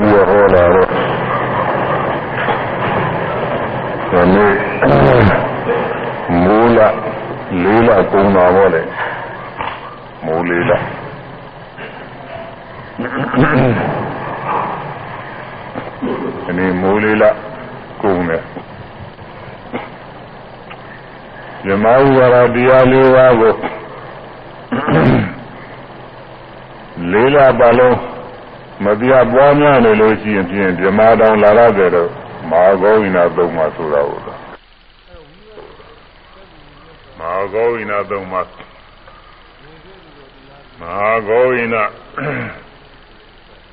ပြီးတော့ဟောလာတော့ဒီနေ့မူလလေးလကုံတာပေါ့လေမူလေးလဒီနေ့မူလေးလကုံတယ်ဇမဝရတရားလေးပါးကိုလေးလပါလုံး မပြပွားများနေလို့ရှိရင်ဖြင့်ဓမ္မတောင်လာရတယ်တော့မဟာဂောဝိနာသုံးပါဆိုတာဟုတ်လားမဟာဂောဝိနာသုံးပါမဟာဂောဝိနာ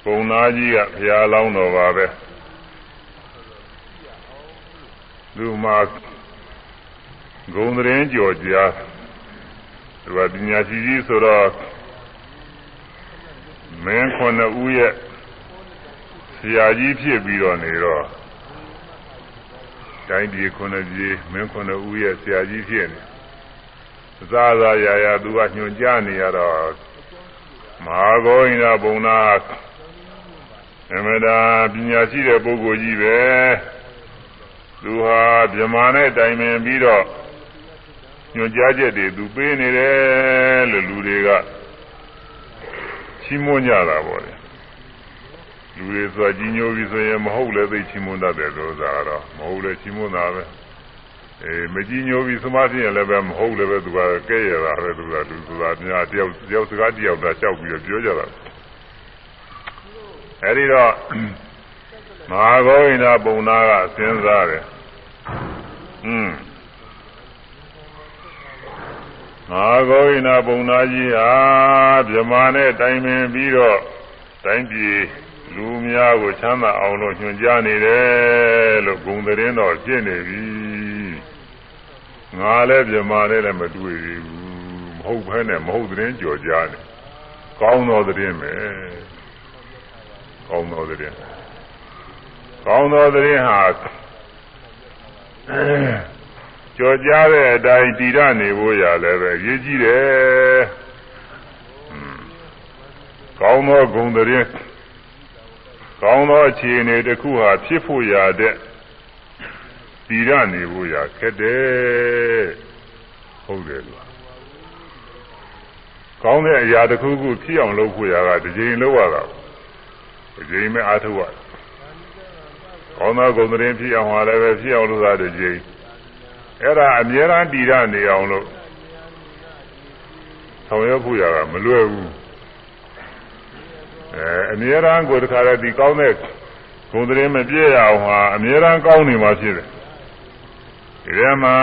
ပုံနာကြီးကဘုရားလောင်းတော်ပါပဲသူမှာဂုံတရင်ကြော်ကြားသူကပညာရှိကြီးဆိုတော့ မင်းခုနှစ်ဦးရဲ့ဆရာကြီးဖြစ်ပြီးတော့နေတော့တိုင်းပြည်ခုနှစ်ပြည်မင်းခုနှစ်ဦးရဲ့ဆရာကြီးဖြစ်နေသာသာရာရာသူကညွှန်ကြားနေရတော့မဟာဂောဣန္ဒဘုံနာအမဒါပညာရှိတဲ့ပုဂ္ဂိုလ်ကြီးပဲသူဟာဗြဟ္မာနဲ့တိုင်ပင်ပြီးတော့ညွှန်ကြားချက်တွေသူပေးနေတယ်လို့လူတွေကချီး မွမ်းကြတာပေါ့လေလူတွေဆိုကြီးညိုပြီဆိုရင်မဟုတ်လည်းသိချီးမွမ်းတတ်တယ်ဆိုတာကတော့မဟုတ်လည်းချီးမွမ်းတာပဲအေးမကြီးညိုပြီသမားဖြစ်ရင်လည်းပဲမဟုတ်လည်းပဲသူကကဲရတာပဲသူကလူဆိုတာများတယောက်တယောက်စကားတယောက်သာလျှောက်ပြီးတော့ပြောကြတာအဲဒီတော့မဟာဂောဝိနာပုံနာကစဉ်းစားတယ်อืม ငါဂောဝိနာပုံနာကြီးဟာဗြဟ္မာနဲ့တိုင်ပင်ပြီးတော့တိုင်းပြည်လူများကိုချမ်းသာအောင်လို့ညွှန်ကြားနေတယ်လို့ဂုံသတင်းတော်ဖြစ်နေပြီငါလည်းဗြဟ္မာနဲ့လည်းမတွေ့ဘူးမဟုတ်ဘဲနဲ့မဟုတ်သတင်းကြော်ကြားနေကောင်းသောသတင်းပဲကောင်းသောသတင်းကောင်းသောသတင်းဟာ ကြော်ကြားတဲ့အတိုင်းတည်ရနေဖို့ရလည်းပဲရည်ကြီးတယ်။ကောင်းသောဂုဏ်သတင်းကောင်းသောအခြေအနေတစ်ခုဟာဖြစ်ဖို့ရတဲ့တည်ရနေဖို့ရခက်တယ်။ဟုတ်တယ်လို့။ကောင်းတဲ့အရာတစ်ခုခုဖြစ်အောင်လုပ်ဖို့ရကတစ်ချိန်လုပ်ရတာ။တစ်ချိန်မဲ့အားထုတ်ရ။ကောင်းသောဂုဏ်သတင်းဖြစ်အောင်ဟာလည်းပဲဖြစ်အောင်လုပ်တာတစ်ချိန်။ အဲ့ဒါအမြဲတမ်းတည်ရနေအောင်လို့ဆောင်ရွက်ဖို့ရတာမလွယ်ဘူးအဲအမြဲတမ်းကိုတခါတည်းဒီကောင်းတဲ့ဂုဏ်သတင်းမပြည့်ရအောင်ဟာအမြဲတမ်းကောင်းနေမှာဖြစ်တယ်ဒီထဲမှာ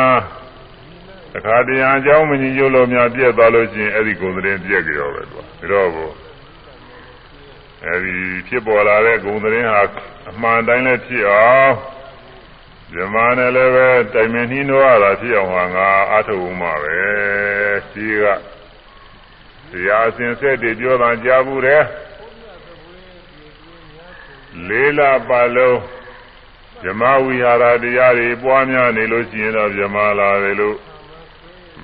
တခါတည်းအကြောင်းမညီညွတ်လို့များပြည့်သွားလို့ရှိရင်အဲ့ဒီဂုဏ်သတင်းပြည့်ကြရောပဲသူကဒါတော့ကိုအဲဒီဖြစ်ပေါ်လာတဲ့ဂုဏ်သတင်းဟာအမှန်တိုင်းလည်းဖြစ်အောင် ဇမနဲ့လည်းပဲတိုင်မင်နှီးနှောရတာဖြစ်အောင်ဟာငါအာထုံမှာပဲရှိကတရားအစဉ်ဆက်တည်ပြောတာကြားဘူးတယ်လေးလပါလုံးဇမဝိဟာရတရားတွေပွားများနေလို့ရှိရင်တော့ဇမလာတယ်လို့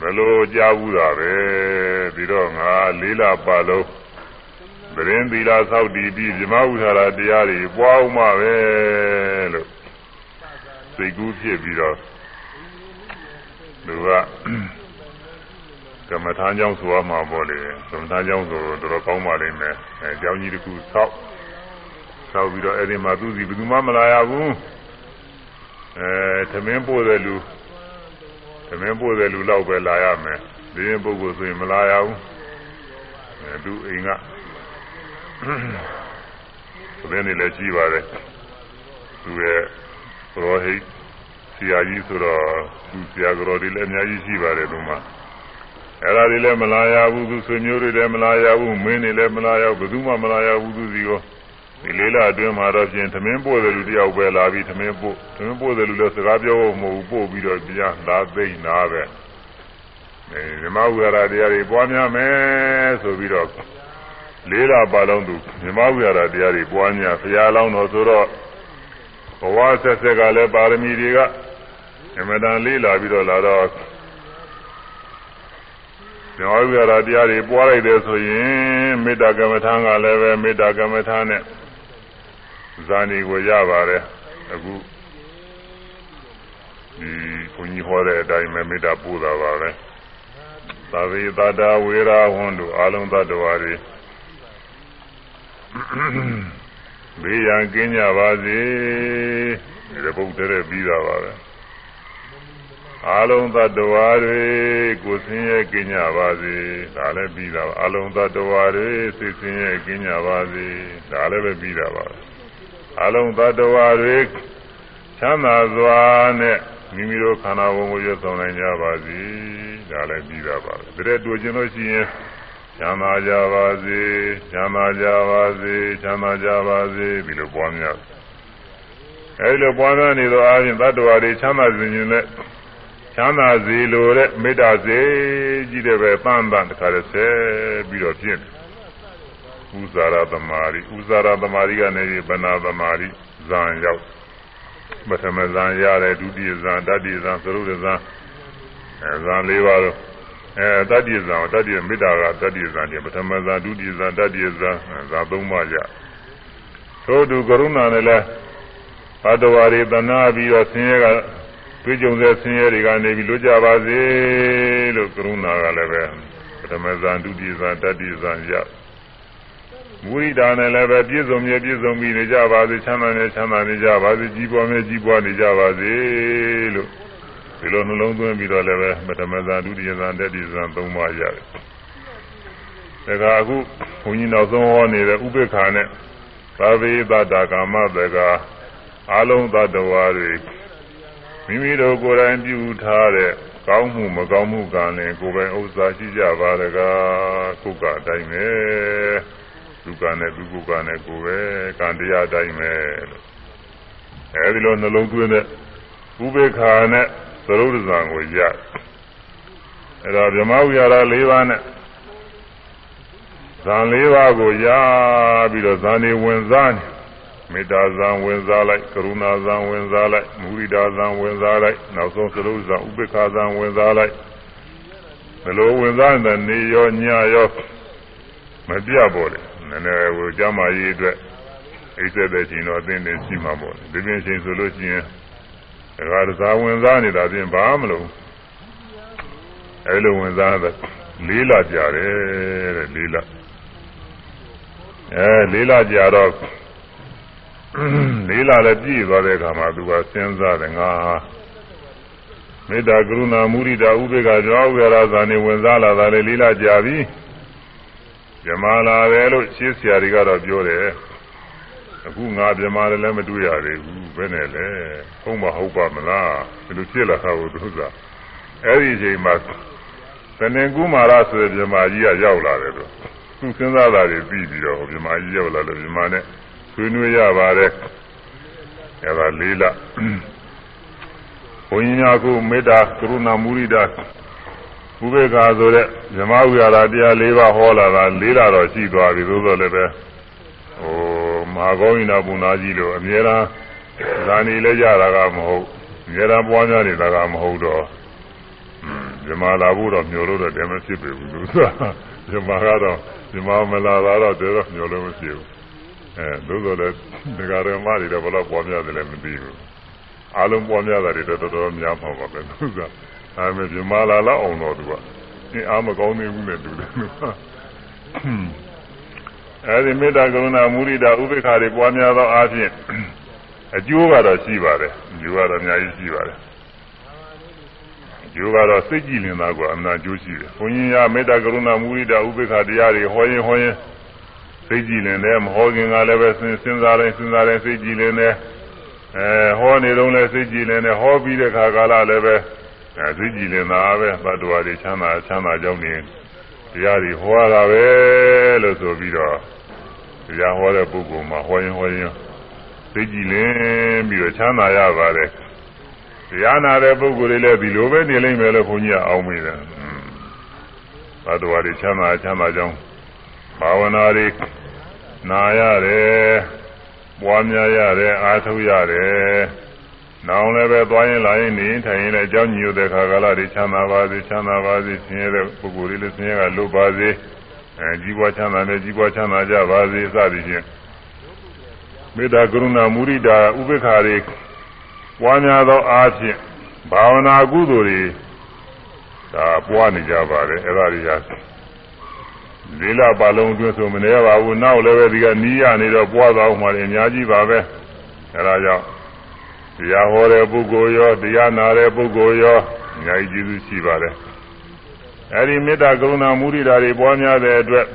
ဘယ်လိုကြားဘူးတာပဲပြီးတော့ငါလေးလပါလုံးသရင်သီလာသောက်တည်ပြီးဇမဝိဟာရတရားတွေပွားအောင်မှာပဲလို့ စိတ်ကူးဖြစ်ပြီးတော့သူကကမ္မထာကြောင့်ဆိုရမှာပေါ့လေကမ္မထာကြောင့်ဆိုတော့တော်တော်ကောင်းပါလိမ့်မယ်အဲအကြောင်းကြီးတစ်ခုဆောက်ဆောက်ပြီးတော့အဲ့ဒီမှာသူစီဘယ်သူမှမလာရဘူးအဲသမင်းပို့တဲ့လူသမင်းပို့တဲ့လူတော့ပဲလာရမယ်ဒီရင်ပုဂ္ဂိုလ်ဆိုရင်မလာရဘူးအဲသူအိမ်ကသမင်းနေလည်းရှိပါတယ်သူရဲ့ ရောဟိတ်ဆရာကြီးဆိုတော့သူဆရာကြော်တွေလည်းအများကြီးရှိပါတယ်သူမှအဲ့ဒါတွေလည်းမလာရဘူးသူဆွေမျိုးတွေလည်းမလာရဘူးမင်းတွေလည်းမလာရဘူးဘယ်သူမှမလာရဘူးသူစီကိုဒီလေးလအတွင်းမှာတော့ပြင်သမင်းပို့တယ်လူတယောက်ပဲလာပြီးသမင်းပို့သမင်းပို့တယ်လူလည်းစကားပြောဖို့မဟုတ်ဘူးပို့ပြီးတော့ပြန်လာသိမ့်နာပဲအဲဓမ္မဝိဟာရတရားတွေပွားများမယ်ဆိုပြီးတော့လေးလပါလုံးသူဓမ္မဝိဟာရတရားတွေပွားများဘုရားလောင်းတော်ဆိုတော့ ဘဝဆက်ဆက်ကလည်းပါရမီတွေကအမတန်လေးလာပြီးတော့လာတော့ဇောဝိရတရားတွေပွားလိုက်တယ်ဆိုရင်မေတ္တာကမ္မထာကလည်းပဲမေတ္တာကမ္မထာနဲ့ဇာနေကိုရပါတယ်အခုဒီဘုန်းကြီးဟောတဲ့အတိုင်းပဲမေတ္တာပို့တာပါပဲသာဝေသတ္တဝေရာဝန္တုအာလုံးသတ္တဝါတွေ ဘေးရန်ကင်းကြပါစေဒီဘုဒ္ဓရဲ့ပြီးတာပါပဲအာလုံးသတ္တဝါတွေကိုဆင်းရဲကင်းကြပါစေဒါလည်းပြီးတာပါအာလုံးသတ္တဝါတွေစိတ်ဆင်းရဲကင်းကြပါစေဒါလည်းပဲပြီးတာပါအာလုံးသတ္တဝါတွေချမ်းသာစွာနဲ့မိမိတို့ခန္ဓာဝင်ကိုရွတ်ဆောင်နိုင်ကြပါစေဒါလည်းပြီးတာပါပဲဒါတူကျင်လို့ရှိရင် ချမ်းသာကြပါစေချမ်းသာကြပါစေချမ်းသာကြပါစေဒီလိုပွားများအဲဒီလိုပွားများနေသောအားဖြင့်တတ္တဝါတွေချမ်းသာစေခြင်းနဲ့ချမ်းသာစေလိုတဲ့မေတ္တာစေကြီးတဲ့ပဲပန်းပန်းတခါတည်းဆဲပြီးတော့ဖြစ်ဥဇာရသမารိဥဇာရသမารိကနေပြီးဗနာသမารိဇံရောက်ပထမဇံရတယ်ဒုတိယဇံတတိယဇံသရုပ်ဇံအဲဇံ၄ပါးတော့ အဲတတိယဇံတတိယမေတ္တာကတတိယဇံတယ်ပထမဇံဒုတိယဇံတတိယဇံဇံသုံးပါးရထို့သူကရုဏာနဲ့လဲဘဒဝါရီတနာပြီးတော့ဆင်းရဲကတွေ့ကြုံတဲ့ဆင်းရဲတွေကနေပြီးလွတ်ကြပါစေလို့ကရုဏာကလည်းပဲပထမဇံဒုတိယဇံတတိယဇံရမူရိတာနဲ့လည်းပဲပြည့်စုံမြဲပြည့်စုံပြီးနေကြပါစေချမ်းသာနေချမ်းသာနေကြပါစေကြီးပွားမြဲကြီးပွားနေကြပါစေလို့ ဒီလိုနှလုံးသွင်းပြီးတော့လည်းပဲပထမဇာဒုတိယဇာတတိယဇာသုံးပါးရတယ်။ဒါကအခုဘုန်းကြီးနောက်ဆုံးဟောနေတဲ့ဥပေက္ခာနဲ့သာဝေသတ္တကာမတကအလုံးသတ္တဝါတွေမိမိတို့ကိုယ်တိုင်ပြုထားတဲ့ကောင်းမှုမကောင်းမှုကလည်းကိုယ်ပိုင်ဥစ္စာရှိကြပါတကားခုကအတိုင်းပဲဒုက္ခနဲ့ဒုက္ခနဲ့ကိုယ်ပဲကံတရားတိုင်းပဲလို့အဲဒီလိုနှလုံးသွင်းတဲ့ဥပေက္ခာနဲ့ သရုပ်ဇံကိုရအဲဒါဗြဟ္မဝိဟာရ၄ပါးနဲ့ဇံ၄ပါးကိုရပြီးတော့ဇာနေဝင်စားနေမေတ္တာဇံဝင်စားလိုက်ကရုဏာဇံဝင်စားလိုက်မုရိဒာဇံဝင်စားလိုက်နောက်ဆုံးသရုပ်ဇံဥပေက္ခာဇံဝင်စားလိုက်ဘယ်လိုဝင်စားတဲ့နေရောညရောမပြပေါ်တယ်နည်းနည်းဟိုကျမ်းမာရေးအတွက်အိဆက်တဲ့ချိန်တော့အသင်းနဲ့ရှိမှာပေါ့ဒီပြင်ချိန်ဆိုလို့ရှိရင် ဒါကသာဝင်စားနေတာပြင်ဘာမလို့အဲလိုဝင်စားတဲ့လေးလကြာတယ်တဲ့လေးလအဲလေးလကြာတော့လေးလလည်းပြည့်သွားတဲ့အခါမှာသူကစဉ်းစားတယ်ငါမေတ္တာကရုဏာမုရိဒာဥပေက္ခကြောင့်ဝေရဇာနေဝင်စားလာတာလေလေးလကြာပြီဇမာလာတယ်လို့ရှင်းဆရာတွေကတော့ပြောတယ် အခုငါပြမာလည်းမတွေ့ရသေးဘူးဘယ်နဲ့လဲဟုတ်မဟုတ်ပါမလားဘယ်လိုဖြစ်လာတာကိုသူကအဲ့ဒီအချိန်မှာသနေကူမာရဆိုတဲ့ပြမာကြီးကရောက်လာတယ်လို့သူစဉ်းစားတာတွေပြီးပြီးတော့ပြမာကြီးရောက်လာလို့ပြမာနဲ့ဆွေးနွေးရပါတယ်အဲ့ဒါလေးလဘုန်းကြီးများကမေတ္တာကရုဏာမုရိဒာဥပေက္ခာဆိုတဲ့ဇမဝိဟာရတရား၄ပါးဟောလာတာ၄လတော့ရှိသွားပြီသို့သောလည်းပဲ ဟိုမဟာကောင်းရင်ဘုံသားကြီးလို့အများအားဇာနေလဲကြတာကမဟုတ်အများအားပွားများနေတာကမဟုတ်တော့ဇမလာဖို့တော့မျှော်လို့တော့တည်းမဖြစ်ပေဘူးသူကဇမကတော့ဇမမလာတာတော့တည်းတော့မျှော်လို့မဖြစ်ဘူးအဲသို့သောလည်းဒကာရမတွေတော့ဘယ်တော့ပွားများတယ်လဲမသိဘူးအလုံးပွားများတာတွေတော့တော်တော်များမှာပါပဲသူကအဲမဲ့ဇမလာလောက်အောင်တော့သူကအင်းအားမကောင်းသေးဘူးနဲ့တူတယ် အဲဒီမေတ္တာကရုဏာမုရိဒာဥပေက္ခတွေပွားများသောအားဖြင့်အကျိုးကတော့ရှိပါတယ်အကျိုးကတော့အများကြီးရှိပါတယ်အကျိုးကတော့စိတ်ကြည်လင်တာကအမှန်အကျိုးရှိတယ်ဘုန်းကြီးကမေတ္တာကရုဏာမုရိဒာဥပေက္ခတရားတွေဟောရင်ဟောရင်စိတ်ကြည်လင်တယ်မဟောခင်ကလည်းပဲစဉ်းစားတိုင်းစဉ်းစားတိုင်းစိတ်ကြည်လင်တယ်အဲဟောနေတော့လည်းစိတ်ကြည်လင်တယ်ဟောပြီးတဲ့ခါကာလလည်းပဲအဲစိတ်ကြည်လင်တာပဲဘတ်တော်တွေချမ်းသာချမ်းသာကြောင်းနေ တရားတွေဟောရတာပဲလို့ဆိုပြီးတော့တရားဟောတဲ့ပုဂ္ဂိုလ်မှာဟောရင်ဟောရင်သိကြည်လင်းပြီးတော့ချမ်းသာရပါတယ်တရားနာတဲ့ပုဂ္ဂိုလ်တွေလည်းဒီလိုပဲနေလိမ့်မယ်လို့ဘုန်းကြီးကအောင်းမိတယ်သတ္တဝါတွေချမ်းသာချမ်းသာကြောင်းဘာဝနာတွေနာရတယ်ပွားများရတယ်အားထုတ်ရတယ် နောင်လည်းပဲသွားရင်လာရင်နေထိုင်ရင်လည်းအကြောင်းညို့တဲ့ခါကာလတွေချမ်းသာပါစေချမ်းသာပါစေဆင်းရဲတဲ့ပုဂ္ဂိုလ်တွေလည်းဆင်းရဲကလွတ်ပါစေအဲကြီးပွားချမ်းသာနဲ့ကြီးပွားချမ်းသာကြပါစေစသည်ဖြင့်မေတ္တာကရုဏာမုရိဒာဥပေက္ခာတွေပွားများသောအားဖြင့်ဘာဝနာကုသိုလ်တွေဒါပွားနေကြပါတယ်အဲ့ဒါတွေကလေးလပါလုံးအတွင်းဆိုမနေပါဘူးနောက်လည်းပဲဒီကနီးရနေတော့ပွားသွားအောင်မှလည်းအများကြီးပါပဲအဲ့ဒါကြောင့် တရားဟောတဲ့ပုဂ္ဂိုလ်ရောတရားနာတဲ့ပုဂ္ဂိုလ်ရောအများကြီးကျေးဇူးရှိပါတယ်အဲ့ဒီမေတ္တာကရုဏာမုဒိတာတွေပွားများတဲ့အတွက်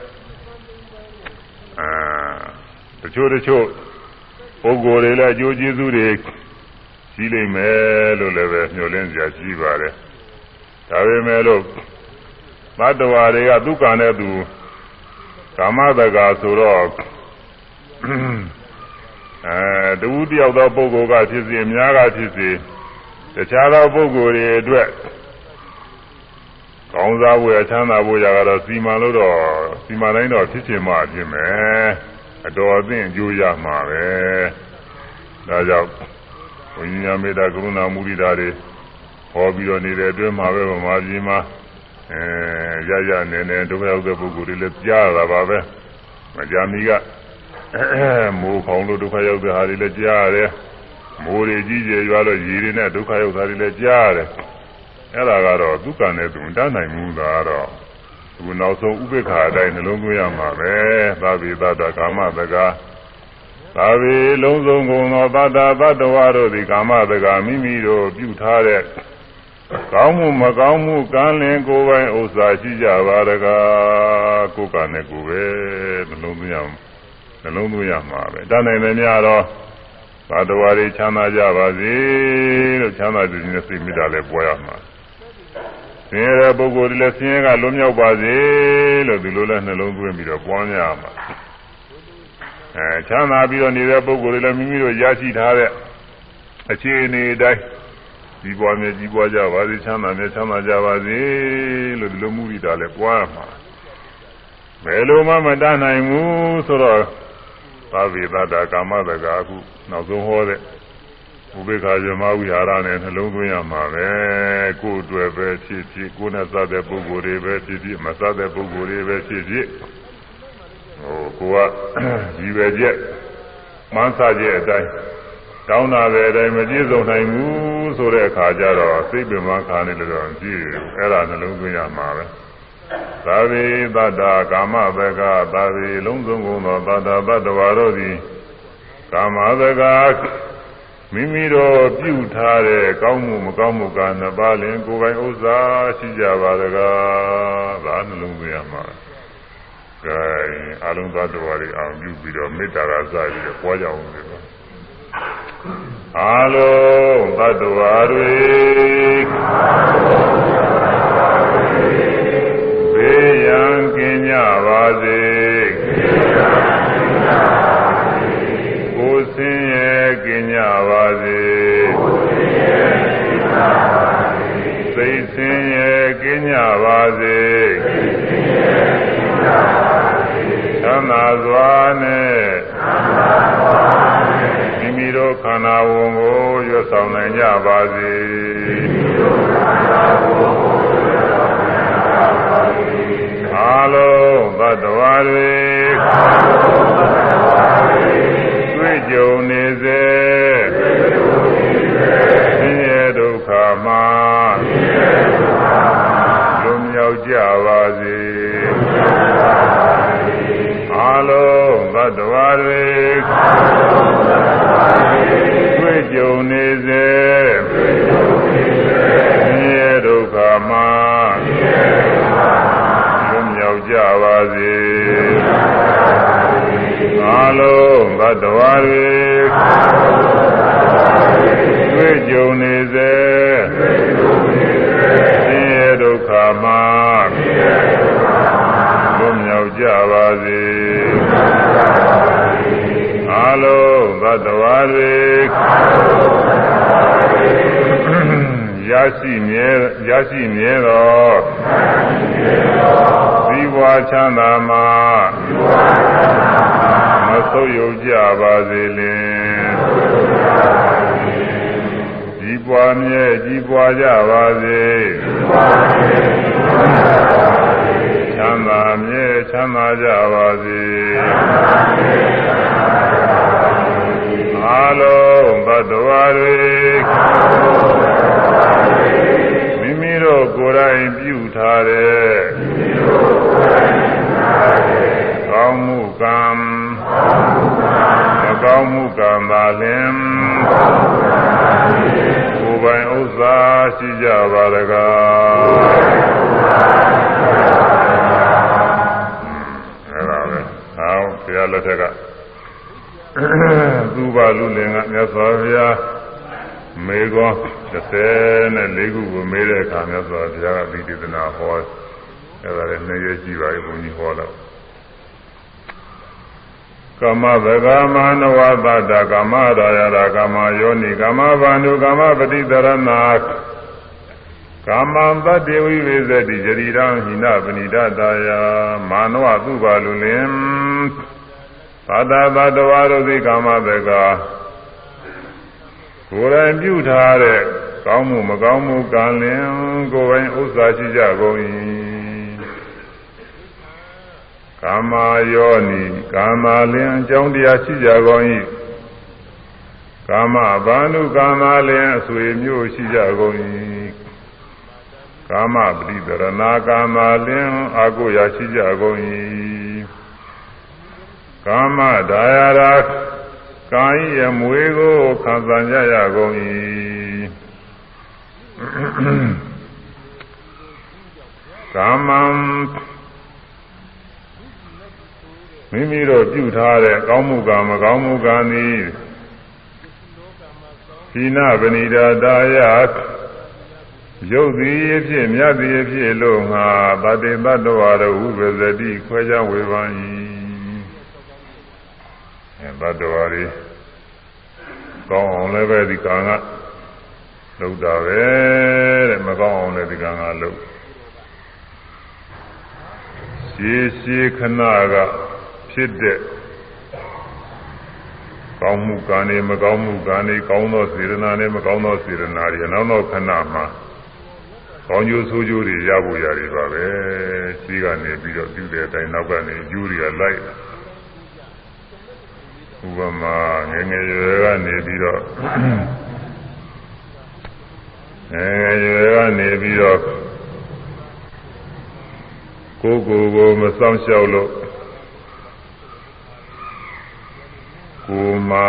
အာတချို့တချို့ပုဂ္ဂိုလ်တွေလည်းအကျိုးကျေးဇူးတွေရှိလိမ့်မယ်လို့လည်းပဲညှို့လင်းစရာရှိပါတယ်ဒါပေမဲ့လို့သတ္တဝါတွေကဒုက္ခနဲ့သူကာမတက္ကာဆိုတော့ အဲတဝူတယောက်သောပုဂ္ဂိုလ်ကဖြစ်စေအများကဖြစ်စေတခြားသောပုဂ္ဂိုလ်တွေအတွက်ကောင်းစားဖို့အချမ်းသာဖို့ရကတော့စီမံလို့တော့စီမံတိုင်းတော့ဖြစ်ချင်မှဖြစ်မယ်အတော်အသင့်အကျိုးရမှာပဲဒါကြောင့်ဝိညာဉ်မေတ္တာကရုဏာမုဒိတာတွေဟောပြီးတော့နေတဲ့အတွင်းမှာပဲဗမာပြည်မှာအဲရရနေနေဒုက္ခရောက်တဲ့ပုဂ္ဂိုလ်တွေလည်းကြားရတာပါပဲမကြာမီက မိုးခေါင်လို့ဒုက္ခရောက်တဲ့ဟာတွေလည်းကြားရတယ်မိုးတွေကြီးကျယ်ရွာလို့ရေတွေနဲ့ဒုက္ခရောက်တာတွေလည်းကြားရတယ်အဲ့ဒါကတော့ဒုက္ခနဲ့သူတတ်နိုင်မှုသာတော့အခုနောက်ဆုံးဥပေက္ခအတိုင်းနှလုံးသွင်းရမှာပဲသာဝိသတ္တကာမတကာသာဝေလုံးစုံကုန်သောသတ္တသတ္တဝါတို့သည်ကာမတကာမိမိတို့ပြုထားတဲ့ကောင်းမှုမကောင်းမှုကံလင်ကိုယ်ပိုင်ဥစ္စာရှိကြပါတကားကိုယ်ကနဲ့ကိုယ်ပဲနှလုံးသွင်းရ နှလုံးသွင်းရမှာပဲတတ်နိုင်တယ်များတော့သတ္တဝါတွေချမ်းသာကြပါစေလို့ချမ်းသာခြင်းနဲ့စိတ်မေတ္တာလည်းပွားရမှာဆင်းရဲတဲ့ပုဂ္ဂိုလ်တွေလည်းဆင်းရဲကလွတ်မြောက်ပါစေလို့ဒီလိုလဲနှလုံးသွင်းပြီးတော့ပွားများမှာအဲချမ်းသာပြီးတော့နေတဲ့ပုဂ္ဂိုလ်တွေလည်းမိမိတို့ရရှိထားတဲ့အခြေအနေအတိုင်းကြီးပွားမြဲကြီးပွားကြပါစေချမ်းသာမြဲချမ်းသာကြပါစေလို့ဒီလိုမှုရတာလည်းပွားရမှာဘယ်လိုမှမတတ်နိုင်ဘူးဆိုတော့ သာဝေသတာကာမတကာအခုနောက်ဆုံးဟောတဲ့ဥပေက္ခဇမဝိဟာရနဲ့နှလုံးသွင်းရမှာပဲကိုယ်အတွက်ပဲဖြစ်ဖြစ်ကိုယ်နဲ့စတဲ့ပုဂ္ဂိုလ်တွေပဲဖြစ်ဖြစ်မစတဲ့ပုဂ္ဂိုလ်တွေပဲဖြစ်ဖြစ်ဟိုကိုကရည်ပဲချက်မှန်းဆချက်အတိုင်းတောင်းတာပဲအတိုင်းမပြည့်စုံနိုင်ဘူးဆိုတဲ့အခါကျတော့စိတ်ပင်မခါနေလို့တော့ကြည့်အဲ့ဒါနှလုံးသွင်းရမှာပဲ သာဝေသတ္တာကာမဘကသာဝေလုံးစုံကုန်သောသတ္တသတ္တဝါတို့သည်ကာမဘကမိမိတို့ပြုထားတဲ့ကောင်းမှုမကောင်းမှုကနှစ်ပါးလင်ကိုယ်ပိုင်ဥစ္စာရှိကြပါတကားဒါနှလုံးသွင်းရမှာကဲအလုံးသတ္တဝါတွေအောင်ပြုပြီးတော့မေတ္တာကစပြီးတော့ပွားကြအောင်ဒီလိုအလုံးသတ္တဝါတွေဘေးရန် ကင်းကြပါစေကိုယ်ဆင်းရဲကင်းကြပါစေစိတ်ဆင်းရဲကင်းကြပါစေသမ်းသာစွာနဲ့မိမိတို့ခန္ဓာဝန်ကိုရွတ်ဆောင်နိုင်ကြပါစေ အလုံးသတ္တဝါတွေတွေ့ကြုံနေစေ ရှိမြဲရရှိမြဲတော်သီဝါချမ်းသာမှာမဆုတ်ယုတ်ကြပါစေလင်ကြီးပွားမြဲကြီးပွားကြပါစေချမ်းသာမြဲချမ်းသာကြပါစေအလုံးဘဒ္ဒဝါတွေ လင်ကိုယ်ပိုင်ဥစ္စာရှိကြပါတကားအဲ့ဒါပဲဟောဘုရားလက်ထက်ကသူပါလူလင်ကမြတ်စွာဘုရားမေကော34ခုကိုမေးတဲ့အခါမြတ်စွာဘုရားကဒီဒေသနာဟောအဲ့ဒါလည်းနှစ်ရက်ရှိပါပြီဘုန်းကြီးဟောတော့ ကမ္မဗဂမနဝသတ္တကမ္မရာယရာကမ္မယောနိကမ္မဗန္ဓုကမ္မပတိတရဏကာမံတတ္တေဝိဝေဇတိယတိရံဟိနပဏိဒတာယမာနဝသုဘာလူလင်သာတသတ္တဝါတို့သိကာမဗကကိုယ်တိုင်ပြုထားတဲ့ကောင်းမှုမကောင်းမှုကံလင်ကိုယ်ပိုင်ဥစ္စာရှိကြကုန်၏ ကာမယောနိကာမလင်အကြောင်းတရားရှိကြကုန်၏ကာမဘာနုကာမလင်အဆွေမျိုးရှိကြကုန်၏ကာမပရိဒရဏကာမလင်အာကိုရာရှိကြကုန်၏ကာမဒါယရာကာယရမွေကိုခံစားကြရကုန်၏ကာမံ မိမိတို့ပြုထားတဲ့ကောင်းမှုကမကောင်းမှုကသည်သီနာပဏိတာတာယရုပ်သည်အဖြစ်မြတ်သည်အဖြစ်လို့ငါတတေတ္တဝါတို့ဥပဇတိခွဲခြားဝေဖန်၏အဲတတ္တဝါတွေကောင်းအောင်လည်းပဲဒီကံကလုပ်တာပဲတဲ့မကောင်းအောင်လည်းဒီကံကလုပ်ရှေးရှေးခဏက ဖြစ်တဲ့ကောင်းမှုကံတွေမကောင်းမှုကံတွေကောင်းသောစေရနာနဲ့မကောင်းသောစေရနာတွေနောက်နောက်ခဏမှာကောင်းကျိုးဆိုးကျိုးတွေရဖို့ရတယ်ပါပဲရှိကနေပြီးတော့ပြုတဲ့အတိုင်းနောက်ကနေကျိုးတွေကလိုက်ဥပမာငငယ်ရွယ်ကနေပြီးတော့ငငယ်ရွယ်ကနေပြီးတော့ကိုယ်ကိုယ်ကိုမစောင့်ရှောက်လို့ ကိုမှ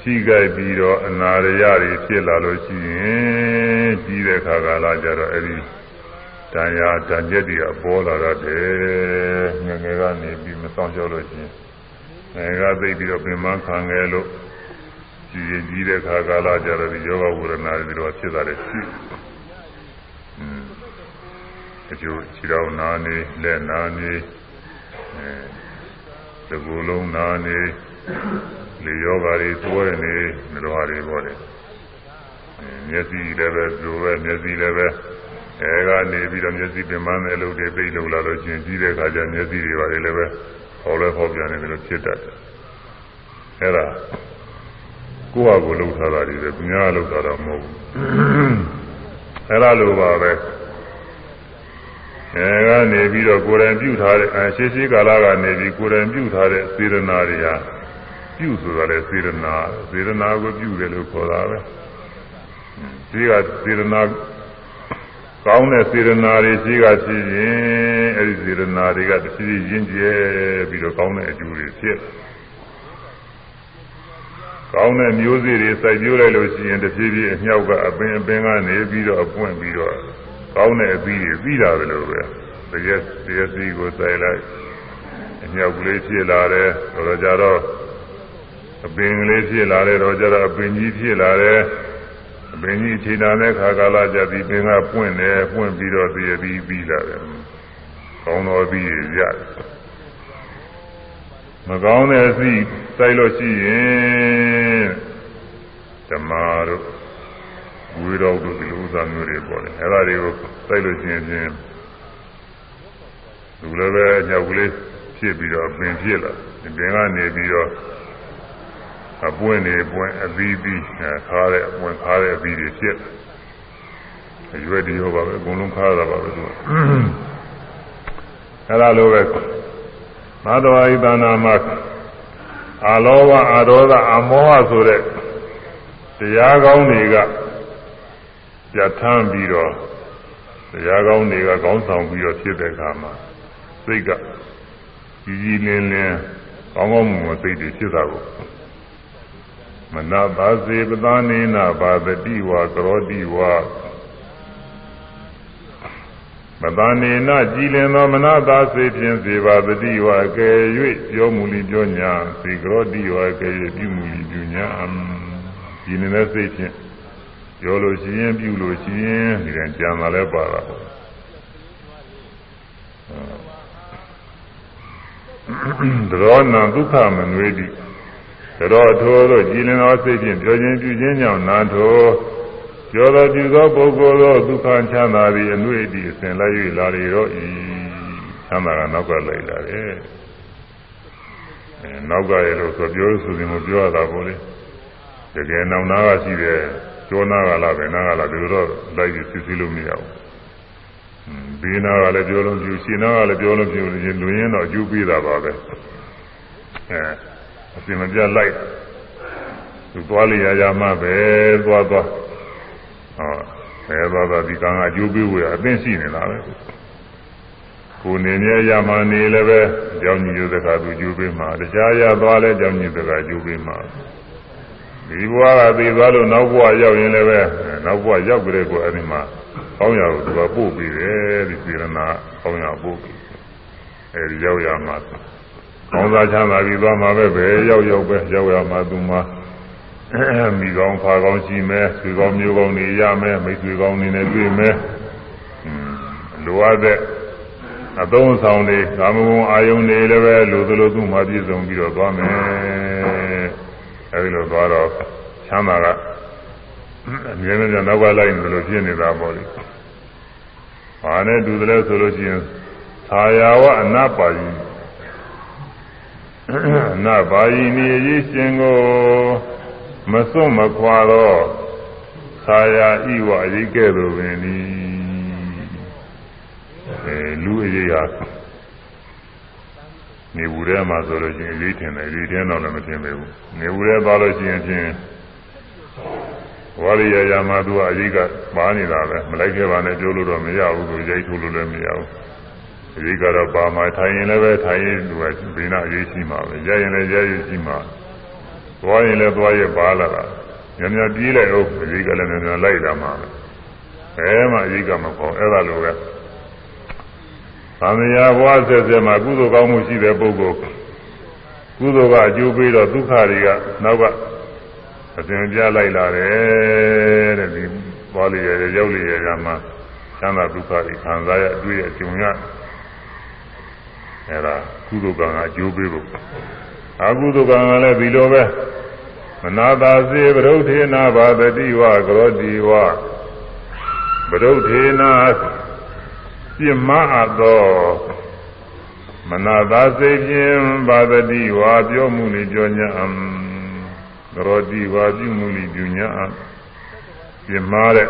ထိခိုက်ပြီးတော့အနာရရတွေဖြစ်လာလို့ရှိရင်ကြီးတဲ့ခါကာလကျတော့အဲ့ဒီတန်ရာတန်ကျက်တွေကပေါ်လာတယ်ငငယ်ကနေပြီးမဆောင်ကြောက်လို့ရှိရင်ငယ်ကသိပြီးတော့ပြင်မခံငယ်လို့ကြီးရင်ကြီးတဲ့ခါကာလကျတော့ဒီယောဂဝေဒနာတွေတော့ဖြစ်လာတယ်ရှိอืมအကျိုးခြေတော်နာနေလက်နာနေအဲ သကူလုံးနာနေလေယောဂါတွေသွဲနေမျိုးဟာတွေပေါ့လေမျက်စိလည်းပဲသူပဲမျက်စိလည်းပဲအဲကနေပြီးတော့မျက်စိပင်ပန်းတဲ့အလုပ်တွေပြိတ်လို့လာလို့ချင်းကြီးတဲ့အခါကျမျက်စိတွေပါလေလည်းပဲဟောလဲဟောပြန်နေတယ်လို့ဖြစ်တတ်တယ်အဲဒါကိုယ့်ဟာကိုယ်လှုပ်ထားတာတွေပဲများလှုပ်တာတော့မဟုတ်ဘူးအဲဒါလိုပါပဲ အဲကနေပြီးတော့ကိုယ်တိုင်ပြုထားတဲ့အဲရှေးရှေးကာလကနေပြီးကိုယ်တိုင်ပြုထားတဲ့စေရနာတွေဟာပြုဆိုတာလေစေရနာစေရနာကိုပြုတယ်လို့ခေါ်တာပဲဒီကစေရနာကောင်းတဲ့စေရနာတွေရှိကဖြစ်ရင်အဲဒီစေရနာတွေကတဖြည်းဖြည်းရင့်ကျဲပြီးတော့ကောင်းတဲ့အကျိုးတွေဖြစ်ကောင်းတဲ့မျိုးစေ့တွေစိုက်ပျိုးလိုက်လို့ရှိရင်တဖြည်းဖြည်းအမြောက်က အပင်အပင်ကနေပြီးတော့အပွင့်ပြီးတော့ ကောင်းတဲ့အပြီးတွေပြီးတာပဲလို့ပဲတကယ်တကယ်စီကိုစိုက်လိုက်အမြောက်ကလေးဖြစ်လာတယ်တော့ကြတော့အပင်ကလေးဖြစ်လာတယ်တော့ကြတော့အပင်ကြီးဖြစ်လာတယ်အပင်ကြီးခြေနာတဲ့ခါကာလကြပြီးပင်ကပွင့်တယ်ပွင့်ပြီးတော့တည်ပြီးပြီးလာတယ်ကောင်းတော်ပြီးရတယ်မကောင်းတဲ့အစီစိုက်လို့ရှိရင်ဓမ္မတို့ ဝေတော်တို့ဒီလိုဥစ္စာမျိုးတွေပေါ်တယ်အဲ့ဒါတွေကိုစိုက်လို့ရှိရင်ချင်းလူလည်းပဲညောက်ကလေးဖြစ်ပြီးတော့ပင်ဖြစ်လာဒီပင်ကနေပြီးတော့အပွင့်နေပွင့်အသီးသီးခါတဲ့အပွင့်ခါတဲ့အသီးတွေဖြစ်အရွယ်ဒီရောပါပဲအကုန်လုံးခါရတာပါပဲသူအဲ့ဒါလိုပဲမသဝါယိတနာမှာအာလောဘအာဒေါသအမောဟဆိုတဲ့တရားကောင်းတွေက ပြဋ္ဌာန်းပြီးတော့တရားကောင်းတွေကကောင်းဆောင်ပြီးတော့ဖြစ်တဲ့အခါမှာစိတ်ကကြီးကြီးလင်းလင်းကောင်းကောင်းမွန်မွန်စိတ်တွေဖြစ်တာကိုမနာပါစေပသနေနာဘာတတိဝါကရောတိဝါမသာနေနကြည်လင်သောမနာသာစေဖြင့်စေပါတတိဝါကဲ၍ပြောမူလီပြောညာစေကရောတိဝါကဲ၍ပြုမူလီပြုညာကြည်နေတဲ့စိတ်ဖြင့် ပြောလို့ရှိရင်ပြုလို့ရှိရင်ဒီကံကြံလာလဲပါတာပေါ့သရောနံဒုက္ခမနွေးတိသရောထိုသောကြည်လင်သောစိတ်ဖြင့်ပြောခြင်းပြုခြင်းကြောင့်နာထိုပြောသောပြုသောပုဂ္ဂိုလ်သောဒုက္ခချမ်းသာသည်အနွေးတိအစဉ်လိုက်၍လာရတော့ဤချမ်းသာကနောက်ကလိုက်လာတယ်အဲနောက်ကရလို့ဆိုပြောဆိုရင်မပြောရတာဘူးလေတကယ်နောင်နာကရှိတယ် ကျောနာကလာပဲနာကလာဒီလိုတော့လိုက်ပြီးစစ်စစ်လို့မရဘူးဘေးနာကလည်းပြောလို့ပြုရှင်နာကလည်းပြောလို့ပြုရင်လူရင်းတော့အကျိုးပေးတာပါပဲအဲအစင်မပြတ်လိုက်သူသွားလေရရမှပဲသွားသွားဟောဘယ်သွားသွားဒီကံကအကျိုးပေးဝယ်အသိရှိနေတာပဲကိုနေမြဲရမှနေလည်းပဲကြောင်းကြီးရတဲ့ကသူကျိုးပေးမှာတရားရသွားလဲကြောင်းကြီးတဲ့ကကျိုးပေးမှာ ဒီဘဝကသိသွားလို့နောက်ဘဝရောက်ရင်လည်းပဲနောက်ဘဝရောက်ကြတဲ့ကိုအဲ့ဒီမှာကောင်းရကိုသူကပို့ပြီးတယ်ဒီစေရနာကောင်းရပို့ပြီးအဲဒီရောက်ရမှာကောင်းစားချမ်းသာပြီးသွားမှာပဲပဲရောက်ရောက်ပဲရောက်ရမှာသူမှာမိကောင်းဖာကောင်းရှိမယ်ဆွေကောင်းမျိုးကောင်းနေရမယ်မိတ်ဆွေကောင်းနေနဲ့တွေ့မယ်လိုအပ်တဲ့အသုံးဆောင်တွေကာမဂုဏ်အာယုန်တွေလည်းပဲလိုသလိုသူ့မှာပြည့်စုံပြီးတော့သွားမယ် အဲဒီလိုသွားတော့ချမ်းသာကအမြဲတမ်းနောက်ကလိုက်နေလို့ဖြစ်နေတာပေါ့လေ။ဘာနဲ့တူတယ်လဲဆိုလို့ရှိရင်သာယာဝအနာပါယီအနာပါယီနေရေးရှင်ကိုမစွန့်မခွာတော့သာယာဤဝအရေးကဲ့သို့ပင်ဒီအဲလူအရေးဟာ နေဘူးထဲမှာဆိုလို့ရှိရင်လေးထင်တယ်လေးထင်းတော့လည်းမထင်ပေဘူးနေဘူးထဲသွားလို့ရှိရင်ဖြင့်ဝါရိယယာမသူကအရေးကပါနေတာပဲမလိုက်ခဲ့ပါနဲ့ပြောလို့တော့မရဘူးသူရိုက်ထုတ်လို့လည်းမရဘူးအရေးကတော့ပါမှထိုင်ရင်လည်းပဲထိုင်ရင်သူကဘိနာအရေးရှိမှာပဲရရင်လည်းရရရှိမှာသွားရင်လည်းသွားရပါလာတာညံ့ညံ့ပြေးလိုက်အောင်အရေးကလည်းညံ့ညံ့လိုက်တာမှာပဲဘယ်မှအရေးကမပေါ့အဲ့ဒါလိုပဲ သံဃာဘဝဆက်ဆက်မှာကုသိုလ်ကောင်းမှုရှိတဲ့ပုဂ္ဂိုလ်ကုသိုလ်ကအကျိုးပေးတော့ဒုက္ခတွေကနောက်ကအစဉ်ပြလိုက်လာတယ်တဲ့ဒီသွားလေရရောက်လေရကမှသံသာဒုက္ခတွေခံစားရအတွေ့အကြုံရအဲဒါကုသိုလ်ကံကအကျိုးပေးဖို့အကုသိုလ်ကံကလည်းဒီလိုပဲမနာတာစေဗရုထေနာဘာတတိဝကရောတိဝဗရုထေနာ ပြစ်မှားအပ်သောမနာသာစိတ်ဖြင့်ဘာတတိဝပြောမှုနေပြောညာရောတိဝါပြုမှုလိပြုညာပြမားတဲ့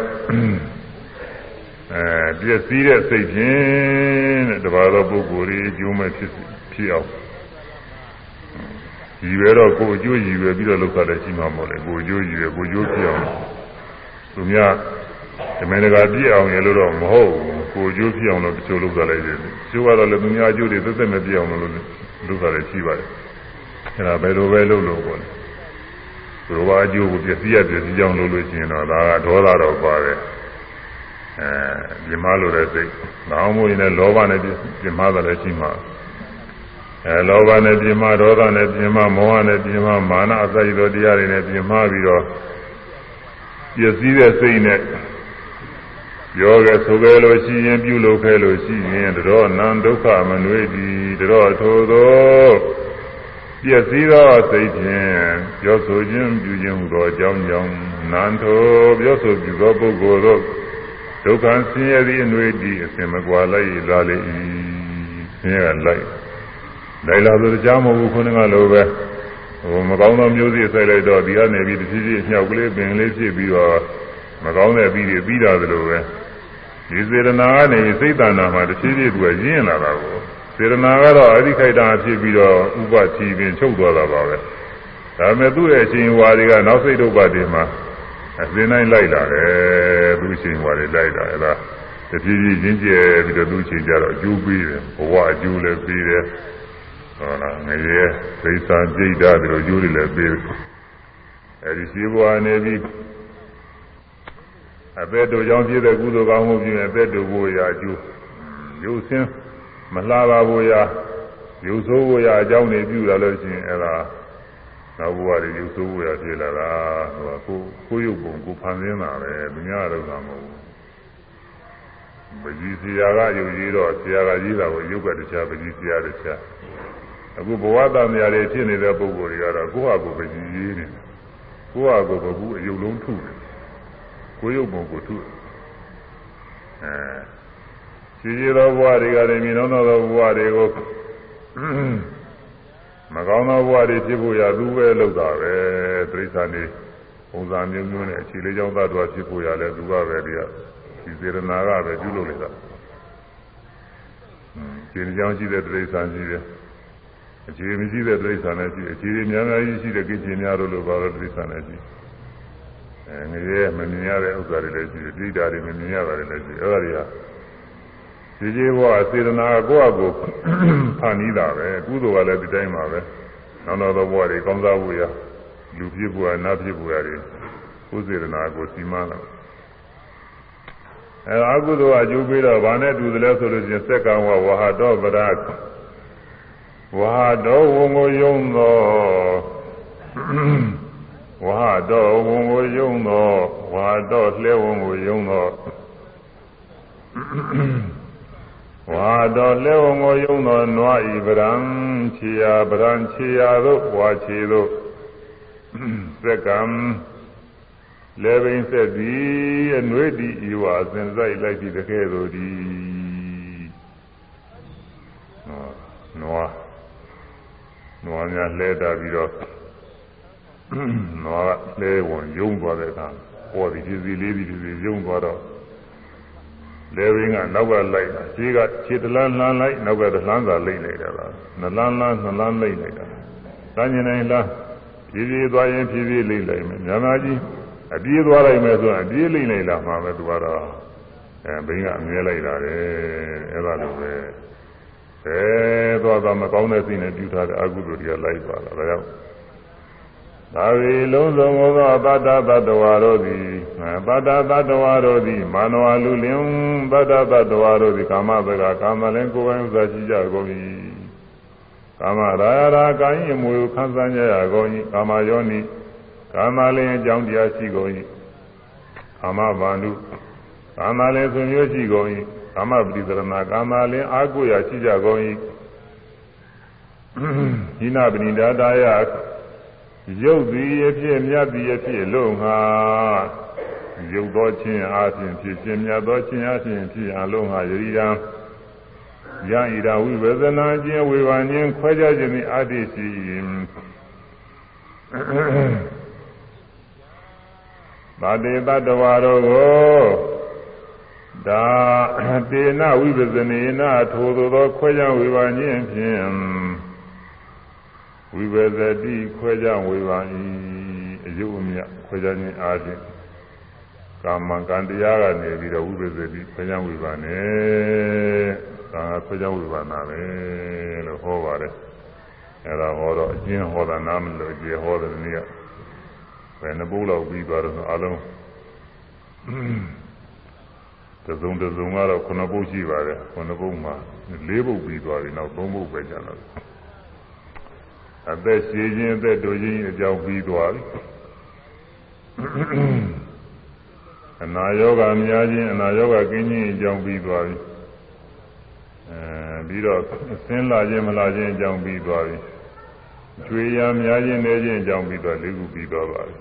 အဲပြည့်စည်တဲ့စိတ်ဖြင့်တဲ့တပါးသောပုဂ္ဂိုလ်ကြီးအကျိုးမဲ့ဖြစ်ဖြစ်အောင်ရည်ရွယ်တော့ကိုအကျိုးရည်ရွယ်ပြီးတော့လောက်တာလည်းရှိမှာမဟုတ်လေကိုအကျိုးရည်ရွယ်ကိုအကျိုးဖြစ်အောင်သူများ ဓမ္မနဂါပြည့်အောင်ရလို့တော့မဟုတ်ဘူးကိုအကျိုးဖြစ်အောင်လို့တချို့လောက်တာလည်းရှိတယ်ကျိုးကတော့လည်းသူများအကျိုးတွေသက်သက်မပြည့်အောင်လို့လောက်တာလည်းရှိပါတယ်အဲဒါဘယ်လိုပဲလုပ်လို့ပေါ့လေဘုရားအကျိုးကိုပြည့်စည်ရပြည့်စည်ကြောင်းလုပ်လို့ရှိရင်တော့ဒါကဒေါသတော့ပါတယ်အဲပြမလို့တဲ့စိတ်။နောက်မို့ရင်လည်းလောဘနဲ့ပြမတယ်လည်းရှိမှာ။အဲလောဘနဲ့ပြမဒေါသနဲ့ပြမမောဟနဲ့ပြမမာနအစရှိသောတရားတွေနဲ့ပြမပြီးတော့ပြည့်စည်တဲ့စိတ်နဲ့ ပြောခဲ့ဆိုခဲ့လို့ရှိရင်ပြုလုပ်ခဲ့လို့ရှိရင်တော့နံဒုက္ခမနွေးသည်တော့ထို့သောပြည့်စည်သောစိတ်ဖြင့်ပြောဆိုခြင်းပြုခြင်းဟူသောအကြောင်းကြောင့်နံထိုပြောဆိုပြုသောပုဂ္ဂိုလ်တို့ဒုက္ခဆင်းရဲသည့်အနွေတည်အစဉ်မကွာလိုက်လာလေ၏ဆင်းရဲကလိုက်လိုက်လာဆိုကြားမဟုတ်ဘူးခုနကလိုပဲဟိုမကောင်းသောမျိုးစိဆိုင်လိုက်တော့ဒီကနေပြီးတစ်ဖြည်းဖြည်းအမြောက်ကလေးပင်လေးဖြစ်ပြီးတော့မကောင်းတဲ့ပြီးပြီးပြီးတာသလိုပဲ ဒီစေတနာကနေစိတ်တဏ္ဍာမှာတစ်ဖြည်းဖြည်းသူကရင်းလာတာကိုစေတနာကတော့အဓိခိုက်တာဖြစ်ပြီးတော့ဥပတိပင်ချုပ်သွားတာပါပဲဒါပေမဲ့သူ့ရဲ့အရှင်ဝါတွေကနောက်စိတ်ဒုပ္ပတိမှာအစဉ်တိုင်းလိုက်လာတယ်သူ့အရှင်ဝါတွေလိုက်လာအဲ့ဒါတဖြည်းဖြည်းချင်းကျဲပြီးတော့သူ့အရှင်ကြတော့အကျိုးပေးတယ်ဘဝအကျိုးလည်းပေးတယ်ဟုတ်လားငရဲသိစာကြိတ်တာတို့ကျိုးတွေလည်းပေးအဲဒီရှိဘွားနေပြီး အသက်တို့ကြောင့်ပြည့်တဲ့ကုသိုလ်ကောင်းမှုပြုရင်အသက်တို့ဘိုးရာကျိုးရုပ်ဆင်းမလှပါဘိုးရာရုပ်ဆိုးဘိုးရာအကြောင်းတွေပြုလာလို့ရှိရင်အဲဒါနောက်ဘဝတွေရုပ်ဆိုးဘိုးရာဖြစ်လာတာဟိုကိုကိုရုပ်ပုံကိုဖန်ဆင်းတာပဲသူများတော့ကမဟုတ်ဘူးပကြီးဆရာကယုံကြည်တော့ဆရာကကြီးတာကိုရုပ်ကတခြားပကြီးဆရာတခြားအခုဘဝတန်မြာတွေဖြစ်နေတဲ့ပုဂ္ဂိုလ်တွေကတော့ကိုယ့်ဟာကိုယ်ပကြီးရေးနေကိုယ့်ဟာကိုယ်ကဘူးအယုတ်လုံးထုတယ် ကိုယ်ရုပ်ပုံကိုထုတယ်အဲရှိရသောဘဝတွေကလည်းမြင်တော့သောဘဝတွေကိုမကောင်းသောဘဝတွေဖြစ်ဖို့ရသူပဲလုပ်တာပဲတိရစ္ဆာန်တွေပုံစံမျိုးမျိုးနဲ့အခြေလေးကြောင့်သတ္တဝါဖြစ်ဖို့ရလဲသူကပဲဒီကဒီစေရနာကပဲပြုလုပ်နေတာခြေကြောင်ရှိတဲ့တိရစ္ဆာန်ရှိတယ်အခြေမရှိတဲ့တိရစ္ဆာန်လည်းရှိတယ်အခြေများများကြီးရှိတဲ့ကိစ္စများတို့လိုပါတော့တိရစ္ဆာန်လည်းရှိအဲ ငရဲမမြင်ရတဲ့ဥစ္စာတွေလည်းရှိတယ်တိတာတွေမမြင်ရတာတွေလည်းရှိတယ်အဲ့ဒါတွေကဒီကြီးဘဝစေတနာကိုယ့်အကိုဖန်ပြီးတာပဲကုသိုလ်ကလည်းဒီတိုင်းပါပဲနောက်တော့ဘဝတွေကောင်းစားဖို့ရလူဖြစ်ဖို့ရနတ်ဖြစ်ဖို့ရတွေကိုယ်စေတနာကိုစီမံလာအဲအကုသိုလ်အကျိုးပေးတော့ဗာနဲ့တူတယ်လဲဆိုလို့ချင်းစက္ကံဝဝဟာတော်ဗရဝဟာတော်ဝံကိုယုံသော ဝဟာတော်ဝံကိုယုံသောဝဟာတော်လှဲဝံကိုယုံသောဝါတော်လဲဝံကိုယုံသောနွားဤဗရံခြေရာဗရံခြေရာတို့ဝါခြေတို့စက္ကံလေဘိန်ဆက်သည်အနွေတိဤဝါစင်ဆိုင်လိုက်ပြီးတကဲ့သို့ဒီနွားနွားများလဲတာပြီးတော့ နွားလဲဝင်ယုံသွားတဲ့အခါပေါ်ဒီပြည်စီလေးဒီပြည်စီယုံသွားတော့လေဘင်းကနောက်ကလိုက်တာခြေကခြေတလန်းလှမ်းလိုက်နောက်ကတလှမ်းသာလိမ့်နေတာပါနှလန်းလန်းနှလန်းလိမ့်နေတာတန်းကျင်နေလားဖြည်းဖြည်းသွားရင်ဖြည်းဖြည်းလိမ့်လိုက်မယ်များများကြီးအပြေးသွားလိုက်မယ်ဆိုရင်အပြေးလိမ့်လိုက်လာမှာပဲသူကတော့အဲဘင်းကအမြဲလိုက်တာလေအဲ့ဒါလိုပဲအဲသွားသွားမကောင်းတဲ့စိတ်နဲ့ပြုထားတဲ့အကုသိုလ်တွေကလိုက်ပါလားဒါကြောင့် သာဝေလုံးစုံသောသတ္တသတ္တဝါတို့သည်သတ္တသတ္တဝါတို့သည်မာနဝလူလင်သတ္တသတ္တဝါတို့သည်ကာမတကကာမလင်ကိုယ်ပိုင်ဥစ္စာရှိကြကုန်၏ကာမရာရာကာယမွေခံစားကြရကုန်၏ကာမယောနိကာမလင်အကြောင်းတရားရှိကုန်၏ကာမဗန္ဓုကာမလင်ဆွမျိုးရှိကုန်၏ကာမပတိသရဏကာမလင်အာကိုရာရှိကြကုန်၏ဟိနပဏိဒါတာယ ရုပ်သည်အဖြစ်မြတ်သည်အဖြစ်လို့ငါရုပ်သောခြင်းအပြင်ဖြစ်ခြင်းမြတ်သောခြင်းအပြင်ဖြစ်အလုံးငါယရိယံယံဣရာဝိဝေဒနာခြင်းဝေဘာခြင်းခွဲခြားခြင်းသည်အတ္တိရှိသာတေတတဝါတို့ကိုဒါတေနဝိပဇနေနထိုသို့သောခွဲခြားဝေဘာခြင်းဖြင့် ဝိပဇတိခွဲခြားဝေဘာ၏အယုအမြခွဲခြားခြင်းအားဖြင့်ကာမကံတရားကနေပြီးတော့ဝိပဇတိခွဲခြားဝေဘာနဲ့ကာခွဲခြားဝေဘာနာပဲလို့ဟောပါတယ်အဲဒါဟောတော့အကျဉ်းဟောတာနားမလို့ကျေဟောတဲ့နေ့ကဘယ်နှပုတ်လောက်ပြီးသွားတော့အလုံးတစုံတစုံကတော့ခုနှစ်ပုတ်ရှိပါတယ်ခုနှစ်ပုတ်မှာလေးပုတ်ပြီးသွားပြီနောက်သုံးပုတ်ပဲကျန်တော့ အသက်ရှည်ခြင်းအသက်တိုခြင်းအကြောင်းပြီးသွားပြီအနာယောဂများခြင်းအနာယောဂကင်းခြင်းအကြောင်းပြီးသွားပြီအဲပြီးတော့ဆင်းလာခြင်းမလာခြင်းအကြောင်းပြီးသွားပြီကျွေရများခြင်းနေခြင်းအကြောင်းပြီးတော့လေးခုပြီးသွားပါပြီ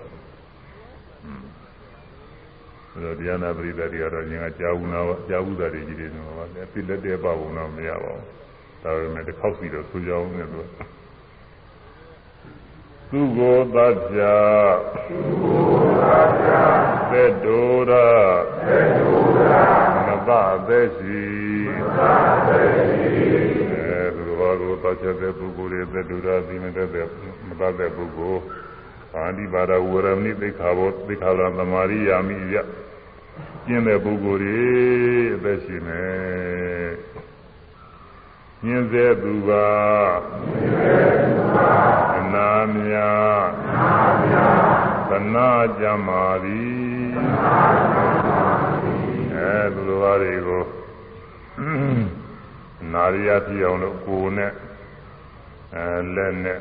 အဲတော့တရားနာပရိသတ်တွေကတော့ဉာဏ်ကကြာဘူးနာကြာဘူးတာတွေကြီးတွေတော့ပါလေအပြစ်လက်တဲ့ပါဘူးတော့မရပါဘူးဒါပေမဲ့တစ်ခေါက်စီတော့ဆိုကြအောင်နဲ့သူ သူကိုသတ္တသူကိုသတ္တသက်တူရသက်တူရမပသက်စီမပသက်စီအဲသူတော်ကိုသတ်ချက်တဲ့ပုဂ္ဂိုလ်တွေသက်တူရသိမတတ်တဲ့မတတ်တဲ့ပုဂ္ဂိုလ်အာဒီပါဒဝရမိသိခါဘောသိခါလာသမာရိယာမိယကျင့်တဲ့ပုဂ္ဂိုလ်တွေအသက်ရှင်နေညင်စေသူကအ နာမြသနာကြမာသည်အဲသူတို့ဘာတွေကိုနာရီယပြအောင်လို့ကိုယ်နဲ့အဲလက်နဲ့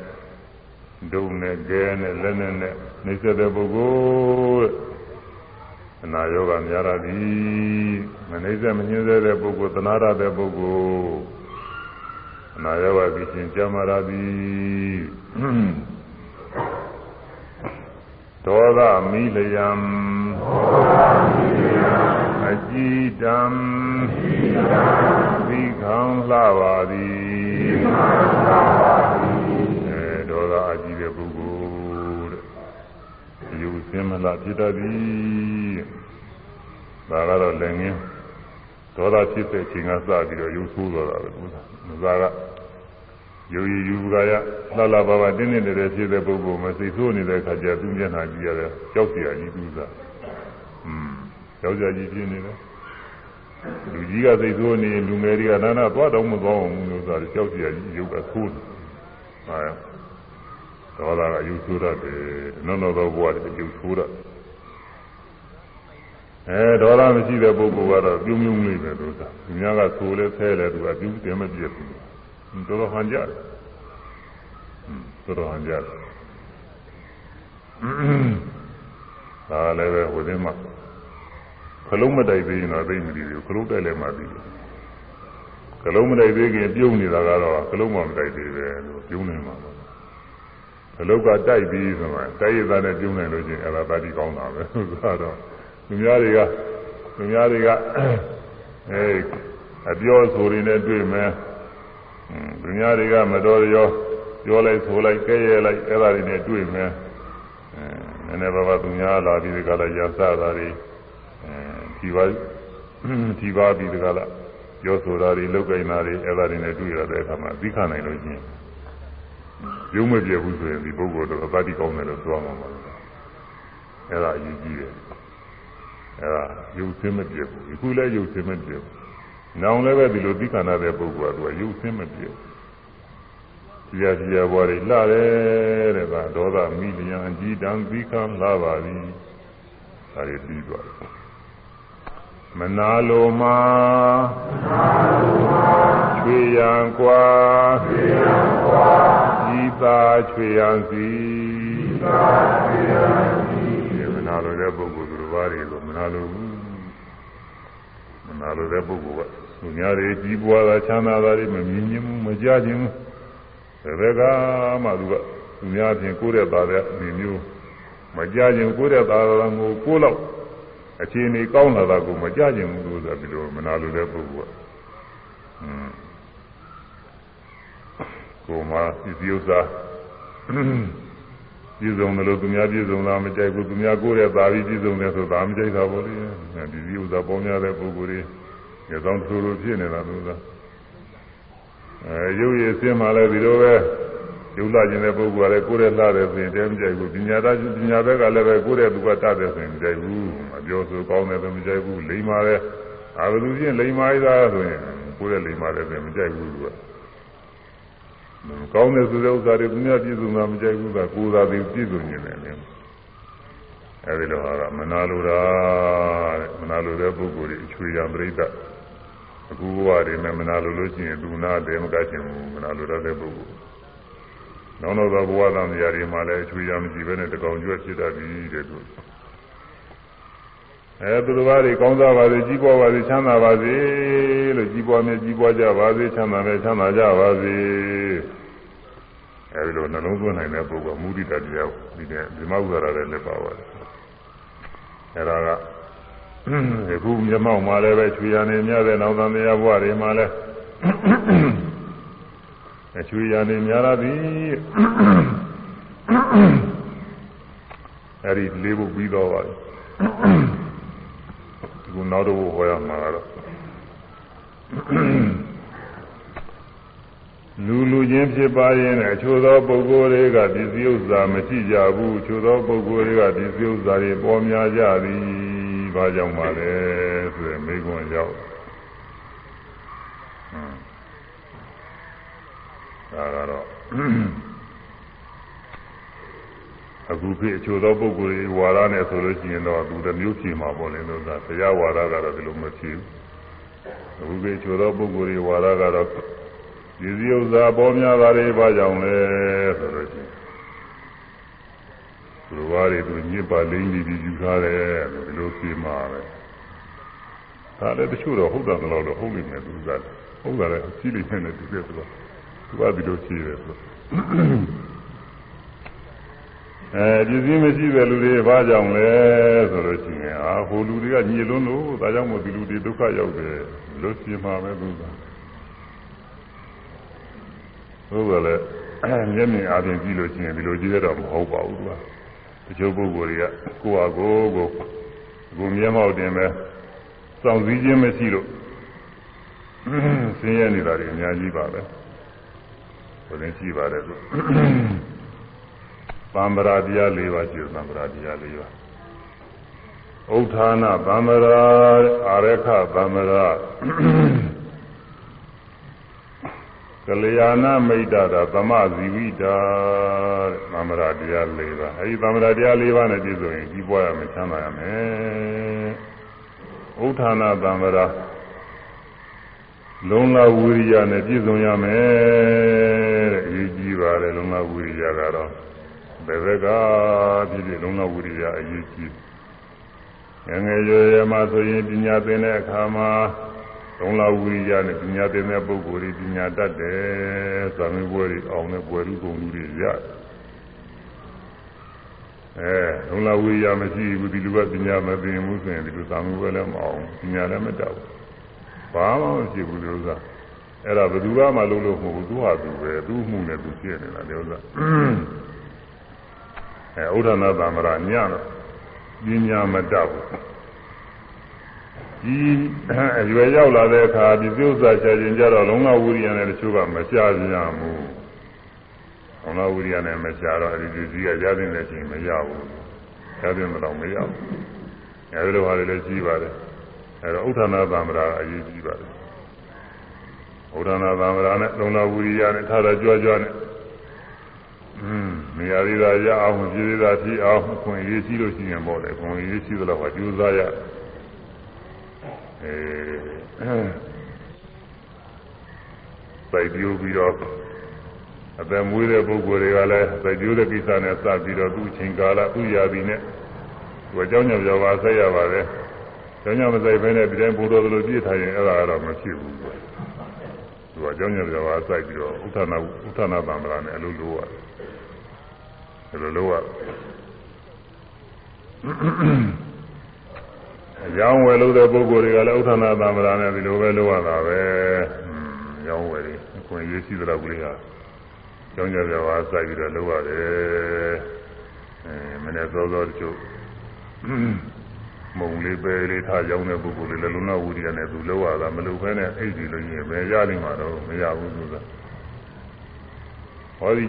ဒုံနဲ့ဂဲနဲ့လက်နဲ့နဲ့နှိစ္စတဲ့ပုဂ္ဂိုလ်အနာယောဂများရသည်မနှိစ္စမညှင်းစေတဲ့ပုဂ္ဂိုလ်သနာရတဲ့ပုဂ္ဂိုလ် အနာယောဂပြီးရှင်ကြမှာရသည်ဒေါသမီလယံအကြည်တံသီခံလှပါသည်အဲဒေါသအကြည်တဲ့ပုဂ္ဂိုလ်တဲ့ယူစင်းမလားဖြစ်တတ်သည်ဒါကတော့လည်းငင်းဒေါသဖြစ်တဲ့ချိန်ကစပြီးတော့ယူဆိုးတော့တာပဲဘုရား မစားကယုံရည်ယူကရလှလှပါပါတင်းတင်းတယ်တယ်ဖြစ်တဲ့ပုဂ္ဂိုလ်မစိတ်ဆိုးနေတဲ့အခါကျသူမျက်နှာကြည့်ရတယ်ကြောက်စရာကြီးသူစားอืมကြောက်စရာကြီးဖြစ်နေတယ်လူကြီးကစိတ်ဆိုးနေလူငယ်တွေကနာနာသွားတော့မသွားဘူးလို့ဆိုတာကြောက်ကြရကြီးရုပ်ကဆိုးတယ်။ဟာဒေါသကရုပ်ဆိုးတတ်တယ်။နောင်တော့ဘဝတွေရုပ်ဆိုးတတ်တယ် အဲဒေါသမရှိတဲ့ပုဂ္ဂိုလ်ကတော့ပြုံးပြုံးလေးပဲလို့သာသူများကဆိုလဲဆဲလဲသူကပြုံးတယ်မပြည့်ဘူးတော်တော်ဟန်ကြတယ်တော်တော်ဟန်ကြတယ်ဒါလည်းပဲဟိုတင်းမှာခလုံးမတိုက်သေးရင်တော့သိမသိဘူးခလုံးတိုက်လည်းမသိဘူးခလုံးမတိုက်သေးခင်ပြုံးနေတာကတော့ခလုံးမမတိုက်သေးပဲလို့ပြုံးနေမှာပါခလုံးကတိုက်ပြီးဆိုမှတိုက်ရတဲ့ပြုံးနေလို့ချင်းအဲ့ဒါတတိကောင်းတာပဲဆိုတော့ လူများတွေကလူများတွေကအဲအပြောဆိုရင်းနဲ့တွေ့မယ်လူများတွေကမတော်ရောပြောလိုက်ဆိုလိုက်ကဲရဲလိုက်အဲ့ဒါတွေနဲ့တွေ့မယ်အဲနည်းနည်းပါးပါးသူများလာပြီးဒီကလာရစတာတွေအဲဒီပါဒီပါပြီးဒီကလာပြောဆိုတာတွေလောက်ကင်တာတွေအဲ့ဒါတွေနဲ့တွေ့ရတဲ့အခါမှာသိခနိုင်လို့ချင်းရုံးမပြဘူးဆိုရင်ဒီပုဂ္ဂိုလ်တော့အပတိကောင်းတယ်လို့ပြောမှာပါအဲ့ဒါအရေးကြီးတယ် အဲ့ဒါရုပ်ဆင်းမပြဘူးအခုလည်းရုပ်ဆင်းမပြဘူးနောင်လည်းပဲဒီလိုသိခဏတဲ့ပုဂ္ဂိုလ်ကသူကရုပ်ဆင်းမပြဘူးကြည်ရကြည်ရဘွားတွေလှတယ်တဲ့ကဒေါသမိလျံအကြည်တံသိခံလှပါသည်ဒါတွေပြီးသွားတယ်မနာလိုမှာချွေရန်กว่าချွေရန်กว่าဤသာချွေရန်စီဤသာချွေရန်စီမနာလိုတဲ့ပုဂ္ဂိုလ်သူဘာတွေကိုမ နာလိုဘူးမနာလိုတဲ့ပုဂ္ဂိုလ်ကသူများတွေကြီးပွားတာချမ်းသာတာတွေမမြင်ခြင်းမကြားခြင်းဘယ်ကမှသူကသူများချင်းကိုယ်တဲ့သားတဲ့အနေမျိုးမကြားခြင်းကိုယ်တဲ့သားတော်ကိုကိုယ်လောက်အခြေအနေကောင်းလာတာကိုမကြကျင်ဘူးလို့ဆိုတာဒီလိုမနာလိုတဲ့ပုဂ္ဂိုလ်ကอืมကိုမစီစီဥစ္စာ ပြည်စုံတယ်လို့သူများပြည်စုံတာမကြိုက်ဘူးသူများကိုယ်ရဲ့သာပြီးပြည်စုံတယ်ဆိုတာမကြိုက်တာပေါ့လေဒီစီဥစ္စာပေါင်းများတဲ့ပုဂ္ဂိုလ်တွေရသောသူလိုဖြစ်နေတာလို့သာအဲရုပ်ရည်စင်းမှလည်းဒီလိုပဲယုံလာခြင်းတဲ့ပုဂ္ဂိုလ်ကလည်းကိုယ်ရဲ့လှတယ်ဆိုရင်တဲမကြိုက်ဘူးပညာသားပညာဘက်ကလည်းပဲကိုယ်ရဲ့သူကတတ်တယ်ဆိုရင်မကြိုက်ဘူးအပြောဆိုကောင်းတယ်ဆိုမကြိုက်ဘူးလိမ္မာတယ်အာဘလူချင်းလိမ္မာရတာဆိုရင်ကိုယ်ရဲ့လိမ္မာတယ်ဆိုရင်မကြိုက်ဘူးသူက ကောင်းတယ်ဆိုတဲ့ဥစ္စာတွေသူများပြည့်စုံတာမကြိုက်ဘူးကကိုယ်သာသိပြည့်စုံနေတယ်လေအဲဒီလိုဟာကမနာလိုတာတဲ့မနာလိုတဲ့ပုဂ္ဂိုလ်တွေအချွေရံပြိဋ္ဌအခုဘဝတွေနဲ့မနာလိုလို့ရှိရင်သူနာတယ်မကချင်ဘူးမနာလိုတဲ့ပုဂ္ဂိုလ်နောက်တော့ဘဝသံဃာတွေမှာလည်းအချွေရမရှိဘဲနဲ့တကောင်ကျွတ်ဖြစ်တတ်ပြီတဲ့သူ အဲသူတော်ဘာတွေကောင်းစားပါစေကြီးပွားပါစေချမ်းသာပါစေလို့ကြီးပွားမြဲကြီးပွားကြပါစေချမ်းသာမြဲချမ်းသာကြပါစေအဲဒီလိုနှလုံးသွင်းနိုင်တဲ့ပုဂ္ဂိုလ်မုဒိတတရားဒီနဲ့ဒီမဥဒရာလည်းလက်ပါပါတယ်အဲဒါကအခုမြမောက်မှာလည်းပဲချွေရနေများတဲ့နောက်သံဃာဘဝတွေမှာလည်းအချွေရနေများရသည်အဲဒီလေးဖို့ပြီးတော့ပါဒီ ကနောက်တော့ဟောရမှာတော့လူလူချင်းဖြစ်ပါရင်အချို့သောပုဂ္ဂိုလ်တွေကဒီစည်းဥစ္စာမရှိကြဘူးအချို့သောပုဂ္ဂိုလ်တွေကဒီစည်းဥစ္စာတွေပေါ်များကြသည်ဘာကြောင့်ပါလဲဆိုရင်မိကွန်းရောက်ဒါကတော့ အခုဖြစ်အချို့သောပုဂ္ဂိုလ်တွေဝါဒနဲ့ဆိုလို့ရှိရင်တော့သူတစ်မျိုးဖြေမှာပေါ့လေလို့သာတရားဝါဒကတော့ဒီလိုမဖြစ်ဘူးအခုဖြစ်အချို့သောပုဂ္ဂိုလ်တွေဝါဒကတော့ဒီစည်းဥစ္စာပေါ်များတာတွေဘာကြောင့်လဲဆိုလို့ရှိရင်သူဝါတွေသူညစ်ပါလိမ့်ပြီးပြီးယူထားတယ်ဒီလိုဖြေမှာပဲဒါလည်းတချို့တော့ဟုတ်တယ်လို့တော့ဟုတ်နေတယ်သူကဟုတ်တယ်အကြည့်လိုက်နေတယ်သူကသူကဒီလိုဖြေတယ်ဆို အဲပစ္စည်းမရှိတဲ့လူတွေဘာကြောင့်လဲဆိုလို့ရှိရင်အာဟိုလူတွေကညှိလွန်းလို့ဒါကြောင့်မို့ဒီလူတွေဒုက္ခရောက်တယ်လို့ရှင်းမှာပဲသူကဟုတ်ကဲ့လေမျက်မြင်အားဖြင့်ကြည့်လို့ရှိရင်ဒီလိုကြည့်ရတော့မဟုတ်ပါဘူးသူကတချို့ပုဂ္ဂိုလ်တွေကကိုယ့်ဟာကိုယ်ကိုကိုမျက်မှောက်တင်ပဲစောင့်စည်းခြင်းမရှိလို့ဆင်းရဲနေတာတွေအများကြီးပါပဲဘယ်လိုရှိပါတယ် လို့သံဗရာတရား၄ပါးရှိတယ်သံဗရာတရား၄ပါးဥဋ္ဌာဏသံဗရာအာရခသံဗရာကလျာဏမိတ်တာသမဇီဝိတာသံဗရာတရား၄ပါးအဲဒီသံဗရာတရား၄ပါးနဲ့ပြည့်စုံရင်ကြီးပွားရမယ်ချမ်းသာရမယ်ဥဋ္ဌာဏသံဗရာလုံလဝိရိယနဲ့ပြည့်စုံရမယ်တဲ့အရေးကြီးပါတယ်လုံလဝိရိယကတော့ ဘယ်ဘက်ကဖြစ်ဖြစ်လုံးဝဝိရိယအရေးကြီးငငယ်ရွယ်ရွယ်မှာဆိုရင်ပညာသင်တဲ့အခါမှာလုံးဝဝိရိယနဲ့ပညာသင်တဲ့ပုဂ္ဂိုလ်တွေပညာတတ်တယ်။သာမန်ဘွယ်တွေအောင်တဲ့ဘွယ်လူကုန်လူတွေရတယ်။အဲလုံးဝဝိရိယမရှိဘူးဒီလူကပညာမသင်ဘူးဆိုရင်ဒီလိုသာမန်ဘွယ်လည်းမအောင်ပညာလည်းမတတ်ဘူး။ဘာမှမရှိဘူးဒီဥစ္စာ။အဲ့ဒါဘယ်သူမှမလုပ်လို့မဟုတ်ဘူးသူဟာသူပဲသူ့မှုနဲ့သူဖြစ်နေတာဒီဥစ္စာ။ အဲဥဒ္ဒနာသမရညတော့ပညာမတတ်ဘူးဒီအရွယ်ရောက်လာတဲ့အခါဒီပြုစာချခြင်းကြတော့လုံလဝိရိယနဲ့တချို့ကမချပြန်ဘူးလုံလဝိရိယနဲ့မချတော့အဲဒီဒီစီကရတဲ့တဲ့အချိန်မရဘူးရတဲ့တော့မရဘူးအဲဒီလိုဟာတွေလည်းကြီးပါတယ်အဲတော့ဥဒ္ဒနာသမရအရေးကြီးပါတယ်ဥဒ္ဒနာသမရနဲ့လုံလဝိရိယနဲ့ထားတာကြွကြွနဲ့ อืมနေရာသေးတာရအောင်ပြည်သေးတာဖြစ်အောင်ခွင့်ရေးရှိလို့ရှိရင်ပေါ့လေခွင့်ရေးရှိသလောက်ဟာကြိုးစားရအဲစိုက်ပြိုးပြီးတော့အသက်မွေးတဲ့ပုဂ္ဂိုလ်တွေကလည်းစိုက်ပြိုးတဲ့ကိစ္စနဲ့စပြီးတော့သူ့ချိန်ကာလသူ့ရာသီနဲ့သူအကြောင်းကြောင့်ပြောပါဆက်ရပါတယ်ကျောင်းကြောင့်မဆိုင်ဘဲနဲ့ဒီတိုင်းဘုရားလိုပြည့်ထားရင်အဲ့ဒါကတော့မဖြစ်ဘူးသူကအကြောင်းကြောင့်ပြောပါစိုက်ပြီးတော့ဥထနာဥထနာတံ္ဍရာနဲ့အလိုလိုရတယ် ဒီလိုလိုရရောင်းဝယ်လို့တဲ့ပုဂ္ဂိုလ်တွေကလည်းဥထနာတံ္ဍရာနဲ့ဒီလိုပဲလိုရတာပဲရောင်းဝယ်တွေအခွင့်အရေးရှိတဲ့လောက်ကလေးဟာကျောင်းကြပြပါစိုက်ပြီးတော့လိုရတယ်အဲမနေ့စောစောတချို့မုံလေးပဲလေးထားရောင်းတဲ့ပုဂ္ဂိုလ်တွေလည်းလုံလဝိရိယနဲ့သူလိုရတာမလိုဘဲနဲ့အိတ်ဒီလို့ရင်ပဲရနိုင်မှာတော့မရဘူးသူကဟောဒီ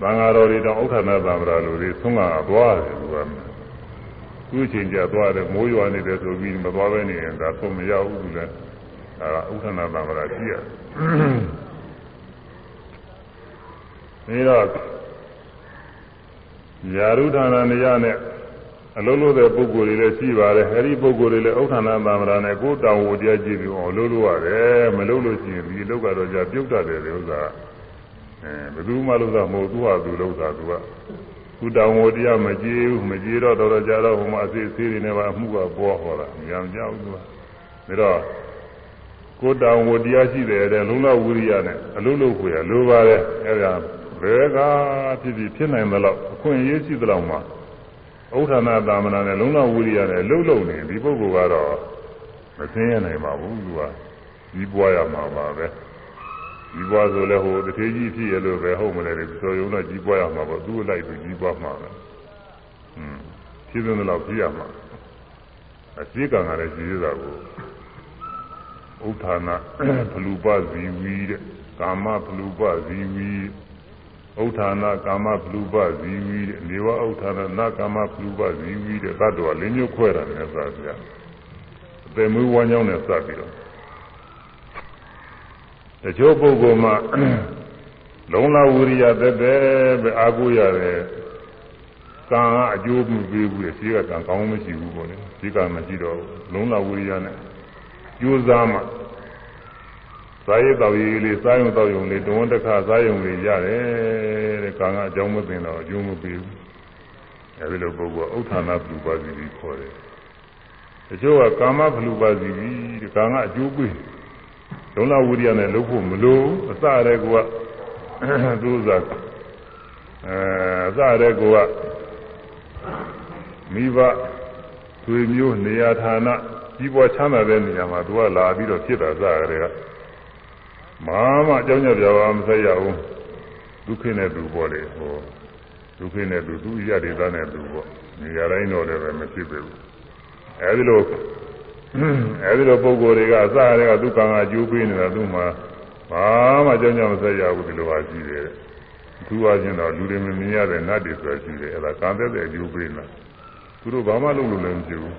သံဃာတော်တွေတောင်ဥက္ခဏသံဃာလူတွေသုံးကသွားတယ်သူကသူ့ချိန်ကျသွားတယ်မိုးရွာနေတယ်ဆိုပြီးမသွားဘဲနေရင်ဒါသုံးမရဘူးသူလည်းဒါကဥက္ခဏသံဃာရှိရပြီးတော့ယာရုဌာနနေရနဲ့အလုံးလို့တဲ့ပုဂ္ဂိုလ်တွေလည်းရှိပါတယ်အဲဒီပုဂ္ဂိုလ်တွေလည်းဥဋ္ဌာဏသံဃာနဲ့ကိုယ်တောင်ဝတရားကြည့်ပြီးအောင်လုံးလို့ရတယ်မလုံးလို့ရှိရင်ဒီလောကတော့ကြာပြုတ်တတ်တယ်ဒီဥစ္စာ အဲဘယ်သူမှလို့သာမဟုတ်သူ့ဟာသူလို့သာသူကသူတောင်ဝတရားမကြည့်ဘူးမကြည့်တော့တော်တော်ကြာတော့ဟိုမှာအစီအစီတွေနဲ့ပါအမှုကပေါ်ဟောတာညံကြောက်သူကဒါတော့ကိုယ်တောင်ဝတရားရှိတယ်တဲ့လုံးလောက်ဝိရိယနဲ့အလုံးလို့ခွေရလိုပါတယ်အဲဒါဘယ်ကဖြစ်ဖြစ်ဖြစ်နိုင်သလောက်အခွင့်အရေးရှိသလောက်မှာဥထာဏသာမဏေနဲ့လုံးလောက်ဝိရိယနဲ့လှုပ်လှုပ်နေဒီပုဂ္ဂိုလ်ကတော့မသိရနိုင်ပါဘူးသူကကြီးပွားရမှာပါပဲ ကြီးပွားဆိုလဲဟိုတထေးကြီးဖြစ်ရလို့ပဲဟုတ်မလဲဆိုရုံတော့ကြီးပွားရမှာပေါ့သူ့လိုက်ပြီးကြီးပွားမှာပဲอืมဖြစ်တဲ့လောက်ပြရမှာအစိကံကလည်းကြီးရတာကိုဥထာဏဖလူပဇီဝီတဲ့ကာမဖလူပဇီဝီဥထာဏကာမဖလူပဇီဝီတဲ့နေဝဥထာဏနာကာမဖလူပဇီဝီတဲ့သတ္တဝါလေးမျိုးခွဲတာနဲ့သာပြအပေမွေးဝမ်းကြောင်းနဲ့စပ်ပြီးတော့ တချို့ပုဂ္ဂိုလ်မှာလုံလဝိရိယသက်သက်ပဲအာကိုရတယ်ကံကအကျိုးမပေးဘူးလေရှိကကံကောင်းမရှိဘူးပေါ့လေရှိကမရှိတော့လုံလဝိရိယနဲ့ကြိုးစားမှစားရတော့ရည်လေးစားရုံတော့ရုံလေးတုံးတစ်ခါစားရုံလေးရတယ်တဲ့ကံကအကြောင်းမသိတော့အကျိုးမပေးဘူးအဲဒီလိုပုဂ္ဂိုလ်ဥဋ္ဌာဏပြုပါစီပြီးခေါ်တယ်တချို့ကကာမဖလူပါစီပြီးဒီကံကအကျိုးပေး လုံလဝိရိယနဲ့လုပ်ဖို့မလိုအစရဲကသူဥစားအဲအစရဲကမိဘသွေမျိုးနေရာဌာနကြီးပွားချမ်းသာတဲ့နေရာမှာသူကလာပြီးတော့ဖြစ်တာစရဲကမာမအကြောင်းကြောင့်ပြောမဆက်ရဘူးဒုက္ခနဲ့သူပေါ့လေဟောဒုက္ခနဲ့သူသူရတဲ့သားနဲ့သူပေါ့နေရာတိုင်းတော့လည်းပဲမဖြစ်ပေဘူးအဲဒီလို အဲဒီလိုပုံကိုယ်တွေကအစရဲကသူကံကကျိုးပေးနေတာသူ့မှာဘာမှကြောင်းကြောင်းမဆက်ရဘူးဒီလိုပါရှိတယ်သူအချင်းတော့လူတွေမမြင်ရတဲ့နတ်တွေဆိုရှိတယ်အဲ့ဒါကံသက်တဲ့အကျိုးပေးနေတာသူတို့ဘာမှလုပ်လို့လည်းမဖြစ်ဘူး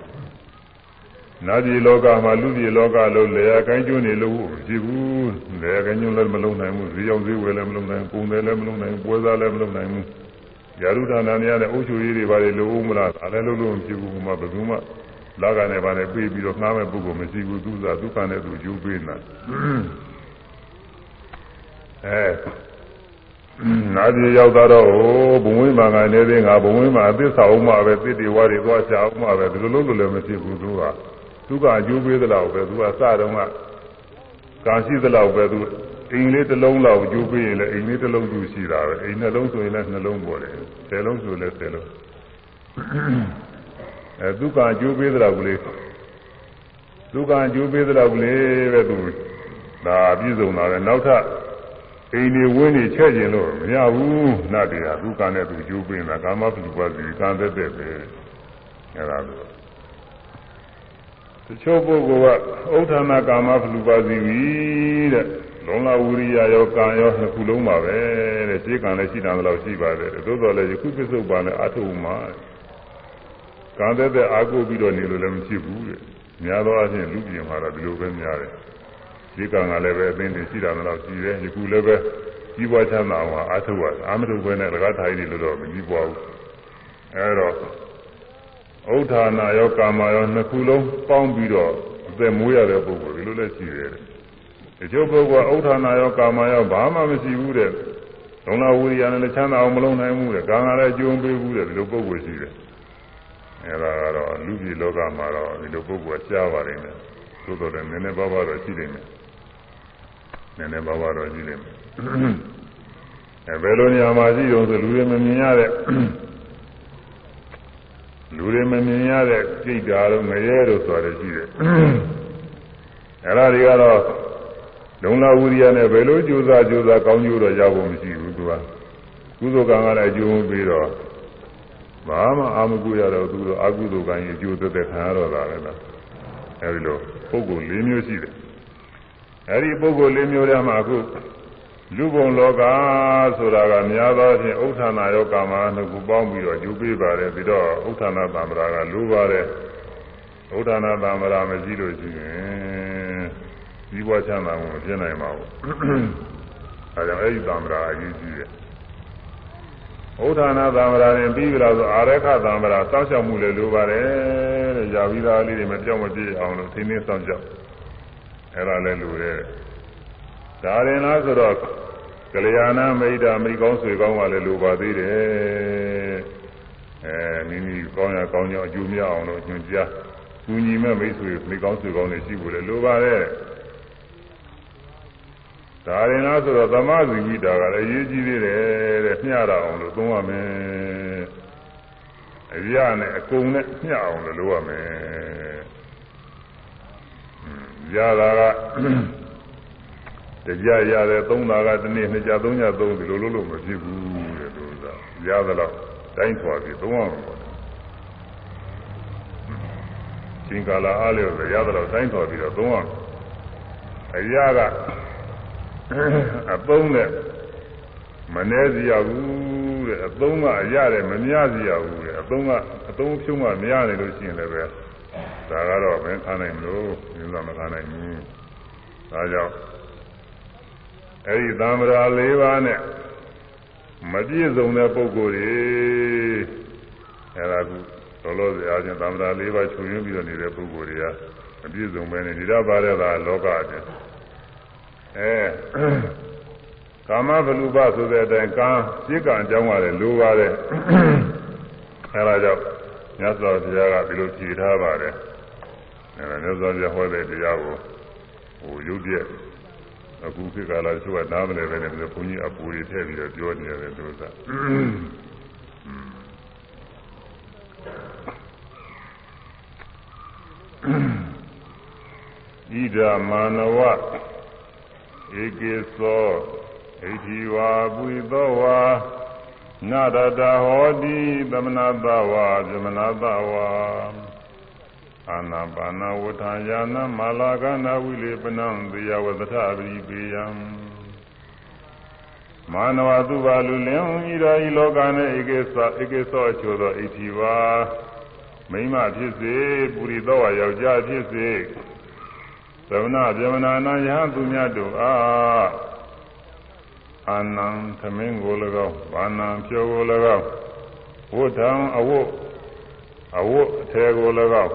နတ်ပြည်လောကမှာလူပြည်လောကလို့လေယာကိုင်းကျွန်းနေလို့မရှိဘူးလေယာကိုင်းကျွန်းလည်းမလုံးနိုင်ဘူးဈေးရောက်ဈေးဝယ်လည်းမလုံးနိုင်ဘူးပုံတယ်လည်းမလုံးနိုင်ဘူးပွဲစားလည်းမလုံးနိုင်ဘူးယာရုဌာနများနဲ့အုပ်ချုပ်ရေးတွေပါလေလို့ဦးမလားဒါလည်းလုပ်လို့မဖြစ်ဘူးမှဘယ်သူမှ လာကနေပါနဲ့ပြေးပြီးတော့ငှားမဲ့ပုဂ္ဂိုလ်မရှိဘူးသူစားဒုက္ခနဲ့သူကျိုးပေးနေတာအဲနာပြည်ရောက်တော့ဘုံဝင်းမှာကနေသေးငါဘုံဝင်းမှာအသစ္စာဥမှာပဲသစ်တွေဝါတွေသွားချအောင်မှာပဲဒီလိုလိုလည်းမရှိဘူးသူကသူကအကျိုးပေးသလောက်ပဲသူကစတော့ကကာရှိသလောက်ပဲသူအိမ်လေးတစ်လုံးလောက်အကျိုးပေးရင်လည်းအိမ်လေးတစ်လုံးကျူရှိတာပဲအိမ်နှလုံးဆိုရင်လည်းနှလုံးပေါ်တယ်ဆယ်လုံးဆိုလည်းဆယ်လုံး အဲသူကအကျိုးပေးသလောက်ကလေးသူကအကျိုးပေးသလောက်ကလေးပဲသူဒါပြည့်စုံတာပဲနောက်ထပ်အိမ်နေဝင်းနေချဲ့ကျင်လို့မရဘူးနတ်တွေကသူကနဲ့သူကျိုးပင်းတာကာမပုပ္ပစီကံသက်သက်ပဲအဲဒါလိုတချို့ပုဂ္ဂိုလ်ကဥဋ္ဌာဏကာမပုပ္ပစီပြီတဲ့လုံလဝိရိယရောကံရောနှစ်ခုလုံးပါပဲတဲ့ခြေကံလည်းရှိတယ်လို့ရှိပါတယ်သို့တော်လည်းယခုပစ္စုပန်နဲ့အထုံမှာကံသ က်သက်အာကိုပြီးတော့နေလို့လည်းမရှိဘူးတဲ့များသောအားဖြင့်လူပြည်မှာတော့ဒီလိုပဲများတယ်ဒီကံကလည်းပဲအသိဉာဏ်ရှိတာတော့ရှိတယ်ယခုလည်းပဲကြီးပွားချမ်းသာအောင်အားထုတ်ရအာမထုတ်ပဲနဲ့လကားထိုင်နေလို့တော့မကြီးပွားဘူးအဲတော့ဥဋ္ဌာဏရောကာမရောနှစ်ခုလုံးပေါင်းပြီးတော့အသက်မွေးရတဲ့ပုဂ္ဂိုလ်ဒီလိုလည်းရှိတယ်ဒီကျုပ်ပုဂ္ဂိုလ်ကဥဋ္ဌာဏရောကာမရောဘာမှမရှိဘူးတဲ့လုံလဝိရိယနဲ့ချမ်းသာအောင်မလုံးနိုင်ဘူးတဲ့ကံကလည်းကြုံပေးဘူးတဲ့ဒီလိုပုဂ္ဂိုလ်ရှိတယ် အဲဒါကတော့လူပြည်လောကမှာတော့ဒီလိုပုဂ္ဂိုလ်ကြားပါတယ်နဲ့သို့တော်လည်းနည်းနည်းပါးပါးတော့ရှိနေတယ်နည်းနည်းပါးပါးတော့ရှိနေတယ်အဲဘယ်လိုနေရာမှာရှိတော့ဆိုလူတွေမမြင်ရတဲ့လူတွေမမြင်ရတဲ့စိတ်ဓာတ်တို့ငရဲတို့ဆိုတယ်ရှိတယ်အဲဒါတွေကတော့လုံလဝိရိယနဲ့ဘယ်လိုကြိုးစားကြိုးစားကောင်းကျိုးတော့ရဖို့မရှိဘူးသူကကုသိုလ်ကံကလည်းအကျိုးပေးတော့ ဘာမှအာမကုရတော့သူတို့အကုသိုလ်ကံရဲ့အကျိုးသက်သက်ခံရတော့တာပဲလားအဲဒီလိုပုဂ္ဂိုလ်၄မျိုးရှိတယ်အဲဒီပုဂ္ဂိုလ်၄မျိုးထဲမှာအခုလူဘုံလောကဆိုတာကများသောဖြင့်ဥဋ္ဌာဏယောကာမနှစ်ခုပေါင်းပြီးတော့ယူပေးပါတယ်ပြီးတော့ဥဋ္ဌာဏသံ္ဍရာကလိုပါတယ်ဥဋ္ဌာဏသံ္ဍရာမရှိလို့ရှိရင်ဒီဘဝချမ်းသာမှုမဖြစ်နိုင်ပါဘူးအဲကြောင့်အဲဒီသံ္ဍရာအရေးကြီးတယ် ဥဋ္ဌာဏသံ္ဍရာရင်ပြီးပြီလားဆိုအာရခသံ္ဍရာစောင့်ရှောက်မှုလည်းလိုပါတယ်တဲ့။ယာဝီသားလေးတွေမပြောင်းမပြေအောင်လို့သိနေစောင့်ရှောက်အဲ့ဒါလည်းလိုတယ်။ဒါရင်လားဆိုတော့ကလျာဏမိတ်တာမိကောင်းဆွေကောင်းကလည်းလိုပါသေးတယ်။အဲမိမိကောင်းရကောင်းကြောင်းအကျိုးများအောင်လို့ညွှန်ကြားကူညီမဲ့မိတ်ဆွေမိကောင်းဆွေကောင်းတွေရှိဖို့လည်းလိုပါတယ်။ ဒါရင်လားဆိုတော့သမာဓိဝိတာကလည်းရေးကြည့်သေးတယ်တဲ့မျှရအောင်လို့သုံးရမယ်အရာနဲ့အကုန်နဲ့မျှအောင်လို့လုပ်ရမယ်ရတာကတရားရတယ်သုံးတာကဒီနေ့နှစ်ကြသုံးကြသုံးဒီလိုလုပ်လို့မဖြစ်ဘူးတဲ့လို့သာရသလောက်တိုင်းထွာပြီးသုံးရမှာပေါ့ရှင်ကာလာအားလျော်ဆိုရသလောက်တိုင်းထွာပြီးတော့သုံးရမှာအရာက အသုံးနဲ့မနှဲစီရဘူးတဲ့အသုံးကအရတယ်မများစီရဘူးတဲ့အသုံးကအသုံးဖြုံးမှမရနိုင်လို့ရှိရင်လည်းပဲဒါကတော့မင်းခံနိုင်လို့မြင်သာမခံနိုင်ဘူးဒါကြောင့်အဲဒီသံဗရာ၄ပါးနဲ့မပြည့်စုံတဲ့ပုဂ္ဂိုလ်တွေအဲဒါကလောလောဆယ်အားဖြင့်သံဗရာ၄ပါးချုပ်ရင်းပြီးတော့နေတဲ့ပုဂ္ဂိုလ်တွေကမပြည့်စုံပဲနဲ့ဒီတော့ပါတဲ့ကလောကအပြင် အဲကာမဘလူပဆိုတဲ့အတိုင်းကံစိတ်ကံအကြောင်းကလည်းလိုပါတယ်အဲဒါကြောင့်မြတ်စွာဘုရားကဒီလိုဖြေထားပါတယ်အဲဒါမြတ်စွာဘုရားဟောတဲ့တရားကိုဟိုရုပ်ပြည့်အခုခေတ်ကာလတချို့ကနားမလည်ပဲနဲ့ဘုန်းကြီးအပူတွေထည့်ပြီးတော့ပြောနေရတယ်သူကဣဒာမာနဝ ဧကေသောဣတိဝါပုရိသောဝါနာရတဟောတိသမနာတဝါဇမနာတဝါအာနာပါနာဝဋ္ဌာယာနမာလာကနာဝိလေပနံသေယဝသထပရိပေယံမာနဝသူပါလူလင်ဤရာဤလောကနဲ့ဧကေသောဧကေသောအချို့သောဣတိဝါမိမဖြစ်စေပုရိသောဝါယောက်ျားဖြစ်စေ သမဏဗြဟ္မနာနာယဟသူများတို့အားအာနံသမင်းကို၎င်းဘာနံဖြောကို၎င်းဝဋ္ဌံအဝတ်အဝတ်အထေကို၎င်း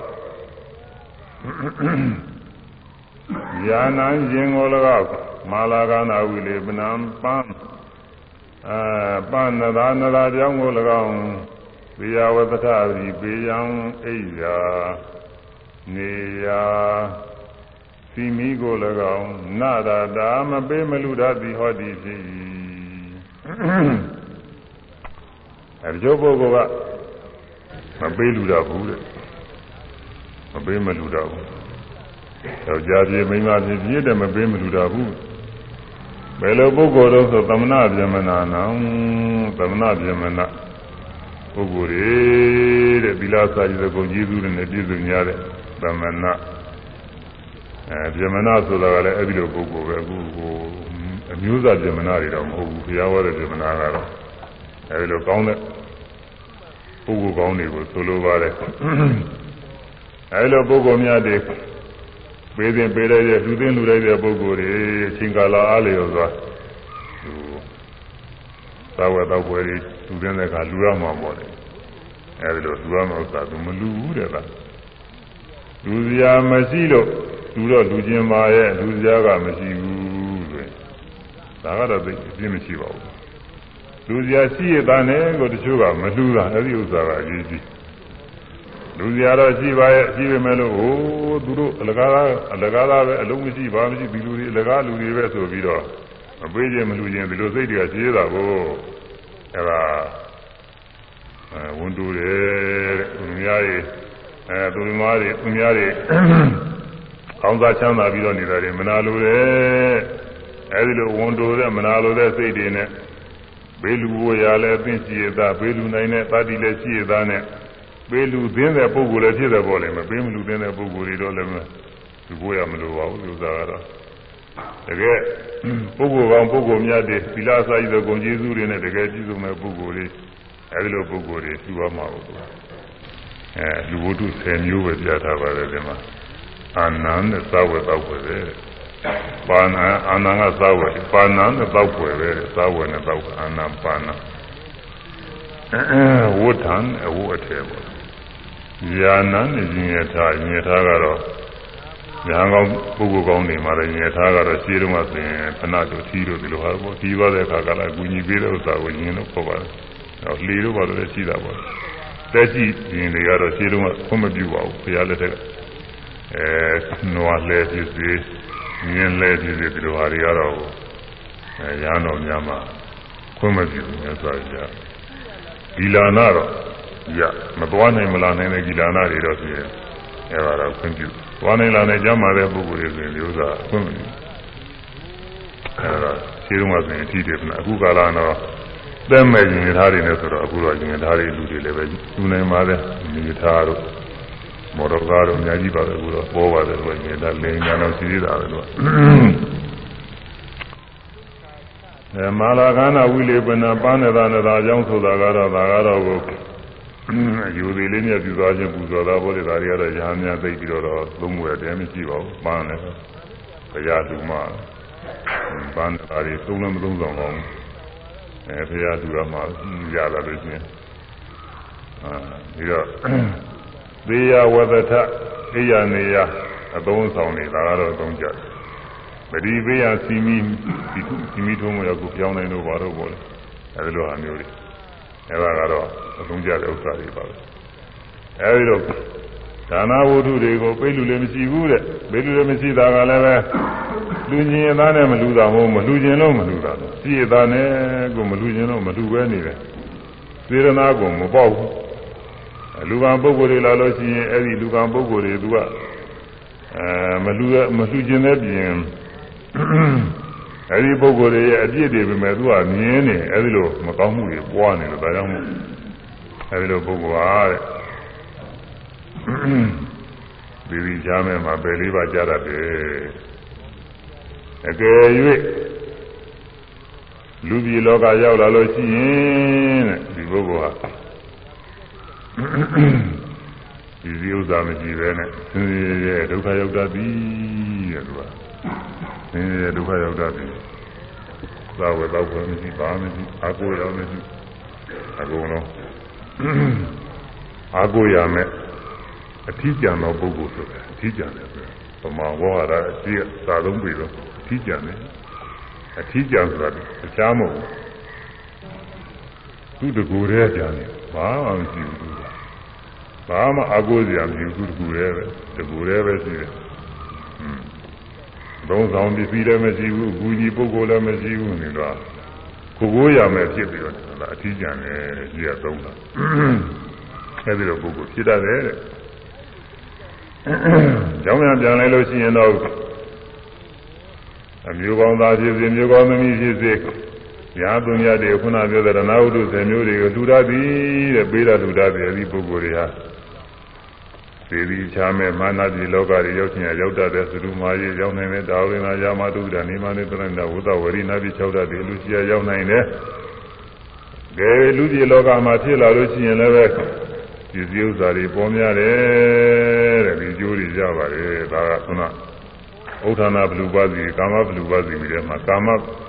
ယာနံရင်ကို၎င်းမာလာကနာဝိလေပနံပန်းအဲပန်းနသာနသာကြောင်းကို၎င်းဝိယဝတ္ထရီပေယံအိယာနေယာ စီမီကို၎င်းနာတာတာမပေးမလူတတ်သည်ဟောသည်ဖြစ်၏အဲဒီကျုပ်ပုဂ္ဂိုလ်ကမပေးလူတော့ဘူးတဲ့မပေးမလူတော့ဘူးယောက်ျားပြေမိန်းမပြေပြည့်တယ်မပေးမလူတော့ဘူးဘယ်လိုပုဂ္ဂိုလ်တော့ဆိုသမဏဗြဟ္မနာနံသမဏဗြဟ္မနာပုဂ္ဂိုလ်တွေတဲ့သီလစာရည်ကိုကျေးဇူးတွေနဲ့ပြည့်စုံကြတဲ့သမဏ အဲဗြဟ္မဏဆိုတာကလည်းအဲ့ဒီလိုပုဂ္ဂိုလ်ပဲအခုဟိုအမျိုးသားဗြဟ္မဏတွေတော့မဟုတ်ဘူးဘုရားဟောတဲ့ဗြဟ္မဏကတော့အဲဒီလိုကောင်းတဲ့ပုဂ္ဂိုလ်ကောင်းတွေကိုဆိုလိုပါတယ်အဲဒီလိုပုဂ္ဂိုလ်များတွေပေးတင်ပေးလိုက်တဲ့လူသိလူလိုက်တဲ့ပုဂ္ဂိုလ်တွေအချိန်ကာလအားလျော်စွာသူသာဝတ္တဘွယ်တွေလူသိတဲ့အခါလူရမှာပေါ့လေအဲဒီလိုလူရမှာဥစ္စာသူမလူဘူးတဲ့ကလူစရာမရှိလို့ လူတော့လူချင်းပါရဲ့လူစရာကမရှိဘူးဆိုရင်ဒါကတော့သိအပြင်းမရှိပါဘူးလူစရာရှိရတဲ့နဲ့ကိုတချို့ကမလူတာအဲ့ဒီဥစ္စာကအရေးကြီးလူစရာတော့ရှိပါရဲ့ရှိပေမဲ့လို့ဟိုသူတို့အလကားအလကားပဲအလုံးမရှိပါမရှိဒီလူတွေအလကားလူတွေပဲဆိုပြီးတော့မပေးခြင်းမလူခြင်းဒီလိုစိတ်တွေကရှိရတာကိုအဲ့ဒါအဲဝန်တူတယ်တဲ့သူများတွေအဲသူများတွေသူများတွေ ကောင်းစားချမ်းသာပြီးတော့နေတာတွေမနာလိုတဲ့အဲဒီလိုဝန်တိုတဲ့မနာလိုတဲ့စိတ်တွေနဲ့ဘေးလူဘိုးရလည်းအသိရှိရတာဘေးလူနိုင်တဲ့တတိလည်းရှိရတာနဲ့ဘေးလူသင်းတဲ့ပုဂ္ဂိုလ်လည်းဖြစ်တယ်ပေါ့လေမဘေးမလူသင်းတဲ့ပုဂ္ဂိုလ်တွေတော့လည်းလူဘိုးရမလိုပါဘူးလူသားကတော့တကယ်ပုဂ္ဂိုလ်ကောင်းပုဂ္ဂိုလ်များတွေသီလစာရည်သောဂုဏ်ကျေးဇူးတွေနဲ့တကယ်ပြည့်စုံတဲ့ပုဂ္ဂိုလ်တွေအဲဒီလိုပုဂ္ဂိုလ်တွေရှိရမှာပေါ့အဲလူဝတ္ထု10မျိုးပဲပြထားပါတယ်ဒီမှာ အာနန္တဲ့သာဝေတောက်ွယ်ပဲပါဏာအာနန္ကသာဝေပါဏာနဲ့တောက်ွယ်ပဲသာဝေနဲ့တောက်အာနပါဏဝဋ္ဌံအဝတ်အထည်ပေါ့ယာနံနဲ့ညင်ရထားညင်ရထားကတော့ညာကောင်းပုဂ္ဂိုလ်ကောင်းနေမှာလည်းညင်ရထားကတော့ရှင်းတော့မှဆိုရင်ဖဏတို့ထီးတို့ဒီလိုဟာပေါ့ထီးသွားတဲ့အခါကလည်းအကူညီပေးတဲ့ဥစ္စာကိုညင်လို့ခေါ်ပါတယ်ဟောလေတို့ပါလို့ရှိတာပေါ့တက်ရှိရင်တွေကတော့ရှင်းတော့မှခွင့်မပြုပါဘူးဘုရားလက်ထက်က အဲနွားလဲဖြစ်စေမြင်းလဲဖြစ်စေဒီလိုဟာတွေကတော့အဲရဟန်းတော်များမှာခွင့်မပြုဘူးမြတ်စွာဘုရားဒီလာနာတော့ရမသွားနိုင်မလာနိုင်တဲ့ဒီလာနာတွေတော့ဆိုရင်အဲဒါတော့ခွင့်ပြုသွားနိုင်လာနိုင်ကြမှာတဲ့ပုဂ္ဂိုလ်တွေဆိုရင်ဒီဥစ္စာခွင့်မပြုအဲဒါခြေတုံးကဆိုရင်အထီးတယ်အခုကာလတော့သက်မဲ့ရင်ထားတွေနဲ့ဆိုတော့အခုတော့ရင်ထားတွေလူတွေလည်းပဲသူနိုင်ပါတဲ့မိသားတို့ မော်တော်ကားတို့အများကြီးပါပဲအခုတော့ပေါ်ပါတယ်လို့ညင်တာလင်းညာတော့ရှိသေးတာပဲလို့အဲမာလာခန္ဓာဝိလေပနာပန်းနေတာနေတာအကြောင်းဆိုတာကတော့ဒါကတော့ကိုယူသေးလေးနဲ့ပြူသွားခြင်းပူဇော်တာဘောလေဒါတွေကတော့ရဟန်းများသိပြီးတော့သုံးဝယ်တယ်မရှိပါဘူးပန်းလည်းဘုရားလူမပန်းတာတွေသုံးလည်းမသုံးဆောင်ပါဘူးအဲဖရာသူတော်မှာရလာလို့ရှိရင်အာပြီးတော့ သေယဝဒထအိယနေယအသုံးဆောင်နေတာကတော့အသုံးကြတယ်ပရိပေယစီမီစီမီထုံးမရကိုပြောင်းနိုင်လို့ဘာလို့ပေါ့လဲအဲဒီလိုအမျိုးတွေအဲဒါကတော့အသုံးကြတဲ့ဥစ္စာတွေပါပဲအဲဒီတော့ဒါနာဝတ္ထုတွေကိုပိတ်လူလည်းမရှိဘူးတဲ့ပိတ်လူလည်းမရှိတာကလည်းပဲလူညင်သားနဲ့မလူတာမဟုတ်မလူကျင်လို့မလူတာပြည့်သားနဲ့ကိုမလူကျင်လို့မလူပဲနေတယ်သေရနာကိုမပေါ့ဘူး လူကံပုဂ္ဂိုလ်တွေလာလို့ရှိရင်အဲ့ဒီလူကံပုဂ္ဂိုလ်တွေသူကအဲမလူမလူကျင်တဲ့ပြင်အဲ့ဒီပုဂ္ဂိုလ်တွေရဲ့အပြစ်တွေပဲမဲ့သူကမြင်နေအဲ့ဒီလိုမကောင်းမှုတွေပွားနေလို့ဒါကြောင့်မို့အဲ့ဒီလိုပုဂ္ဂိုလ်ဟာတဲ့ဒီဒီကြားမဲ့မှာပယ်လေးပါးကြားရတယ်အကယ်၍လူပြည်လောကရောက်လာလို့ရှိရင်တဲ့ဒီပုဂ္ဂိုလ်ဟာ ဒီဒီဥစ္စာမရှိပဲနဲ့ဆင်းရဲဒုက္ခရောက်တတ်သည်တဲ့သူကဆင်းရဲဒုက္ခရောက်တတ်သည်သာဝေတော့ဘယ်မရှိပါမရှိအာကိုရောမရှိအကုန်လုံးအာကိုရမယ်အထီးကျန်သောပုဂ္ဂိုလ်ဆိုတယ်အထီးကျန်တယ်ဆိုပမာဝါရအရှိသာလုံးပြီတော့အထီးကျန်တယ်အထီးကျန်ဆိုတာတခြားမဟုတ်ဘူးသူတကူရဲကျန်တယ်ဘာမှမရှိဘူး ဘာမှအကိုးစရာမရှိဘူးတကူရဲပဲတကူရဲပဲရှိတယ်ဟွန်းသုံးဆောင်ပစ္စည်းလည်းမရှိဘူးဂူကြီးပုဂ္ဂိုလ်လည်းမရှိဘူးနေတော့ကိုကိုရမယ်ဖြစ်ပြီးတော့အထီးကျန်တယ်ကြီးရသုံးတာအဲဒီလိုပုဂ္ဂိုလ်ဖြစ်တတ်တယ်တဲ့ကျောင်းပြန်ပြန်လိုက်လို့ရှိရင်တော့အမျိုးကောင်းသားဖြစ်စေမျိုးကောင်းသမီးဖြစ်စေရာသူများတွေခုနပြောတဲ့ရဏဝတ္ထုဆယ်မျိုးတွေကိုလူရသည်တဲ့ပေးတာလူရသည်အဲဒီပုဂ္ဂိုလ်တွေဟာ သေသည်ချာမဲ့မာနတိလောကတွေရောက်ချင်ရောက်တတ်တဲ့သုမာရေရောက်နိုင်တဲ့ဒါဝိနာယာမတုဒ္ဒနေမနေတရဏဝုဒ္ဒဝရိနာတိ၆တတ်တယ်လူရှိရရောက်နိုင်တယ်ကဲလူကြီးလောကမှာဖြစ်လာလို့ရှိရင်လည်းပဲဒီစည်းဥစ္စာတွေပေါ်များတယ်တဲ့ဒီကျိုးတွေကြပါတယ်ဒါကခုနဥထာဏဘလူပါစီကာမဘလူပါစီပြီးတဲ့မှာကာမ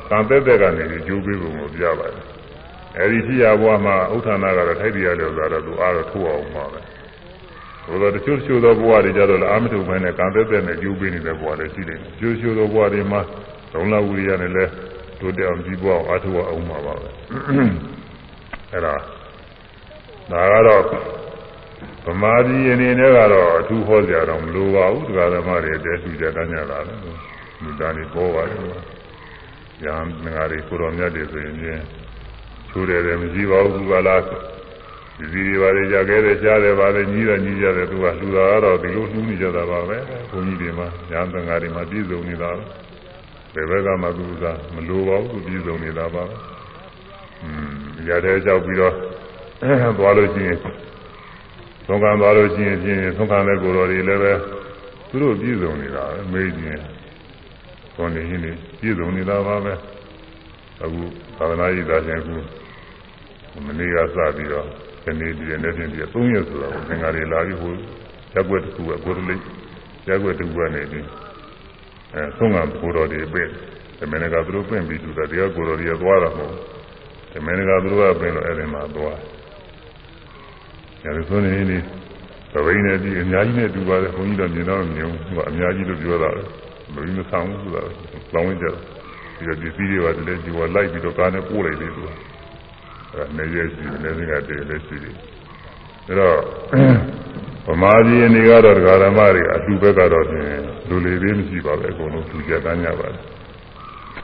ကံသက်သက်ကနေကျိုးပေးပုံကိုပြပါတယ်အဲဒီဖြစ်ရဘွားမှာဥထာဏကတော့ထိုက်တရားလို့ဆိုတော့သူအားတော့ထိုးအောင်ပါပဲ ဘုရားတချို့တချို့သောဘဝတွေကြတော့လည်းအာမထုံပိုင်းနဲ့ကံသက်သက်နဲ့ကျိုးပေးနေတဲ့ဘဝလည်းရှိတယ်ကျိုးကျိုးသောဘဝတွေမှာလုံလဝိရိယနဲ့လည်းတို့တောင်ကြီးဘဝအားထုတ်အောင်ပါပါပဲအဲဒါဒါကတော့ဗမာပြည်အနေနဲ့ကတော့အထူးဟောကြတော့မလိုပါဘူးတရားဓမ္မတွေတဲသူကြတန်းကြတာလေလူသားတွေပေါ်ပါတယ်။ညာငါတွေကိုတော်မြတ်တွေဆိုရင်ချင်းချိုးတယ်တယ်မရှိပါဘူးကလား ဒီစီတွေပါလေကြခဲ့တယ်ကြားတယ်ပါလေညီးတယ်ညီးကြတယ်သူကလူသားကတော့ဒီလိုနှူးနေကြတာပါပဲဘုန်းကြီးတွေမှာညာသံဃာတွေမှာပြည့်စုံနေတာဘယ်ဘက်ကမှသူကမလိုပါဘူးသူပြည့်စုံနေတာပါပဲ။อืมရတဲ့ကြောက်ပြီးတော့သွားလို့ရှိရင်သုံးခံသွားလို့ရှိရင်ဖြင့်သုံးခံတဲ့ကိုယ်တော်တွေလည်းပဲသူတို့ပြည့်စုံနေတာပဲမေးခြင်းသွန်နေရင်ပြည့်စုံနေတာပါပဲအခုသာသနာ့ရည်သားချင်းအခုမနေ့ကစပြီးတော့ ဒီနေ့ဒီနေ့ချင်းဒီ3ရက်ဆိုတော့သင်္ဃာတွေလာပြီးဟိုရက်ွက်တစ်ခုကကိုယ်တလေးရက်ွက်တစ်ခုကနေပြီးအဲသုံးခံကိုယ်တော်တွေပြည့်ဒီမင်းကသူတို့ပြင့်ပြီးသူတာတရားကိုယ်တော်တွေသွားတာမဟုတ်ဒီမင်းကသူတို့ကပြင့်လို့အဲ့ဒီမှာသွားတယ်ဒါဆိုနေနေသဘိန်းနဲ့ဒီအများကြီးနဲ့တူပါတယ်ဘုန်းကြီးတော့မြင်တော့မြင်ဘူးသူကအများကြီးလို့ပြောတာမပြီးမဆောင်ဘူးဆိုတာလောင်းဝင်ကြတယ်ဒီတော့ဒီစီးတွေကလည်းဒီဝလိုက်ပြီးတော့ကားနဲ့ပို့လိုက်တယ်သူက အဲနေရရှိနေစင်ကတည်းကလည်းရှိတယ်ဒါတော့ဗမာပြည်အနေကတော့ဒကာရမတွေအတူဘက်ကတော့ဖြင့်လူလေသေးမရှိပါပဲအကုန်လုံးသူကြတန်းကြပါတယ်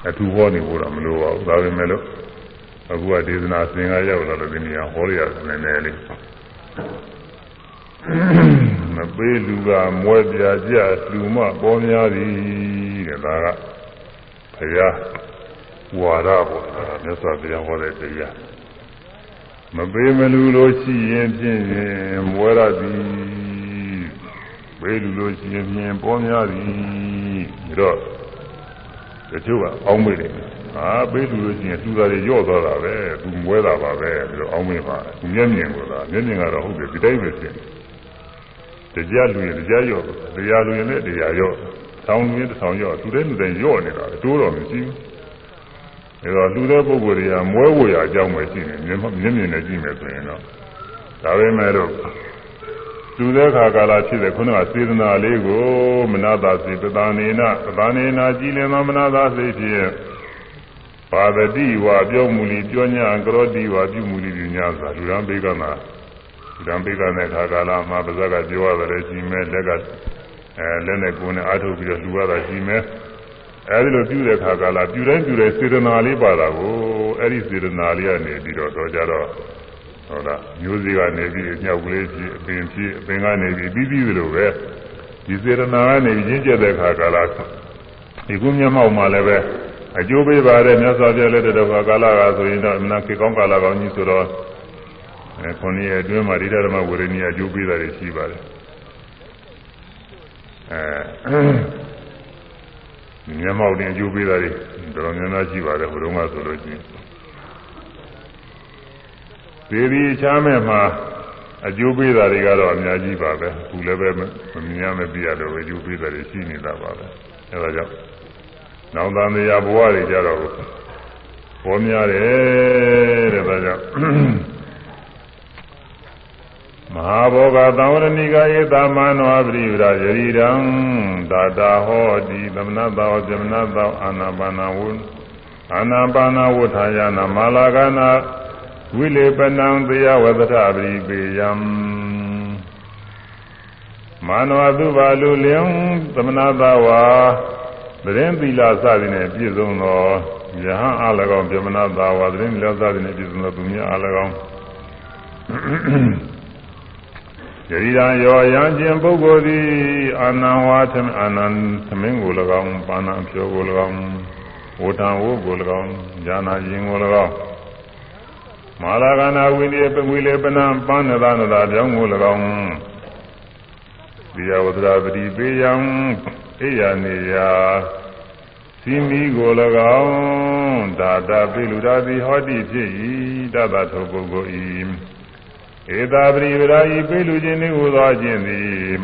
အတူဟောနေဖို့တော့မလိုပါဘူးဒါပေမဲ့လို့အခုကဒေသနာသင်္ဃာရောက်လာတော့ဒီနေရာဟောရရတယ်နည်းနည်းလေးမပေးလူကမွဲပြကြလူမပေါ်များသည်တဲ့ဒါကဘုရားဝါရပေါ့မြတ်စွာဘုရားဟောတဲ့တရား မပေးမလူလို့ရှိရင်ဖြင့်မွဲရသည်ပေးလူလို့ရှိရင်ဖြင့်ပေါ်များသည်ဒါတော့တချို့ကအောင်းမေးတယ်ဟာပေးလူလို့ရှိရင်သူသားတွေညော့သွားတာပဲသူမွဲတာပါပဲပြီးတော့အောင်းမေးပါသူမျက်မြင်ကိုသာမျက်မြင်ကတော့ဟုတ်တယ်ဒီတိုင်းပဲဖြစ်တရားလူရင်တရားရော့တရားလူရင်လည်းတရားရော့ဆောင်းလူရင်တစ်ဆောင်ရော့သူတဲ့လူတိုင်းရော့နေတာတိုးတော့မရှိဘူး အဲတော့လူတဲ့ပုဂ္ဂိုလ်တွေကမွဲဝရအကြောင်းပဲရှိနေမျက်မျက်မြင်နဲ့ကြည့်မယ်ဆိုရင်တော့ဒါပဲမဲ့တော့လူတဲ့ခါကာလဖြစ်တဲ့ခုနကစေတနာလေးကိုမနာသာစေပတာနေနာပတာနေနာကြည်လင်သောမနာသာစေဖြင့်ပါဒတိဝါပြောမူလီပြောညာကရောတိဝါပြုမူလီပြုညာသာလူရန်ဘေကနာလူရန်ဘေကနဲ့ခါကာလမှာပါဇက်ကပြောရတယ်ရှိမဲ့လက်ကအဲလက်နဲ့ကိုယ်နဲ့အားထုတ်ပြီးတော့လူရတာရှိမဲ့ အဲဒီလိုပြုတဲ့ခါကာလပြုတိုင်းပြုတိုင်းစေတနာလေးပါတာကိုအဲဒီစေတနာလေးကနေပြီးတော့တော့ကြတော့ဟုတ်လားမျိုးစေ့ကနေပြီးအမြောက်ကလေးဖြစ်အပင်ဖြစ်အပင်ကနေပြီးပြီးပြီးလိုပဲဒီစေတနာကနေရင်းကျက်တဲ့ခါကာလဒီကုမျက်မှောက်မှာလည်းပဲအကျိုးပေးပါတယ်မြတ်စွာဘုရားလက်တော်ကာလကဆိုရင်တော့အမှန်ခေကောင်းကာလကောင်းကြီးဆိုတော့အဲခုနှစ်ရဲ့အတွင်းမှာဒိဋ္ဌဓမ္မဝေရဏီအကျိုးပေးတာတွေရှိပါတယ်အဲ မျက်မှောက်တင်အကျိုးပေးတာတွေတော်တော်များများရှိပါတယ်ဘုရုံးကဆိုလို့ချင်းသေဒီချားမဲ့မှာအကျိုးပေးတာတွေကတော့အများကြီးပါပဲခုလည်းပဲမမြင်ရမပြရတော့အကျိုးပေးတာတွေရှိနေတာပါပဲအဲဒါကြောင့်နောင်တန်တရားဘဝတွေကြတော့ပေါ်များတယ်တဲ့ဒါကြောင့် မဟာဘောဂသံဝရဏိကဧသမနောပရိဝရယရိရံသာတာဟောတိသမဏတောသမဏတောအာနာပါနာဝအာနာပါနာဝဋ္ဌာယနာမာလာကနာဝိလေပနံတရားဝသထပရိပေယံမာနဝတုပါလူလျံသမဏတဝါသတင်းသီလစသည်နဲ့ပြည့်စုံသောယဟန်အား၎င်းပြမနာသာဝသတင်းသီလစသည်နဲ့ပြည့်စုံသောသူများအား၎င်း ယရိရာယောယံခြင်းပုဂ္ဂိုလ်သည်အာနံဝါသမအာနံသမင်းကို၎င်းပါဏံဖြောကို၎င်းဝဋ္ဌံဝုကို၎င်းဉာဏရင်ကို၎င်းမာလာကနာဝိနည်းပဝိလေပနံပန်းနသာနသာပြောင်းကို၎င်းဒီယဝဒရာပတိပေယံအိယာနေယာစီမီကို၎င်းဒါတာပိလူရာတိဟောတိဖြစ်၏တတထုပုဂ္ဂိုလ်၏ ဧတာပရိဝရာဤပိလူခြင်းနှင့်ဟူသောခြင်းသည်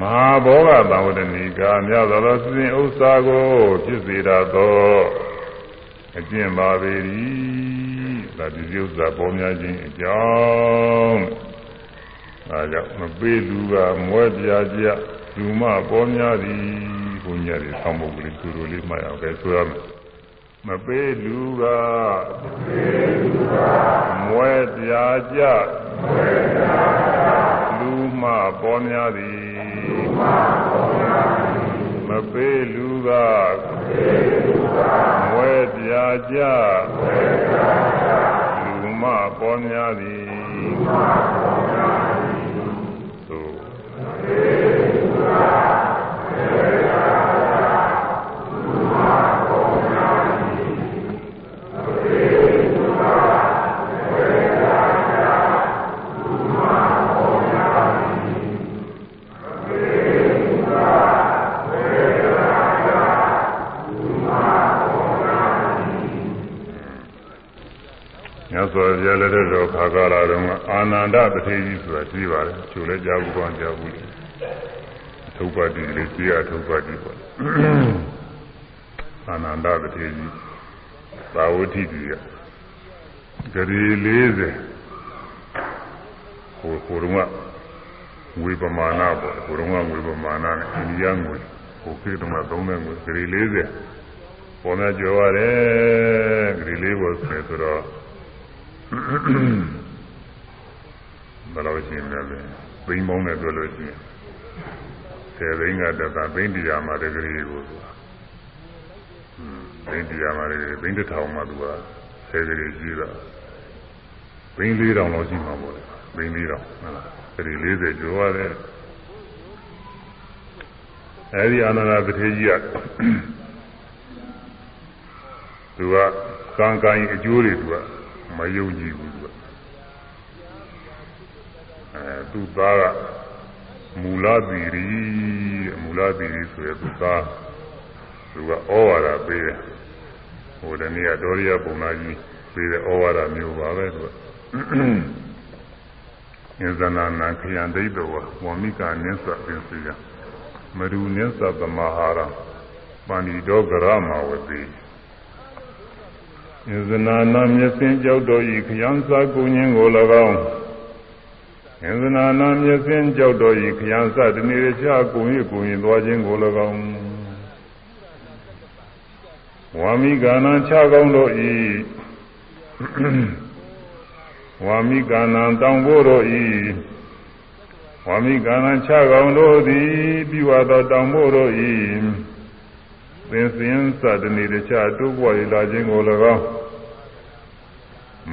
မဟာဘောဂသံဝတ္တနိကာမြတ်သောစင်ဥစ္စာကိုဖြစ်စေတတ်သောအကျင့်ပါပေ၏ဒါဒီဥစ္စာပေါ်များခြင်းအကြောင်းအဲကြောင့်မပေးလူကမွဲပြကြလူမပေါ်များသည်ဘုညာတွေဆောင်းဖို့ကလေးသူတို့လေးမှတ်အောင်ပဲဆိုရမယ် မပေးလူကမွဲပြကြလူမပေါ်များသည်မပေးလူကမွဲပြကြလူမပေါ်များသည် စွာဘုရားလက်ထက်တော်ခါကာလတုန်းကအာနန္ဒတထေကြီးဆိုတာရှိပါတယ်။ချိုလည်းကြားဘူးကောင်းကြားဘူးလေ။ထုပ်ပါတိလေးကြီးအထုပ်ပါတိပေါ့။အာနန္ဒတထေကြီးသာဝတိကြီးကဂရီ40ဟိုဟိုတုန်းကဝေပမာဏပေါ့ဟိုတုန်းကဝေပမာဏနဲ့အိန္ဒိယငွေဟိုခေတ်တုန်းကသုံးတဲ့ငွေဂရီ40ပေါ်များကြော်ရတယ်ဂရီလေးပေါ်ဆိုတော့ ဘယ်လိုရှိနေလဲဘိန်းပေါင်းနဲ့တွေ့လို့ရှိရင်ဆယ်ဘိန်းကတက်ကဘိန်းတရားမှာတကလေးကိုဘိန်းတရားမှာတကလေးဘိန်းတစ်ထောင်မှသူကဆယ်ကလေးရှိတာဘိန်းလေးတောင်လောက်ရှိမှာပေါ့လေဘိန်းလေးတောင်ဟုတ်လားအဲဒီ40ကျော်ရတယ်အဲဒီအာနန္ဒပထေကြီးကသူကကံကံအကျိုးတွေသူက မယုံကြည်ဘူးသူကအဲသူသားကမူလသီရိမူလသီရိဆိုရသူသားသူကဩဝါဒပေးတယ်ဟိုတနေ့ကဒေါရိယပုံနာကြီးပေးတဲ့ဩဝါဒမျိုးပါပဲသူကဉာဏနာနာခယံဒိဋ္ဌဝဝမိကနိစ္စပင်စီယမရူနိစ္စသမဟာရပန္တိတောကရမဝတိ ယဇနာနာမျက်စင်ကြောက်တော်ဤခယံစာကုညင်းကို၎င်းယဇနာနာမျက်စင်ကြောက်တော်ဤခယံစာတနေ့ချကုညကုညင်းသွားခြင်းကို၎င်းဝါမိကာနံခြကောင်းတို့ဤဝါမိကာနံတောင်ဖို့တို့ဤဝါမိကာနံခြကောင်းတို့သည်ပြီးဝသောတောင်ဖို့တို့ဤ သင်စင်စတနေ့တခြားတိုးပွားရလာခြင်းကို၎င်း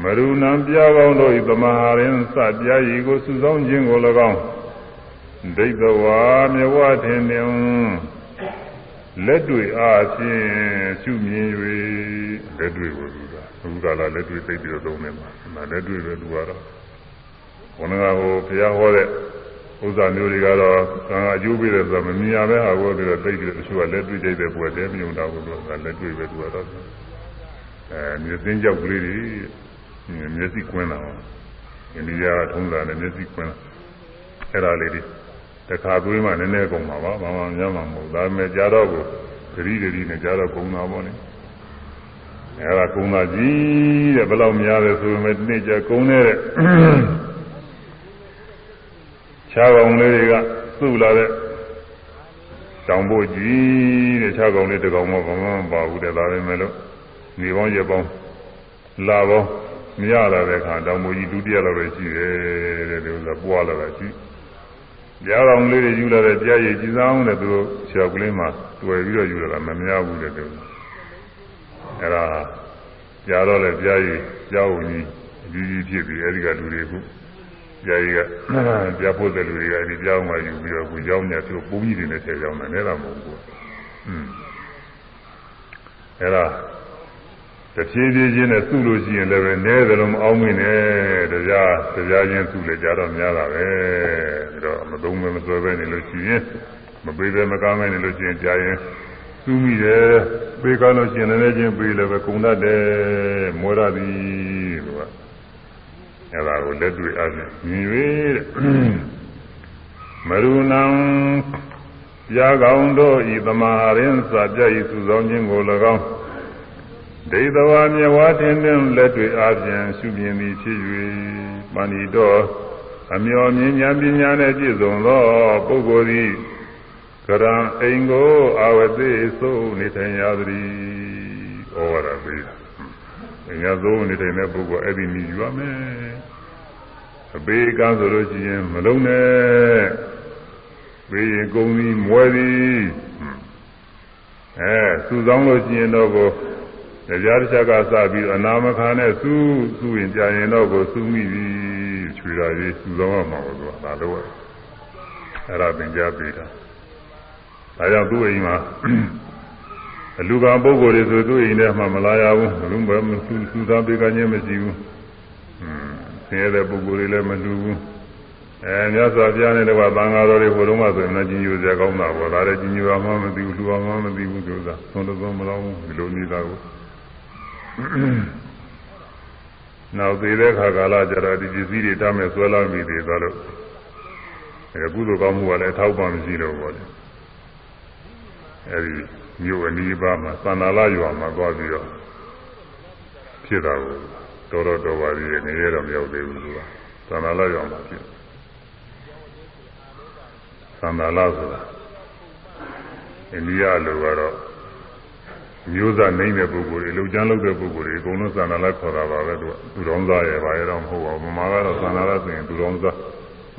မရူဏံပြာကောင်းတို့ဤသမဟာရင်စပြာရည်ကိုစုဆောင်ခြင်းကို၎င်းဒိဋ္ဌဝါမြဝထင်တွင်လက်တွေ့အားဖြင့်ရှုမြင်၍လက်တွေ့ကိုသူကအခုကလာလက်တွေ့သိပြီးတော့သုံးနေမှာဒါလက်တွေ့ပဲသူကတော့ဘုန်းတော်ကဟိုဘုရားဟောတဲ့ ဥစ္စာမျိုးတွေကတော့ကံအကျိုးပေးတယ်ဆိုတော့မမြင်ရပဲဟာကိုပြီးတော့သိပြီးတော့တချို့ကလက်တွေ့ကြိုက်တဲ့ပွဲတဲမြုံတာကိုတော့လက်တွေ့ပဲသူကတော့အဲမြစင်းကြောက်ကလေးတွေမျက်စိကွင်းတာဟောအိန္ဒိယထုံးတာနဲ့မျက်စိကွင်းအဲ့ဒါလေးတွေတခါသွေးမှနည်းနည်းကုန်ပါပါဘာမှများမှာမဟုတ်ဒါပေမဲ့ကြာတော့ကိုဂရိဂရိနဲ့ကြာတော့ကုန်တာပေါ့လေအဲ့ဒါကုန်တာကြီးတဲ့ဘယ်လောက်များလဲဆိုပေမဲ့ဒီနေ့ကျကုန်နေတဲ့ ခြားကောင်လေးတွေကစုလာတဲ့တောင်ဖို့ကြီးတဲ့ခြားကောင်လေးတကောင်မှဘာမှမပါဘူးတဲ့ဒါပဲမဲ့လို့နေပေါင်းရက်ပေါင်းလာပေါင်းမရလာတဲ့အခါတောင်ဖို့ကြီးဒုတိယလောက်ပဲရှိတယ်တဲ့ဒီဥစ္စာပွားလာတာရှိကြားကောင်လေးတွေယူလာတဲ့ကြားရည်ကြည်စားတဲ့သူတို့ဆရာကလေးမှတွေ့ပြီးတော့ယူလာတာမများဘူးတဲ့သူအဲ့ဒါကြားတော့လေကြားရည်ကြားဝင်ကြီးကြီးဖြစ်ပြီးအဲဒီကလူတွေခု ကြာကြီးကကြာဖို့တဲ့လူတွေကဒီကြောင်းမှယူပြီးတော့ကိုကြောင်းညာသူပုံကြီးတွေနဲ့ဆယ်ကြောင်းနဲ့လည်းမဟုတ်ဘူး။อืมအဲ့ဒါတဖြည်းဖြည်းချင်းနဲ့စုလို့ရှိရင်လည်းပဲနည်းသလိုမအောင်မင်းနဲ့တရားတရားချင်းစုလေကြတော့များတာပဲ။ဒါတော့မသုံးမဲမဆွဲပဲနေလို့ရှိရင်မပေးပဲမကားမဲနေလို့ရှိရင်ကြာရင်စုမိတယ်ပေးကားလို့ရှိရင်လည်းချင်းပေးလည်းပဲကုံတတ်တယ်မွဲရသည်လို့က အဲ့ဒါကိုလက်တွေ့အပြင်မြင်၍တဲ့မရူဏံပြာကောင်းတို့ဤသမာရင်စာပြဤစုဆောင်ခြင်းကို၎င်းဒိဋ္ဌဝါမြဝါတင်တင်လက်တွေ့အပြင်ရှုမြင်သည်ဖြစ်၍မဏိတော်အမျော်မြင်ညာပညာနဲ့ပြည့်စုံသောပုဂ္ဂိုလ်သည်ကရံအိမ်ကိုအာဝတိဆိုနေထိုင်ရသည်ဩဝါဒပေးတာအ ညာသုံးနေထိုင်တဲ့ပုဂ္ဂိုလ်အဲ့ဒီမြည်ယူရမယ်အပေကံဆိုလို့ရှိရင်မလုံးနဲ့ပေးရင်ကုံပြီးမွဲသည်အဲစူဆောင်းလို့ရှိရင်တော့ကိုတရားတစ်ချက်ကစပြီးအနာမခါနဲ့စူးစူးရင်ကြာရင်တော့ကိုစူးမိပြီချွေတာကြီးစူဆောင်းရမှာလို့ဆိုတာဒါတော့အဲ့ဒါသင်ကြားပေးတာဒါကြောင့်သူ့အိမ်မှာ အလူကပုဂ္ဂိုလ်တွေဆိုသူ့အိမ်ထဲမှာမလာရဘူးဘယ်လိုမှသူသူသားပေးကခြင်းမရှိဘူးอืมဆင်းရဲတဲ့ပုဂ္ဂိုလ်တွေလည်းမလူဘူးအဲမြတ်စွာဘုရားနဲ့တကွာသံဃာတော်တွေဟိုတုန်းကဆိုရင်လည်းကြီးညိုစရာကောင်းတာပေါ့ဒါလည်းကြီးညိုအောင်မသိဘူးလူအောင်မသိဘူးဆိုတာသုံးသုံးမလောဘူးဒီလိုနေတာကိုနောက်သေးတဲ့ခါကာလကျတော့ဒီပစ္စည်းတွေတမ်းမဲ့ဆွဲလာမိသေးသလိုအဲကုသိုလ်ကောင်းမှုကလည်းအထောက်ပံ့မရှိတော့ဘူးလေအဲဒီ မြို့အနီးပါးမှာသန္တာလရွာမှာသွားပြီးတော့ဖြစ်တာကိုတော်တော်တော်ပါသေးတယ်နေရတော့မရောက်သေးဘူးသူကသန္တာလရွာမှာဖြစ်သန္တာလဆိုတာအိန္ဒိယလိုကတော့မျိုးစားနိုင်တဲ့ပုဂ္ဂိုလ်တွေလုံချမ်းလုပ်တဲ့ပုဂ္ဂိုလ်တွေအကုန်လုံးသန္တာလခေါ်တာပါပဲသူကသူတော်သားရဲ့ဘာရဲ့တော့မဟုတ်ပါဘူးမမကတော့သန္တာလဆိုရင်သူတော်သား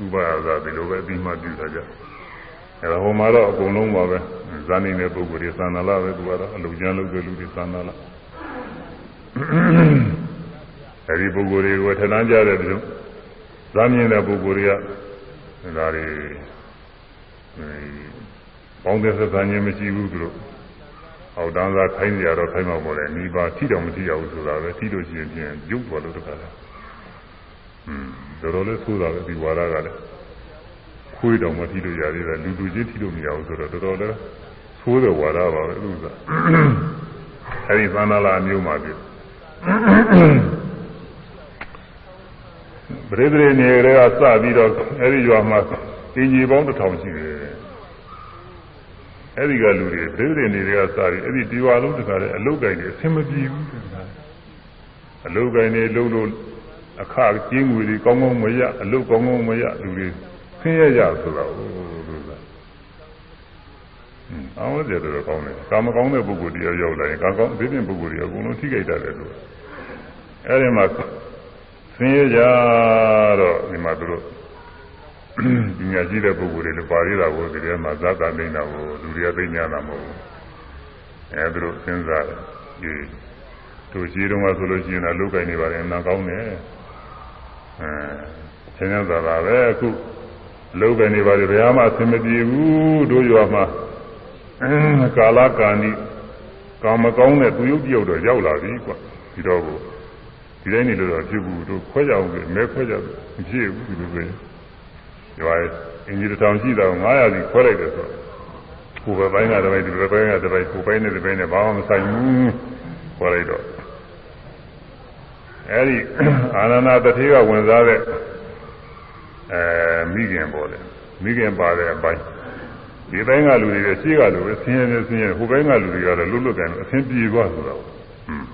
ဥပါယသာဒီလိုပဲအပြီးမှပြုတာကြ အဲဒါဟိုမှာတော့အကုန်လုံးပါပဲဇာနေတဲ့ပုဂ္ဂိုလ်တွေသန္တာလပဲသူကတော့အလုံချမ်းလုပ်တဲ့လူတွေသန္တာလအဲဒီပုဂ္ဂိုလ်တွေကိုထဏန်းကြတဲ့ပြုဇာမြင်တဲ့ပုဂ္ဂိုလ်တွေကဒါတွေပေါင်းတဲ့သက်သာခြင်းမရှိဘူးသူတို့အောက်တန်းစားခိုင်းကြတော့ခိုင်းမှာပေါ့လေမိဘထိတော့မထိရဘူးဆိုတာပဲထိလို့ရှိရင်ပြန်ရုပ်သွားလို့တခါလဲอืมတော်တော်လေးဆိုးတာပဲဒီဝါဒကလည်း ခွေးတော်မထိလို့ရသေးတယ်လူလူချင်းထိလို့မရဘူးဆိုတော့တော်တော်လေးဆိုးတဲ့ဝါဒပါပဲသူကအဲဒီသန္တာလာမျိုးမှာပြီပရိသေနေတွေကစပြီးတော့အဲဒီရွာမှာအင်ကြီးပေါင်းတစ်ထောင်ရှိတယ်အဲ့ဒီကလူတွေပြိဋိနေတွေကစပြီးအဲ့ဒီဒီဝါလုံးတခါလေအလုတ်ကြိုက်တယ်အဆင်မပြေဘူးတခါအလုတ်ကိုင်းနေလုံးလို့အခကျင်းငွေတွေကောင်းကောင်းမရအလုတ်ကောင်းကောင်းမရလူတွေ ဆင်းရဲကြဆိုတာဟုတ်လို့သာ။အောင်းကြတယ်တော့ကောင်းတယ်။ကာမကောင်းတဲ့ပုဂ္ဂိုလ်တရားရောက်လာရင်ကာကောင်းအသေးတဲ့ပုဂ္ဂိုလ်တွေအကုန်လုံးထိခိုက်တတ်တယ်လို့။အဲဒီမှာဆင်းရဲကြတော့ဒီမှာသူတို့ပညာရှိတဲ့ပုဂ္ဂိုလ်တွေလည်းပါရတာကိုဒီထဲမှာဇာတာနေတာကိုလူတွေကသိညာတာမဟုတ်ဘူး။အဲသူတို့စဉ်းစားတယ်ဒီတို့ရှိတော့မှဆိုလို့ရှိရင်တော့လုတ်ကင်နေပါလေနာကောင်းတယ်။အဲဆင်းရဲတာပါပဲအခု လုတ်ကင်နေပါလေဘယ်မှအဆင်မပြေဘူးတို့ရွာမှာအဲကာလကာဏီကာမကောင်းတဲ့သူရုပ်တယောက်တော့ရောက်လာပြီကွာဒီတော့ကိုဒီတိုင်းနေလို့တော့ဖြစ်ဘူးတို့ခွဲကြအောင်ပဲမဲခွဲကြမဖြစ်ဘူးဒီလိုပဲရွာရဲ့အင်ဂျီတောင်ရှိတော့900စီခွဲလိုက်တယ်ဆိုကိုယ်ပဲပိုင်းကတပိုင်းဒီပဲပိုင်းကတပိုင်းကိုယ်ပိုင်းနဲ့ဒီပိုင်းနဲ့ဘာမှမဆိုင်ဘူးခွဲလိုက်တော့အဲဒီအာနန္ဒတထေကဝင်စားတဲ့ အဲမိခင်ပေါ်တယ်မိခင်ပါတဲ့အပိုင်းဒီဘက်ကလူတွေရှေ့ကလူပဲဆင်းရဲဆင်းရဲဟိုဘက်ကလူတွေကတော့လွတ်လွတ်ကန်အဆင်ပြေသွားဆိုတော့ဟွန်း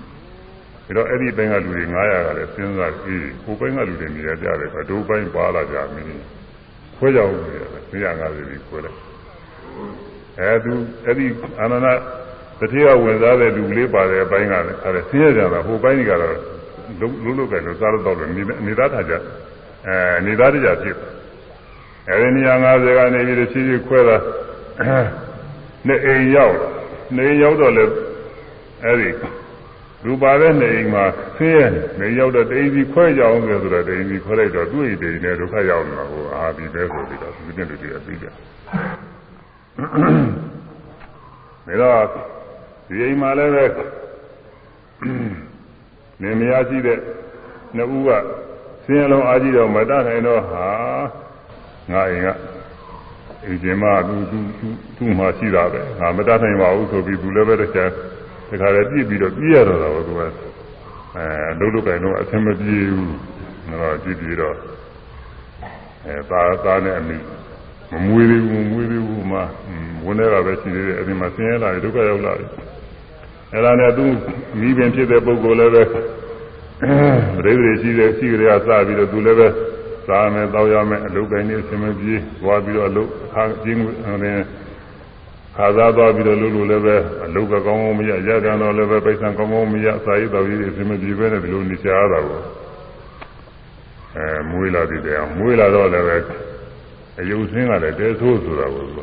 ပြီးတော့အဲ့ဒီဘက်ကလူတွေ900ကလည်းစဉ်းစားအေးဟိုဘက်ကလူတွေနေရကြတယ်အတူပိုင်းပါလာကြမင်းခွဲကြအောင်နေရတယ်950ပြီးခွဲလိုက်အဲသူအဲ့ဒီအာနန္ဒတတိယဝင်စားတဲ့လူလေးပါတဲ့အပိုင်းကလည်းအဲဆင်းရဲကြတာဟိုပိုင်းကတော့လုံးလုံးကန်လို့စားလို့တော့နေသားထားကြ အဲနေသားတကြဖြစ်အဲဒီနေရာ50ကနေပြီးတော့ချီးချီးခွဲတာနဲ့အိမ်ရောက်နေရောက်တော့လေအဲဒီရူပါတဲ့နေအိမ်မှာဆင်းရဲနေရောက်တော့တိမ်စီခွဲကြအောင်ဆိုတော့တိမ်စီခွဲလိုက်တော့သူ့အိမ်တိမ်နဲ့ဒုက္ခရောက်နေတာဟိုအာဒီပဲဆိုပြီးတော့သူတင်တူတွေကပြီးကြဒါတော့ဒီအိမ်မှာလည်းပဲနေမရရှိတဲ့နှစ်ဦးက ဆင်းရဲလုံးအားကြီးတော့မတတ်နိုင်တော့ဟာငါအိမ်ကအိမ်ကျင်မသူသူသူသူ့မှာရှိတာပဲငါမတတ်နိုင်ပါဘူးဆိုပြီးသူလည်းပဲတခြားတခါလည်းပြည့်ပြီးတော့ပြည့်ရတော့တာပဲသူကအဲလုံးလုံးကင်တော့အဆင်မပြေဘူးတော့ကြည့်ပြီးတော့အဲသားသားနဲ့အမိမမွေးသေးဘူးမမွေးသေးဘူးမှဝင်နေတာပဲရှိသေးတယ်အဲဒီမှာဆင်းရဲလာတယ်ဒုက္ခရောက်လာတယ်အဲဒါနဲ့သူမိပင်ဖြစ်တဲ့ပုဂ္ဂိုလ်လည်းပဲ ပရိသေရှိတဲ့ရှိကြရစပြီးတော့သူလည်းပဲစားမယ်တောက်ရမယ်အလုပ်ကိုင်းနေအဆင်မပြေသွားပြီးတော့အလုပ်အခါကျင်းဝင်ခါစားသွားပြီးတော့လို့လို့လည်းပဲအလုပ်ကကောင်းကောင်းမရရကြတော့လည်းပဲပိဿံကောင်းကောင်းမရစာရေးတော်ကြီးအဆင်မပြေပဲနဲ့ဒီလိုနေချရတာကိုအဲမွေးလာပြီတဲ့မွေးလာတော့လည်းပဲအယုတ်ဆင်းကလည်းတဲဆိုးဆိုတာကိုသူက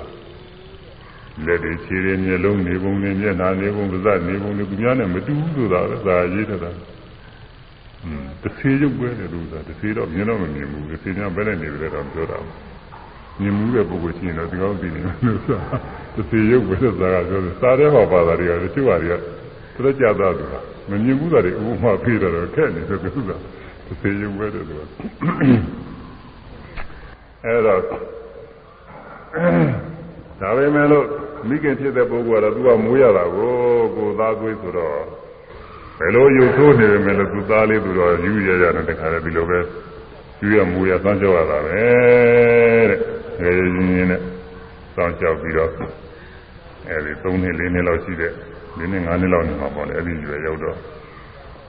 လက်တွေခြေတွေမျက်လုံးနေပုံနေမျက်နှာနေပုံပါးစပ်နေပုံတွေသူများနဲ့မတူဘူးဆိုတာပဲသာရေးထတာတ စ်သေးရုပ်ပဲလေလို့ဆိုတာတစ်သေးတော့မြင်တော့မမြင်ဘူးတစ်သေးများဘယ်နဲ့နေလဲတော့ပြောတာမြင်မှုတဲ့ပုဂ္ဂိုလ်ရှိရင်တော့ဒီကောင်းသိနေလို့ဆိုတာတစ်သေးရုပ်ပဲဆိုတာကပြောတယ်စားတဲ့ဟောပါတာတွေကတချို့ဟာတွေကသူတို့ကြသားသူကမမြင်ဘူးတာတွေဥပမာပြတော့ခက်နေတယ်သူကတစ်သေးရုပ်ပဲတဲ့သူကအဲတော့ဒါပဲမဲ့လို့မိခင်ဖြစ်တဲ့ပုဂ္ဂိုလ်ကတော့သူကမွေးရတာကိုကိုသားသွေးဆိုတော့ ဘယ်လိုယူထိုးနေပေမဲ့လို့သူသားလေးသူတော့ယူရရတဲ့တခါတည်းဒီလိုပဲယူရမူရသမ်းကြောက်ရတာပဲတဲ့ငယ်ရင်းရင်းနဲ့သမ်းကြောက်ပြီးတော့အဲဒီ3နှစ်4နှစ်လောက်ရှိတဲ့4နှစ်5နှစ်လောက်နေမှာပေါ့လေအဲ့ဒီရွယ်ရောက်တော့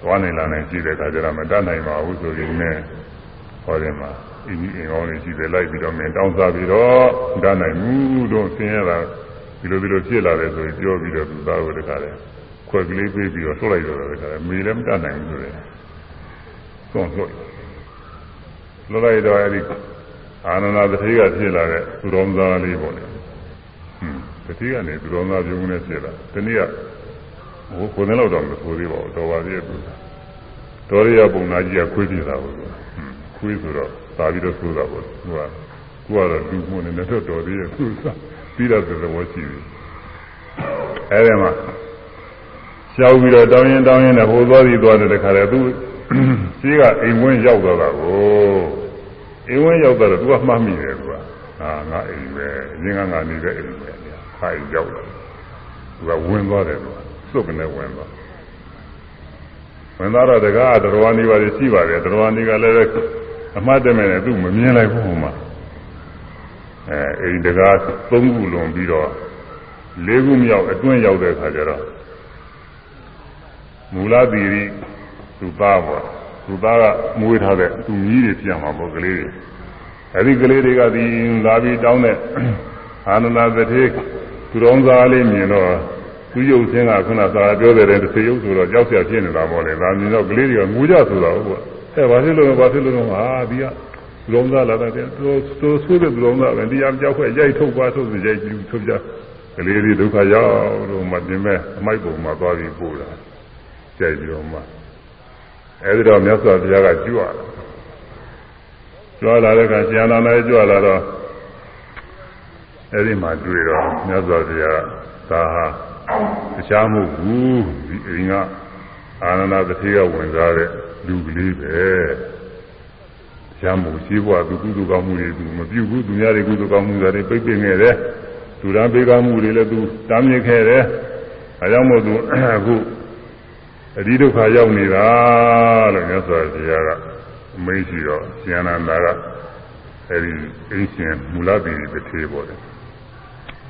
သွားနေလာနိုင်ရှိတဲ့အခါကျတော့မတတ်နိုင်ပါဘူးဆိုပြီးနဲ့ဟောတယ်မှာအင်းကြီးအင်ကောင်းလေးရှိတယ်လိုက်ပြီးတော့မင်းတောင်းစားပြီးတော့တတ်နိုင်ဘူးတော့ဆင်းရဲတာဒီလိုဒီလိုဖြစ်လာတယ်ဆိုပြီးပြောပြီးတော့သူသားကိုတခါတည်း ခွက်ကလေးပေးပြီးတော့ထုတ်လိုက်တော့တခါတည်းမေလည်းမတတ်နိုင်ဘူးဆိုတယ်သွန်လွှတ်လွှတ်လိုက်တော့အဲဒီအာနန္ဒသတိကဖြစ်လာတဲ့သူတော်သားလေးပေါ့လေဟွန်းသတိကနေသူတော်သားပြုံးနေဖြစ်လာဒီနေ့ကဟိုကိုယ်နဲ့တော့တော့မဆိုသေးပါဘူးတော်ပါသေးရဲ့သူတော်ရရပုံနာကြီးကခွေးပြတာပေါ့ခွေးဆိုတော့သာပြီးတော့ဆိုတာပေါ့သူကကိုကတော့လူမှုနဲ့တော့တော်သေးရဲ့သူကပြီးတော့သဘောရှိပြီအဲဒီမှာ ရှောက်ပြီးတော့တောင်းရင်တောင်းရင်လည်းဟိုသွားပြီးသွားတဲ့တခါတည်းသူရှိကအိမ်ဝင်းရောက်တော့တာကိုအိမ်ဝင်းရောက်တော့သူကမှတ်မိတယ်သူကဟာငါအိမ်ပဲအရင်ကငါနေတဲ့အိမ်ပဲခိုင်ရောက်တယ်သူကဝင်သွားတယ်သူကစုပ်ကနေဝင်သွားဝင်သွားတော့တကားတော်နေပါလေရှိပါတယ်တော်နေကလည်းအမှတ်တမဲ့နဲ့သူမမြင်လိုက်ဘူးဟိုမှာအဲအိမ်တကားသုံးခုလွန်ပြီးတော့လေးခုမြောက်အတွင်းရောက်တဲ့ခါကျတော့ မူလသီရိသူသားပေါ့သူသားကမွေးထားတဲ့သူမြည်တွေပြန်မှာပေါ့ကလေးတွေအဲဒီကလေးတွေကဒီလာပြီးတောင်းတဲ့အာနန္ဒသတိသူတော်သားလေးမြင်တော့သူရုပ်ချင်းကခုနသာပြောတဲ့တစ်စေရုပ်ဆိုတော့ကြောက်ရဖြစ်နေတာပေါ့လေဒါမြင်တော့ကလေးတွေကငိုကြဆိုတော့ဟုတ်အဲဘာဖြစ်လို့လဲဘာဖြစ်လို့လဲဟာဒီကသူတော်သားလာတဲ့သူသူဆိုးတဲ့သူတော်သားပဲတရားကြောက်ခွဲရိုက်ထုတ်ပါထုတ်ရိုက်ကြည့်ထုတ်ကြကလေးတွေဒုက္ခရောက်လို့မှပြင်မဲ့အမိုက်ပုံမှာသွားပြီးပို့တာ ကြိုက်ပြီးတော့မှအဲဒီတော့မြတ်စွာဘုရားကကြွလာကြွလာတဲ့အခါဆရာတော်လည်းကြွလာတော့အဲဒီမှာတွေ့တော့မြတ်စွာဘုရားသာဟာတရားမဟုတ်ဘူးဒီအိမ်ကအာနန္ဒသတိကဝင်စားတဲ့လူကလေးပဲရမှုရှိဘွားသူကုသိုလ်ကောင်းမှုတွေသူမပြုဘူးသူများတွေကုသိုလ်ကောင်းမှုတွေပိတ်ပင်ခဲ့တယ်သူရန်ပေးကောင်းမှုတွေလည်းသူတားမြစ်ခဲ့တယ်အဲကြောင့်မို့သူအခု အဒီဒုက္ခရောက်နေတာလို့မြတ်စွာဘုရားကအမိန့်ရှိတော့ဉာဏန္တာကအဲဒီအင်းရှင်မူလတိပတိပေါ်တယ်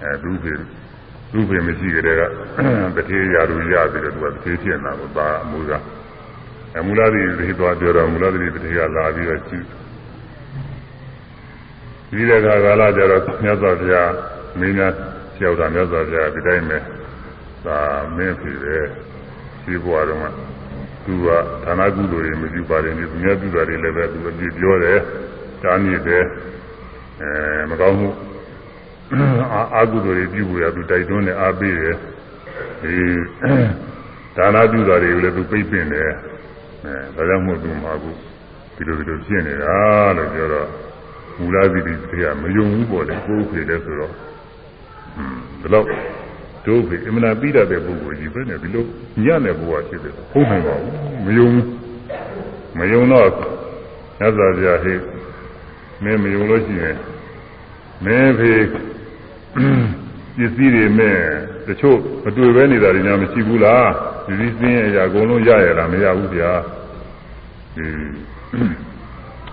အဲဒုပေဒုပေမရှိကြတဲ့ကပတိရာလူရပြီးတော့သူကပတိဖြစ်နေတာကိုသာအမှုကအမူလတိပတိသွားပြောတော့မူလတိပတိကလာပြီးတော့ကြည့်ဒီတဲ့ခါကာလကျတော့မြတ်စွာဘုရားမင်းများကြောက်တာမြတ်စွာဘုရားဒီတိုင်းပဲသာမင်းဖြစ်တယ် ရှိဘွားတော့ကသူကဌာနကုသိုလ်တွေမပြုပါရင်ဒီသူများပြုတာတွေလည်းပဲသူအပြည့်ပြောတယ်တားမြစ်တယ်အဲမကောင်းမှုအာအာကုသိုလ်တွေပြုဖို့ရသူတိုက်တွန်းတယ်အားပေးတယ်ဒီဒါနပြုတာတွေကိုလည်းသူပိတ်ပင်တယ်အဲဒါကြောင့်မို့သူမှာအခုဒီလိုဒီလိုဖြစ်နေတာလို့ပြောတော့မူလသီတိတရားမယုံဘူးပေါ့လေကိုယ်ဖြစ်တယ်ဆိုတော့ဟွန်းဘယ်တော့ တို့ဖြစ်အမှန်ပြီးတတ်တဲ့ပုဂ္ဂိုလ်ကြီးပဲနဲ့ဒီလိုညံ့တဲ့ဘဝဖြစ်တယ်ဟုတ်နိုင်ပါဘူးမယုံမယုံတော့ညဇာပြဟိမင်းမယုံလို့ရှိရင်မင်းဖေပစ္စည်းတွေမဲ့တချို့မတွေ့ပဲနေတာတွေညာမရှိဘူးလားဒီစည်းစင်းရဲ့အရာအကုန်လုံးရရလားမရဘူးဗျာဒီ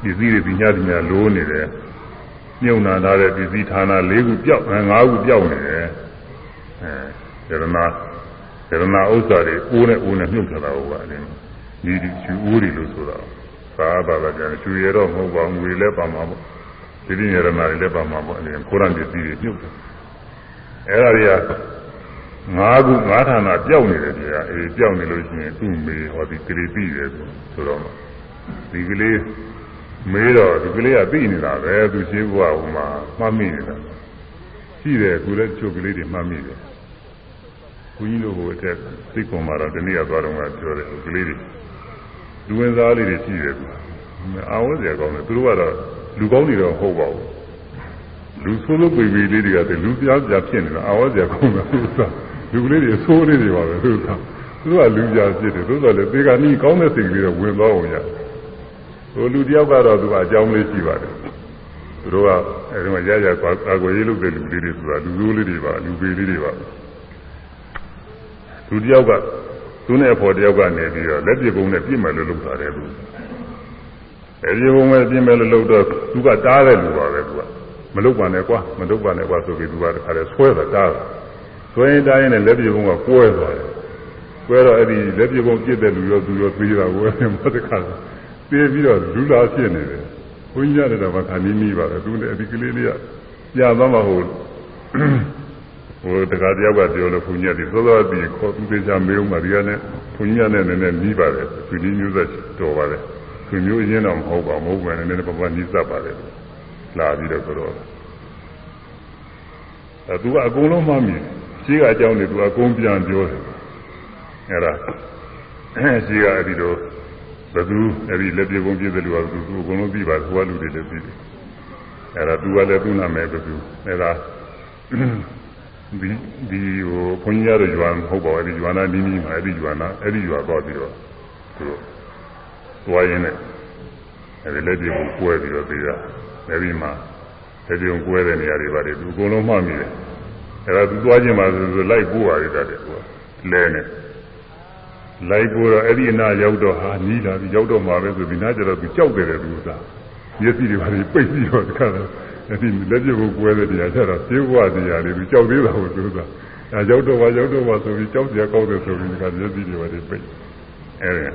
ပစ္စည်းတွေပညာပညာလိုးနေတယ်မြုံနာထားတဲ့ပစ္စည်းဌာန၄ခုပြောက်၅ခုပြောက်နေတယ် အဲရဏရဏဥစ္စာတွေအိုးနဲ့အိုးနဲ့မြုပ်ထားတာဟုတ်ပါလေဒီဒီချူအိုးတွေလို့ဆိုတာသာသာကကျန်ချူရတော့မဟုတ်ပါဘူးငွေလည်းပါမှာပေါ့ဒီဒီရဏတွေလည်းပါမှာပေါ့အဲကိုရံပစ္စည်းတွေမြုပ်တယ်အဲ့ဒါတွေကငါးခုငါးဌာနပြောက်နေတယ်ကြာအေးပြောက်နေလို့ရှိရင်သူ့မေဟောဒီကလေးပြီးတယ်ဆိုတော့ဒီကလေးမေးတော့ဒီကလေးကပြီးနေတာပဲသူရှိဘုရားဟိုမှာမှတ်မိနေတာရှိတယ်သူလည်းချုပ်ကလေးတွေမှတ်မိတယ် ဘုန်းကြီးတို့ဟိုအထက်သိကွန်မှာတော့ဒီနေ့ကသွားတော့မှပြောတယ်ကလေးတွေလူဝင်စားလေးတွေရှိတယ်သူအာဝတ်စရာကောင်းတယ်သူတို့ကတော့လူကောင်းတွေတော့ဟုတ်ပါဘူးလူဆိုးလို့ပေပေလေးတွေကတည်းလူပြားပြားဖြစ်နေတာအာဝတ်စရာကောင်းတယ်သူကလူကလေးတွေဆိုးလေးတွေပါပဲသူကသူကလူပြားဖြစ်တယ်သို့တော်လည်းသေကနီးကောင်းတဲ့စိတ်ကလေးတော့ဝင်သွားအောင်ရဟိုလူတယောက်ကတော့သူကအကြောင်းလေးရှိပါတယ်သူတို့ကအဲဒီမှာရရကာကွယ်ရေးလုပ်တဲ့လူလေးတွေဆိုတာလူဆိုးလေးတွေပါလူပေလေးတွေပါ သူတယောက်ကသူနဲ့အဖော်တယောက်ကနေပြီးတော့လက်ပြပုံနဲ့ပြစ်မယ်လို့လုပ်တာတယ်သူအဲဒီပုံနဲ့ပြစ်မယ်လို့လုပ်တော့သူကတားတဲ့လူပါပဲသူကမလုပ်ပါနဲ့ကွာမလုပ်ပါနဲ့ကွာဆိုပြီးသူကတခါတည်းဆွဲတာတားတာဆွဲရင်တားရင်လည်းလက်ပြပုံကကွဲသွားတယ်ကွဲတော့အဲ့ဒီလက်ပြပုံပြစ်တဲ့လူရောသူရောသေးတာကွဲတယ်မဟုတ်တခါသေးပြီးတော့လူလာဖြစ်နေတယ်ဘုန်းကြီးရတယ်တော့ခါနီးနီးပါပဲသူလည်းဒီကလေးလေးကပြသွားမှဟုတ် ဟိုတခါတယောက်ကပြောလို့ဘုန်းကြီးကဒီသောသောတီခေါ်သူသေးချာမေးဦးမှာဒီကနေ့ဘုန်းကြီးကလည်းနည်းနည်းနီးပါတယ်သူဒီမျိုးသက်တော်ပါတယ်သူမျိုးရင်းတော့မဟုတ်ပါမဟုတ်ပဲနည်းနည်းပပနီးစပ်ပါတယ်လာပြီးတော့ဆိုတော့အဲသူကအကုန်လုံးမှမြင်ရှိကအကြောင်းတွေသူအကုန်ပြန်ပြောတယ်အဲဒါရှိကအဲ့ဒီတော့ဘသူအဲ့ဒီလက်ပြေကုန်ပြည့်တယ်လို့ကသူအကုန်လုံးသိပါသူကလူတွေလည်းသိတယ်အဲ့ဒါသူကလည်းသူ့နာမည်ဘသူအဲ့ဒါ ဒီဒီဟိုဘုန်းကြီးရတဲ့ရွာမဟုတ်ပါဘူးအဲ့ဒီရွာနာနီးနီးမှာအဲ့ဒီရွာနာအဲ့ဒီရွာသွားပြီးတော့သူတို့သွားရင်းနဲ့အဲ့ဒီလက်ပြေကုန်ကွဲပြီးတော့ပြီးတာအဲ့ဒီမှာလက်ပြေကုန်ကွဲတဲ့နေရာတွေပါတယ်သူအကုန်လုံးမှတ်မိတယ်အဲ့ဒါသူသွားခြင်းမှာဆိုလိုက်ပို့ရတဲ့တဲ့သူကလဲနေလိုက်ပို့တော့အဲ့ဒီအနာရောက်တော့ဟာနီးလာပြီရောက်တော့မှာပဲဆိုပြီးနားကြတော့သူကြောက်တယ်တဲ့သူကမျက်စိတွေပါပြီးပိတ်ပြီးတော့တခါတော့ အဲ့ဒီလက်ပြဖို့ကွဲတဲ့နေရာကျတော့သေဘဝတရားတွေသူကြောက်သေးတာကိုသူကအဲရောက်တော့ပါရောက်တော့ပါဆိုပြီးကြောက်ကြကောက်တယ်ဆိုပြီးတခါမျက်စိတွေပါပြီးပိတ်အဲ့ဒါ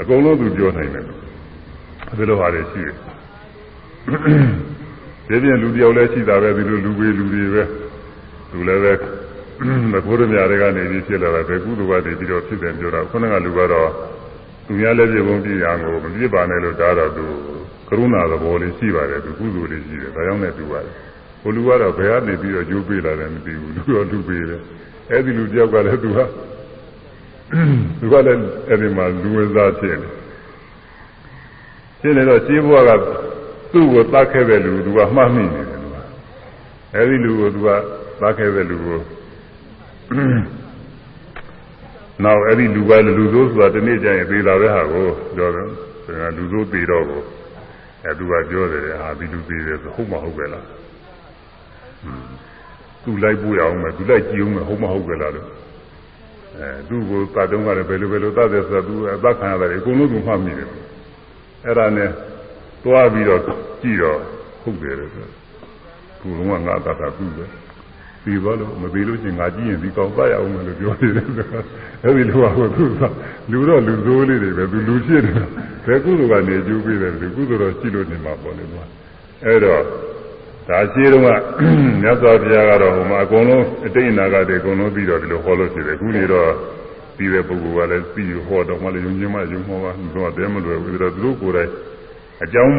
အကုန်လုံးသူပြောနိုင်တယ်ဘယ်လိုဟာတွေရှိတယ်ဒီပြင်လူတယောက်လည်းရှိတာပဲဒီလိုလူပေလူတွေပဲသူလည်းပဲမကိုးရမြတွေကနေပြီးဖြစ်လာတာပဲကုသိုလ်ကနေပြီးတော့ဖြစ်တယ်ပြောတာခုနကလူကတော့သူများလည်းပြေပုံပြရအောင်မပြစ်ပါနဲ့လို့ဒါတော့သူ ကရုဏာသဘောလေးရှိပါတယ်သူကုသိုလ်လေးရှိတယ်ဒါကြောင့်လည်းတူပါတယ်ဟိုလူကတော့ဘယ်ကနေပြီးတော့ကျိုးပေးလာတယ်မသိဘူးလူတော့လူပေးတယ်အဲ့ဒီလူတယောက်ကလည်းသူကသူကလည်းအဲ့ဒီမှာလူဝဲစားဖြစ်တယ်ဖြစ်နေတော့ရှင်းဘွားကသူ့ကိုတတ်ခဲ့တဲ့လူသူကမှတ်မိနေတယ်သူကအဲ့ဒီလူကိုသူကတတ်ခဲ့တဲ့လူကိုနောက်အဲ့ဒီလူကလူဆိုးဆိုတာဒီနေ့ကျရင်သေတာပဲဟာကိုပြောတယ်လူဆိုးသေတော့ကို အဲသူကပြောတယ်ဟာဒီလူသေတယ်ဆိုဟုတ်မဟုတ်ပဲလားသူလိုက်ပို့ရအောင်မယ်သူလိုက်ကြည့်အောင်မယ်ဟုတ်မဟုတ်ပဲလားလို့အဲသူ့ကိုသတ်တုံးကလည်းဘယ်လိုဘယ်လိုသတ်တယ်ဆိုတော့သူအသက်ခံရတယ်အကုန်လုံးသူမှတ်မိတယ်အဲ့ဒါနဲ့သွားပြီးတော့ကြည့်တော့ဟုတ်တယ်လို့ဆိုသူကငါသတ်တာသူ့ပဲ ပြီးသွားလို့မပြီးလို့ချင်းငါကြည့်ရင်ဒီကောင်သတ်ရအောင်မယ်လို့ပြောနေတယ်အဲ့ဒီလူကသူကလူတော့လူဆိုးလေးတွေပဲသူလူဖြစ်တယ်ဘယ်ကုသိုလ်ကနေကျိုးပေးတယ်ဒီကုသိုလ်တော့ရှိလို့နေမှာပေါ့လေကွာအဲ့တော့ဒါရှိတော့ကမြတ်စွာဘုရားကတော့ဟိုမှာအကုန်လုံးအတိတ်အနာဂတ်တွေအကုန်လုံးပြီးတော့ဒီလိုဟောလို့ရှိတယ်ခုနေတော့ပြီးတဲ့ပုဂ္ဂိုလ်ကလည်းပြီးဟောတော့မှလည်းယုံကြည်မှယုံဟောပါသူကတဲမလွယ်ဘူးဒါတော့သူတို့ကိုယ်တိုင်အကြောင်း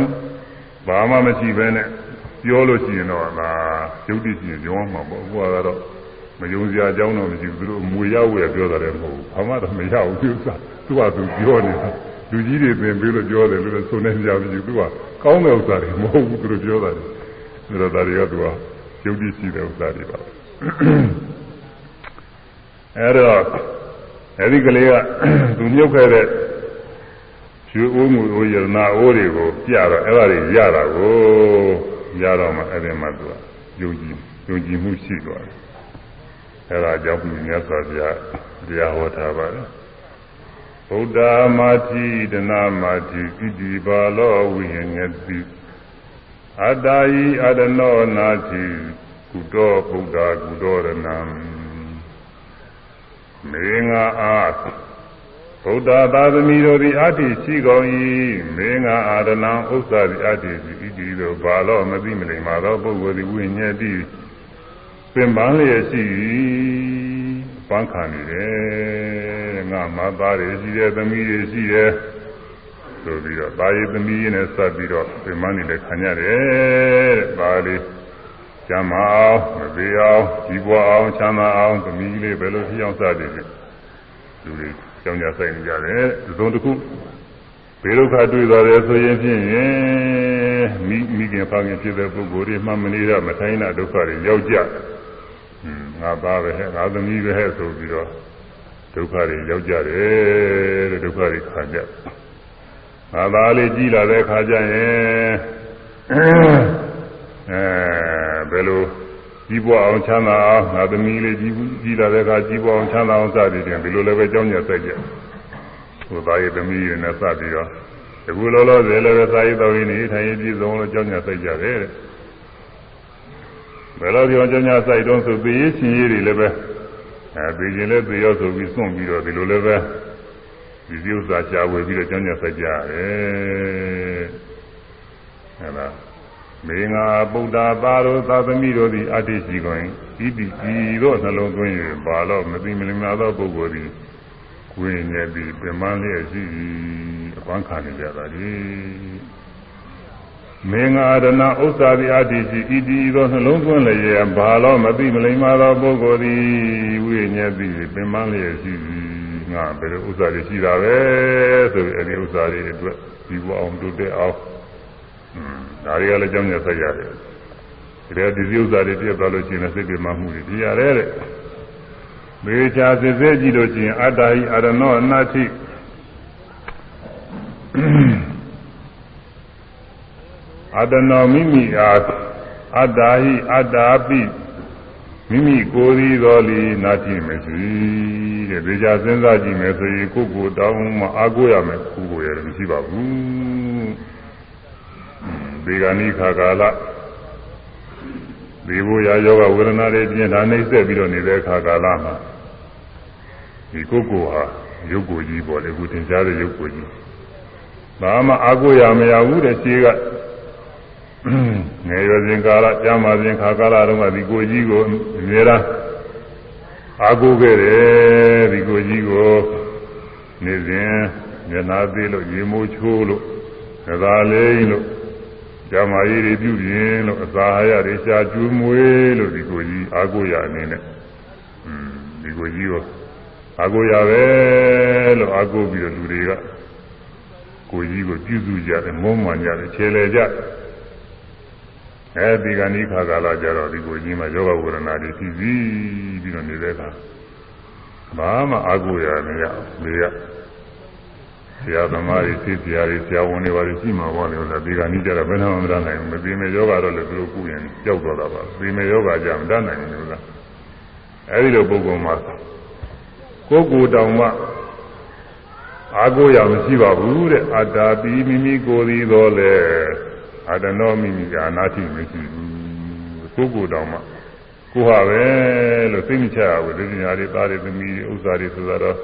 ဘာမှမရှိဘဲနဲ့ ပြောလို့ရှိရင်တော့ဒါယုတ်တိရှိရင်ပြောမှာပေါ့ဟိုကတော့မယုံစရာအကြောင်းတော့မရှိဘူးသူတို့အမွေရောက်ရပြောတာလည်းမဟုတ်ဘူးဘာမှတော့မရဘူးသူကသူကသူပြောနေတာလူကြီးတွေသင်ပြီးလို့ပြောတယ်လို့ဆိုနေကြပြီသူကကောင်းတဲ့ဥစ္စာတွေမဟုတ်ဘူးသူတို့ပြောတာတယ်ဒါတော့ဒါတွေကသူကယုတ်တိရှိတဲ့ဥစ္စာတွေပါအဲတော့အဲဒီကလေးကသူမြုပ်ခဲ့တဲ့ရွှေအိုးမှုအိုးရနာအိုးတွေကိုပြတော့အဲ့ဒါတွေရတာကို ရတော့မှအဲ့ဒီမှာသူကယုံကြည်ယုံကြည်မှုရှိသွားတယ်အဲ့ဒါကြောင့်မြတ်စွာဘုရားတရားဟောထားပါတယ်ဗုဒ္ဓမာတိဒနာမာတိဣတိပါလောဝိဟညတိအတ္တာယိအဒနောနာတိကုတောဗုဒ္ဓကုတောရဏံမေငါအားဗုဒ္ဓသာသမီတို့သည်အတ္တိရှိကုန်၏မေငါအာရဏံဥစ္စာသည်အတ္တိရှိ ဣတိတို့ဘာလို့မသိမလိမ္မာသောပုဂ္ဂိုလ်သည်ဝိညာဉ်တိပင်ပန်းလျက်ရှိ၏ပန်းခံနေတယ်ငါမသားတွေရှိတယ်သမီးတွေရှိတယ်ဆိုပြီးတော့သာယသမီးနဲ့ဆက်ပြီးတော့ပင်ပန်းနေလည်းခံရတယ်တဲ့ပါလေးကျမ်းမအောင်မသေးအောင်ကြီးပွားအောင်ချမ်းသာအောင်သမီးလေးဘယ်လိုဖြစ်အောင်စသည်ဖြင့်လူတွေကြောင်းကြဆိုင်နေကြတယ်သုံးတစ်ခု ဘေဒုက္ခတွေ့သွားတယ်ဆိုရင်ဖြင့်မိမိခင်ဖခင်ဖြစ်တဲ့ပုဂ္ဂိုလ်တွေမှမနေရမထိုင်းတာဒုက္ခတွေရောက်ကြငါသားပဲဟဲ့ငါသမီးပဲဟဲ့ဆိုပြီးတော့ဒုက္ခတွေရောက်ကြတယ်တဲ့ဒုက္ခတွေခံကြငါသားလေးကြီးလာတဲ့ခါကျရင်အဲဘယ်လိုကြီးပွားအောင်ချမ်းသာအောင်ငါသမီးလေးကြီးကြီးလာတဲ့အခါကြီးပွားအောင်ချမ်းသာအောင်စသည်ဖြင့်ဒီလိုလည်းပဲကြောင်းညက်ဆိုင်ကြ ဟိုသားရဲ့သမီးတွေနဲ့စပြီးတော့ဒီကုလောလောဆယ်လည်းပဲသာယတော်ရင်းနေထိုင်ရပြည်စုံလို့ကြောင်းညက်ဆိုင်ကြတယ်တဲ့ဘယ်လိုပြောကြောင်းညက်ဆိုင်တော့ဆိုသေရေးရှင်ရေးတွေလည်းပဲအဲသေခြင်းလည်းသေရောဆိုပြီးစွန့်ပြီးတော့ဒီလိုလည်းပဲဒီဥစ္စာရှားဝေပြီးတော့ကြောင်းညက်ဆိုင်ကြရတယ်အဲဒါမေငါဗုဒ္ဓသာရောသာသမီတို့သည်အတ္တိရှိကုန်ဤတိဤတို့နှလုံးသွင်း၍ဘာလို့မသိမလင်နာသောပုဂ္ဂိုလ်သည် ဝိညာဉ်သည်ပြမန်းလျက်ရှိအပန်းခံနေကြတာလေမေငါရဏဥစ္စာသည်အတ္တိရှိဤတိဤတို့နှလုံးသွင်းလျက်ဘာလို့မသိမလင်နာသောပုဂ္ဂိုလ်သည်ဝိညာဉ်သည်ပြမန်းလျက်ရှိငါဘယ်လိုဥစ္စာတွေရှိတာပဲဆိုပြီးအဲဒီဥစ္စာတွေအတွက်ဒီဘအောင်တိုးတက်အောင်ဒါတွေကလည်းကြောင်းရဆက်ရတယ်ဒီလိုဒီဥစ္စာတွေပြတ်သွားလို့ရှိရင်စိတ်ပြမမှုတွေပြရတယ်တဲ့ မေချာစစ်စစ်ကြည့်လို့ရှိရင်အတ္တဟိအရဏောအနတ္တိအတ္တနောမိမိအားအတ္တဟိအတ္တာပိမိမိကိုယ်သည်တော်လီနာတိမရှိတဲ့ဒေချာစဉ်းစားကြည့်မယ်ဆိုရင်ကိုယ်ကိုယ်တောင်းမှအားကိုးရမယ်ကိုယ်ကိုယ်ရတယ်မရှိပါဘူးဒီကဏိခါကာလဒီဘုရားယောဂဝေဒနာတွေပြင်းတာနှိမ့်ဆက်ပြီးတော့နေတဲ့ခါကာလမှာ ဒီကိုယ်ကိုယ်ဟာရုပ်ကိုယ်ကြီးပေါ်လေခုသင်ကြားတဲ့ရုပ်ကိုယ်ကြီးဘာမှအာကိုရမရဘူးတဲ့ခြေကငယ်ရွယ်စဉ်ကာလကြာမှစဉ်ခါကာလတုန်းကဒီကိုကြီးကိုအများအားအာကိုခဲ့တယ်ဒီကိုကြီးကိုနေစဉ်မျက်နာသေးလို့ရေမိုးချိုးလို့သာလေးလို့ဇာမာရီတွေပြုပြင်လို့အစာရတွေရှားကျွေးမွေးလို့ဒီကိုကြီးအာကိုရအနေနဲ့อืมဒီကိုကြီးကို အာကိုရပဲလို့အာကိုပြီးတော့လူတွေကကိုကြီးကိုပြုစုကြတယ်မုန်းမှန်ကြတယ်ခြေလေကြအဲဒီကနိခါကာလကြတော့ဒီကိုကြီးမှာယောဂဝေဒနာတွေဖြစ်ပြီးပြီးတော့နေတဲ့အခါဘာမှအာကိုရမရဘူးလေဆရာသမားတွေသိဆရာတွေဆရာဝန်တွေပါလိရှိမှာပေါ့လေလို့ဒီကနေ့ကျတော့ဘယ်နှမှမတတ်နိုင်ဘူးမသိမဲ့ယောဂတော့လည်းသူတို့ကုရင်ကြောက်တော့တာပါသိမဲ့ယောဂကြမတတ်နိုင်ဘူးလို့လားအဲဒီလိုပုဂ္ဂိုလ်မှာ ကိုယ်ကိုယ်တောင်မှအာကိုရမရှိပါဘူးတဲ့အတ္တာပိမိမိကိုယ်သည်တော့လေအတ္တနောမိမိကအနာတိမရှိဘူးကိုယ်ကိုယ်တောင်မှကိုယ်ဟာပဲလို့သိမချရဘူးဒီပညာတွေသားတွေသမီးတွေဥစ္စာတွေဆိုတာတော့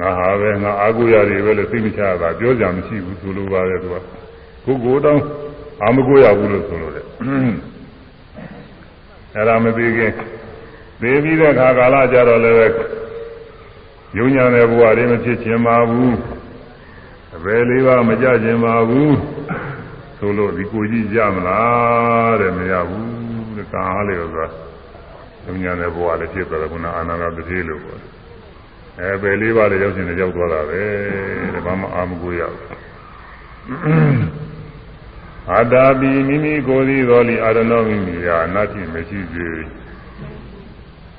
ငါဟာပဲငါအာကိုရတွေပဲလို့သိမချရတာပြောကြမရှိဘူးဆိုလိုပါတယ်သူကကိုကိုတောင်းအာမကိုရဘူးလို့ဆိုလို့လေအဲ့ဒါမသိခင်သိပြီးတဲ့ခါကာလကြတော့လည်း ယုံညာတဲ့ဘဝတွေမဖြစ်ချင်ပါဘူးအဘယ်လေးပါမကြချင်ပါဘူးဆိုလို့ဒီကိုကြီးကြမလားတဲ့မရဘူးတဲ့ကားလေဆိုတာယုံညာတဲ့ဘဝလည်းဖြစ်သွားတယ်ခုနအာနာဂတတိလို့ပြောတယ်အဲပဲလေးပါးလည်းရောက်ရှင်လည်းရောက်သွားတာပဲတဲ့ဘာမှအာမကိုရဘူးအာတာပိမိမိကိုယ်သည်တော်လီအာရဏောမိမိရာအနတ္တိမရှိစေ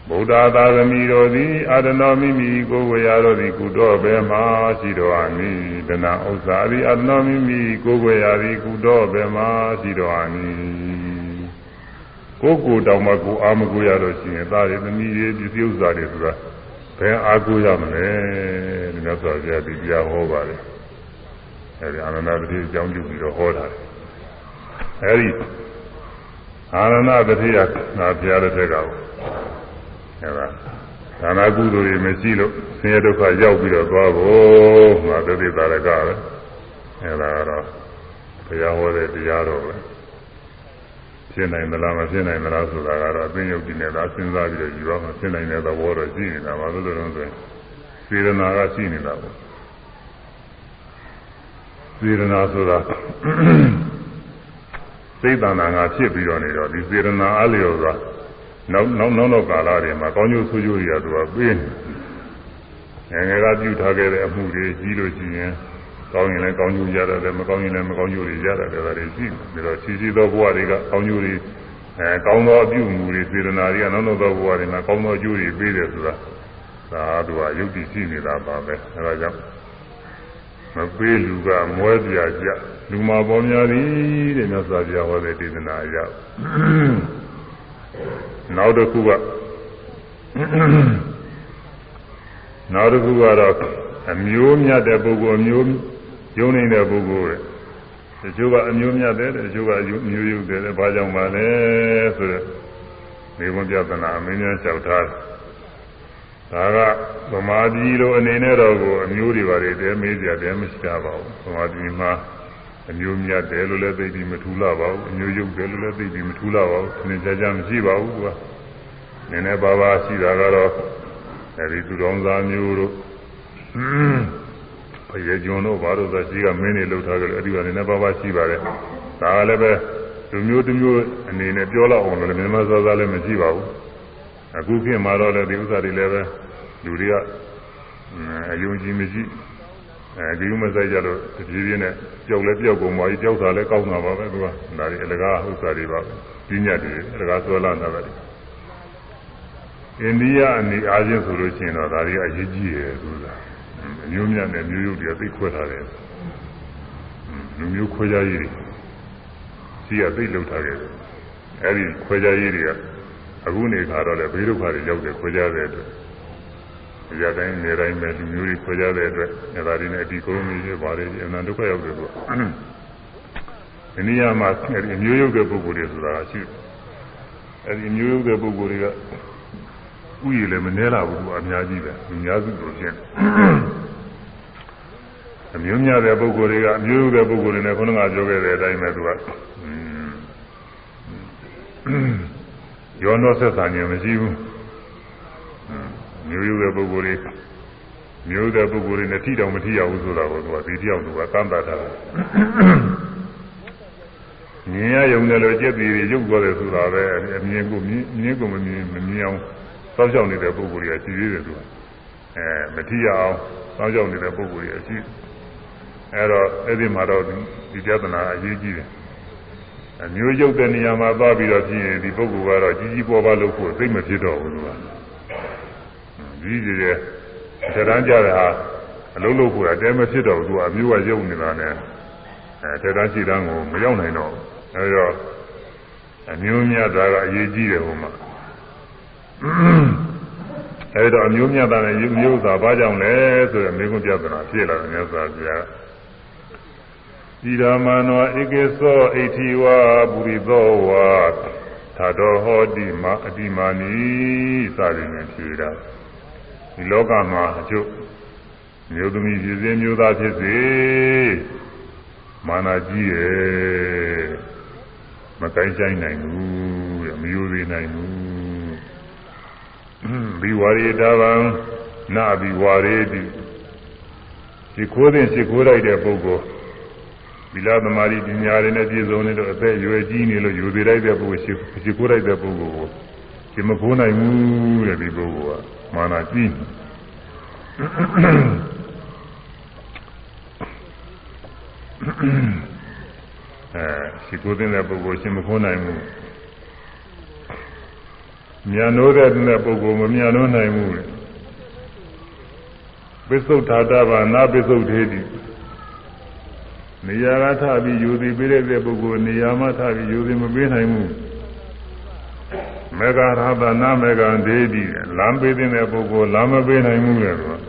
ဗုဒ္ဓသာသမီတော်သည်အာရဏောမိမိကိုယ်ဝေရတော်သည်ကုတော်ဘယ်မှာရှိတော်အနိတနာဥစ္စာသည်အာရဏောမိမိကိုယ်ဝေရသည်ကုတော်ဘယ်မှာရှိတော်အနိကိုယ်ကိုယ်တောင်မှကိုယ်အာမကိုရတော့ရှိရင်သားရသမီးရေးပစ္စည်းဥစ္စာတွေဆိုတာဘယ်အားကိုးရမလဲဒီမြတ်စွာဘုရားဒီတရားဟောပါတယ်အဲဒီအာနန္ဒတတိအကြောင်းပြုပြီးတော့ဟောတာအဲဒီအာနန္ဒတတိကငါဘုရားတဲ့ကကို အဲဒါဒါနာကုသိုလ်တွေမရှိလို့ဆင်းရဲဒုက္ခရောက်ပြီးတော့သွားဖို့ငါတတိတာရကပဲအဲဒါကတော့ဘုရားဟောတဲ့တရားတော်ပဲဖြစ်နိုင်မလားမဖြစ်နိုင်မလားဆိုတာကတော့အသိဉာဏ်ကြည့်နေတာစဉ်းစားပြီးတော့ယူရမှာဖြစ်နိုင်တဲ့သဘောတော့ရှိနေတာပါလို့လို့တော့ဆိုရင်စေရနာကရှိနေတာပေါ့စေရနာဆိုတာစိတ်တဏ္ဍာငါဖြစ်ပြီးတော့နေတော့ဒီစေရနာအလျော်က နောက်နောက်နောက်နောက်ကာလတွေမှာကောင်းကျိုးဆိုးကျိုးတွေကသူကပေးနေငယ်ငယ်ကပြုထားခဲ့တဲ့အမှုတွေကြီးလို့ရှိရင်ကောင်းရင်လည်းကောင်းကျိုးရတယ်မကောင်းရင်လည်းမကောင်းကျိုးတွေရတယ်ဒါတွေရှိတယ်ဒါတော့ချီချီသောဘဝတွေကကောင်းကျိုးတွေအဲကောင်းသောအပြုအမူတွေစေတနာတွေကနောက်နောက်သောဘဝတွေမှာကောင်းသောအကျိုးတွေပေးတယ်ဆိုတာဒါသူကယုတ်တိရှိနေတာပါပဲအဲဒါကြောင့်မပေးလူကမွဲပြကြလူမှာပေါ်များသည်တဲ့မြတ်စွာဘုရားဟောတဲ့ဒေသနာအရ နောက်တစ်ခုကနောက်တစ်ခုကတော့အမျိုးမြတ်တဲ့ပုဂ္ဂိုလ်အမျိုးယုံနေတဲ့ပုဂ္ဂိုလ်တဲ့တချို့ကအမျိုးမြတ်တယ်တချို့ကအမျိုးယုတ်တယ်ဘာကြောင့်ပါလဲဆိုတော့ဒီဝန်ပြဿနာအမင်းများလျှောက်ထားဒါကဗမာပြည်လိုအနေနဲ့တော့ကိုအမျိုးတွေပါတယ်တဲမေးကြတယ်မရှိကြပါဘူးဗမာပြည်မှာ အမျိုးမြတ်တယ်လို့လည်းသိပြီးမထူလာပါဘူးအမျိုးယုတ်တယ်လို့လည်းသိပြီးမထူလာပါဘူးသင်္ကြန်ကြမရှိပါဘူးကွာနည်းနည်းပါးပါးရှိတာကတော့အဲဒီသူတော်သားမျိုးတို့ဘရေကျွန်းတို့ဘာလို့ဆိုရှိကမင်းတွေလှုပ်ထားကြတယ်အဲ့ဒီကနေနဲ့ပါပါရှိပါတယ်ဒါကလည်းပဲလူမျိုးတစ်မျိုးအနေနဲ့ပြောလောက်အောင်လည်းမြန်မာစောစားလည်းမရှိပါဘူးအခုခေတ်မှာတော့လည်းဒီဥစ္စာတွေလည်းပဲလူတွေကအယုံကြည်မရှိ အဲဒီဥမဆိုင်ကြလို့တပြေးပြေးနဲ့ကြောက်လဲပြောက်ကုန်ပါပြီကြောက်တာလည်းကောင်းတာပါပဲသူကဒါတွေအလကားဥစ္စာတွေပါပဲပြညတ်တွေအလကားဆွဲလာတာပဲအိန္ဒိယအနေအားဖြင့်ဆိုလို့ရှိရင်တော့ဒါတွေအရေးကြီးတယ်ဆိုတာအမျိုးမြတ်နဲ့မျိုးရုပ်တွေသိခွဲထားတယ်လူမျိုးခွဲခြားရေးတွေရှိရသိလောက်ထားခဲ့တယ်အဲဒီခွဲခြားရေးတွေကအခုနေခါတော့လည်းဘေးဒုက္ခတွေရောက်တယ်ခွဲခြားတဲ့အတွက် ရတိုင်းနေတိုင်းပဲလူမျိုးတွေခွဲခြားတဲ့အတွက်အဲဒါတွေနဲ့ဒီကိုယ်မျိုးတွေပါတယ်အနန္တဒုက္ခရောက်တယ်သူကဒီနေရာမှာအဲဒီမျိုးရုပ်တဲ့ပုဂ္ဂိုလ်တွေဆိုတာရှိတယ်အဲဒီမျိုးရုပ်တဲ့ပုဂ္ဂိုလ်တွေကဥယျာဉ်လည်းမနှဲလာဘူးသူအများကြီးပဲအများစုလို့ရှင်းအမျိုးများတဲ့ပုဂ္ဂိုလ်တွေကအမျိုးတဲ့ပုဂ္ဂိုလ်တွေနဲ့ခုနကပြောခဲ့တဲ့အတိုင်းပဲသူကရောနောဆက်ဆံခြင်းမရှိဘူး မျိုးရိုးတဲ့ပုဂ္ဂိုလ်တွေမျိုးတဲ့ပုဂ္ဂိုလ်တွေနဲ့ထိတောင်မထိရဘူးဆိုတာကိုသူကဒီတယောက်သူကသံသာတာမြင်ရယုံတယ်လို့ကြက်ပြီးရုပ်သွားတယ်ဆိုတာပဲအမြင်ကိုမြင်မြင်ကိုမမြင်မမြင်အောင်စောင့်ရှောက်နေတဲ့ပုဂ္ဂိုလ်တွေကရှိသေးတယ်သူကအဲမထိရအောင်စောင့်ရှောက်နေတဲ့ပုဂ္ဂိုလ်တွေရှိအဲတော့အဲ့ဒီမှာတော့ဒီပြဿနာအရေးကြီးတယ်အမျိုးရုပ်တဲ့နေရာမှာသွားပြီးတော့ဖြစ်ရင်ဒီပုဂ္ဂိုလ်ကတော့ကြီးကြီးပေါ်ပါလို့ဖို့သိမဖြစ်တော့ဘူးသူက ကြီးကြီးတဲ့ခြေတန်းကြတဲ့ဟာအလုံးလို့ဖို့အတဲမဖြစ်တော့ဘူးသူကအမျိုးကရုပ်နေတာနဲ့အဲခြေတန်းခြေတန်းကိုမရောက်နိုင်တော့အဲတော့အမျိုးမြတ်တာကအရေးကြီးတယ်ဟိုမှာအဲတော့အမျိုးမြတ်တာနဲ့မျိုးသာဘာကြောင့်လဲဆိုတော့မိကုပြဿနာဖြစ်လာတယ်မြတ်စွာဘုရားဣဒမနောဧကေသောဣတိဝါပုရိသောဝါသာတော်ဟောတိမအတိမာနီစသည်ဖြင့်ဖြေတာ ဒီလောကမှာအကျုပ်မျိုးသမီးဖြစ်စေမျိုးသားဖြစ်စေမာနာကြီးရဲ့မကိုင်းဆိုင်နိုင်ဘူးတဲ့မယိုသေးနိုင်ဘူးဘိဝရေတာဗံနာဘိဝရေတိရှိခိုးတဲ့ရှိခိုးလိုက်တဲ့ပုဂ္ဂိုလ်သီလသမာဓိပညာတွေနဲ့ပြည့်စုံနေတော့အသက်ရွယ်ကြီးနေလို့ယူသေးလိုက်တဲ့ပုဂ္ဂိုလ်ရှိရှိခိုးလိုက်တဲ့ပုဂ္ဂိုလ်ကို ဒီမခိုးနိုင်ဘူးတဲ့ဒီပုဂ္ဂိုလ်ကမာနာကြီးအဲရှိခိုးတဲ့ပုဂ္ဂိုလ်ရှင်မခိုးနိုင်ဘူးမြန်နိုးတဲ့ပုဂ္ဂိုလ်မမြန်နိုးနိုင်ဘူးတဲ့ပစ္စုတ်ထာတဘာနာပစ္စုတ်သေးတိနေရာကထပြီးယူသည်ပေးတဲ့ပုဂ္ဂိုလ်နေရာမှာထပြီးယူသည်မပေးနိုင်ဘူး မေဃရဟနာမေဃဒေတိလမ်းပေးတဲ့ပုဂ္ဂိုလ်လမ်းမပေးနိုင်ဘူးလေတော့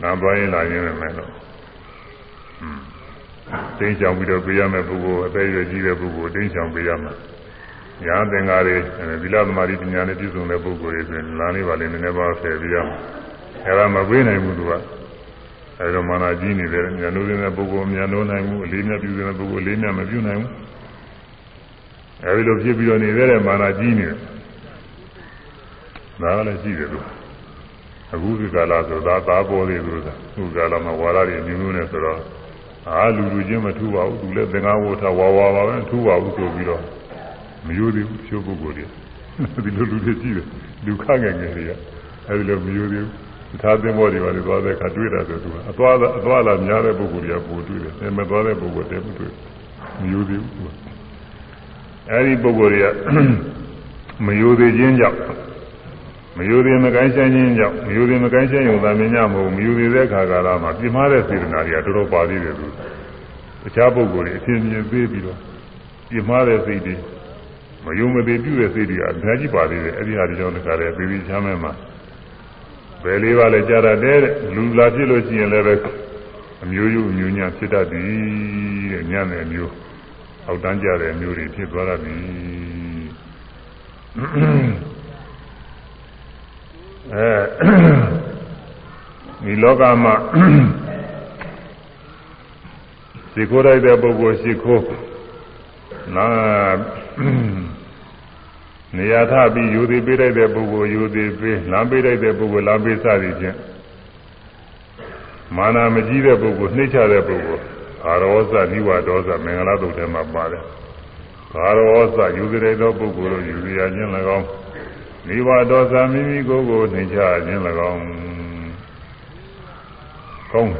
လမ်းသွားရင်လာရင်လည်းမယ်တော့တင်းချောင်ပြီးတော့ပေးရမယ့်ပုဂ္ဂိုလ်အသေးရွယ်ကြီးတဲ့ပုဂ္ဂိုလ်တင်းချောင်ပေးရမှာညာသင်္ကားတွေသီလသမာဓိပညာနဲ့ပြည့်စုံတဲ့ပုဂ္ဂိုလ်တွေဆိုရင်လမ်းလေးပါလေးနည်းနည်းပါးဖယ်ပြီးရမှာအဲဒါမပေးနိုင်ဘူးသူကအဲဒါမာနကြီးနေတဲ့ဉာဏ်လို့တဲ့ပုဂ္ဂိုလ်ဉာဏ်လို့နိုင်မှုအလေးမြတ်ပြုတဲ့ပုဂ္ဂိုလ်အလေးမြတ်မပြုနိုင်ဘူးအဲဒီလိုဖြစ်ပြီးတော့နေတဲ့မာနကြီးနေတယ် ဒါလည်းရှိတယ်သူအခုဒီကာလဆိုသာသာပေါ်သေးသူကသူကာလမှာဝါရတွေမျိုးမျိုးနဲ့ဆိုတော့အာလူလူချင်းမထူပါဘူးသူလည်းသင်္ကန်းဝတ်ထားဝါဝါပါပဲထူပါဘူးဆိုပြီးတော့မယိုးသေးဘူးချိုးပုဂ္ဂိုလ်တွေဒီလိုလူတွေကြည့်တယ်လူခငယ်ငယ်တွေကအဲဒီလိုမယိုးသေးဘူးသားသင်္ဘောတွေပါလေသွားတဲ့အခါတွေ့တာဆိုသူကအသွားအသွားလာများတဲ့ပုဂ္ဂိုလ်တွေကပိုတွေ့တယ်အဲမသွားတဲ့ပုဂ္ဂိုလ်တည်းမတွေ့မယိုသေးဘူးအဲဒီပုဂ္ဂိုလ်တွေကမယိုသေးခြင်းကြောင့် မယိုသေးမကိုင်းဆိုင်ခြင်းကြောင့်မယိုသေးမကိုင်းဆိုင်ုံသာမင်းညမဟုတ်မယိုသေးတဲ့ခါကာလမှာပြင်းမာတဲ့စေတနာတွေကတော်တော်ပါသေးတယ်သူတခြားပုဂ္ဂိုလ်တွေအချင်းချင်းသေးပြီးတော့ပြင်းမာတဲ့စိတ်တွေမယုံမသေးပြုတဲ့စိတ်တွေအများကြီးပါသေးတယ်အဲဒီဟာဒီကြောင့်တခါတည်းပြီးပြီးချမ်းမဲမှာဘယ်လေးပါလဲကြားရတယ်တဲ့လူလာဖြစ်လို့ရှိရင်လည်းပဲအမျိုးယူအမျိုးညာဖြစ်တတ်သည်တဲ့ညံ့တဲ့အမျိုးအောက်တန်းကြတဲ့အမျိုးတွေဖြစ်သွားတတ်သည် အဲဒီလောကမှာရှိခိုးလိုက်တဲ့ပုဂ္ဂိုလ်ရှိခိုးနာနေရာထပြီးယူသည်ပေးလိုက်တဲ့ပုဂ္ဂိုလ်ယူသည်ပေးလမ်းပေးလိုက်တဲ့ပုဂ္ဂိုလ်လမ်းပေးစသည်ဖြင့်မာနာမကြီးတဲ့ပုဂ္ဂိုလ်နှိမ့်ချတဲ့ပုဂ္ဂိုလ်အာရောဇနိဝဒောဇမင်္ဂလာတုတ်ထဲမှာပါတယ်အာရောဇယူသည်တဲ့ပုဂ္ဂိုလ်တို့ယူရခြင်း၎င်း နိဝဒောဇမိမိကိုယ်ကိုနှိမ့်ချခြင်း၎င်းကောင်း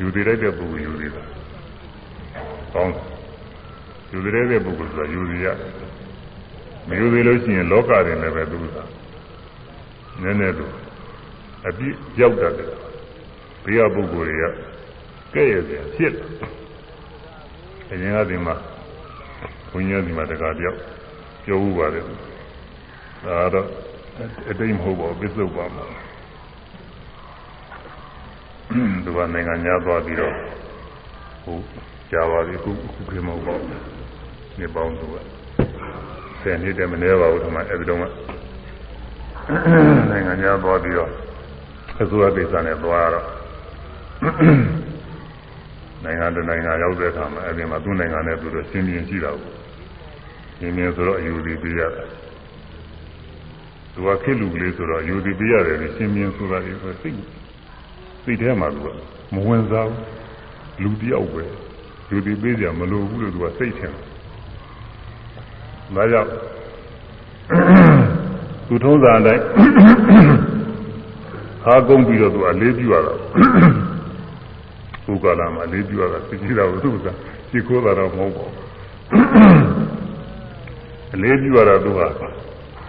ယူသည်တဲ့ပုဂ္ဂိုလ်ယူသည်ကောင်းယူသည်တဲ့ပုဂ္ဂိုလ်ဆိုတာယူသည်ရတယ်မယူသေးလို့ရှိရင်လောကတွေလည်းပဲသူကနည်းနည်းတော့အပြစ်ရောက်တတ်တယ်ဘေးကပုဂ္ဂိုလ်တွေကကဲ့ရဲ့ပြန်ဖြစ်တယ်အရင်ကဒီမှာဘုန်းကြီးဒီမှာတကားပြောက်ပြောဥပါတယ်ဒါတော့ အတိတ်မဟုတ်ပါဘူးပစ္စုပ္ပါမှာသူကနိုင်ငံညာသွားပြီးတော့ဟိုကြာပါပြီခုခုခေတ်မဟုတ်ပါဘူးနေပေါင်းသူကဆယ်နှစ်တည်းမနေပါဘူးဒီမှာအဲဒီတော့နိုင်ငံခြားသွားပြီးတော့အစိုးရကိစ္စနဲ့သွားတော့နိုင်ငံတနိုင်ငံရောက်တဲ့အခါမှာအဲဒီမှာသူ့နိုင်ငံနဲ့သူတို့ရှင်းပြင်းရှိတာကိုရှင်းပြင်းဆိုတော့အယူသည်ပေးရတယ် သူကခေလူကလေးဆိုတော့ယူသည်ပေးရတယ်ရှင်းပြင်းဆိုတာဒီဆိုစိတ်စိတ်ထဲမှာသူကမဝင်စားဘူးလူတယောက်ပဲယူသည်ပေးကြမလိုဘူးလို့သူကစိတ်ထဲမှာဒါကြောင့်သူထုံးစံအတိုင်းခါကုန်းပြီးတော့သူအလေးပြုရတာဘုက္ကလာမှာလေးပြုရတာသိကြတာဘူးသူကရှိခိုးတာတော့မဟုတ်ပါဘူးအလေးပြုရတာသူက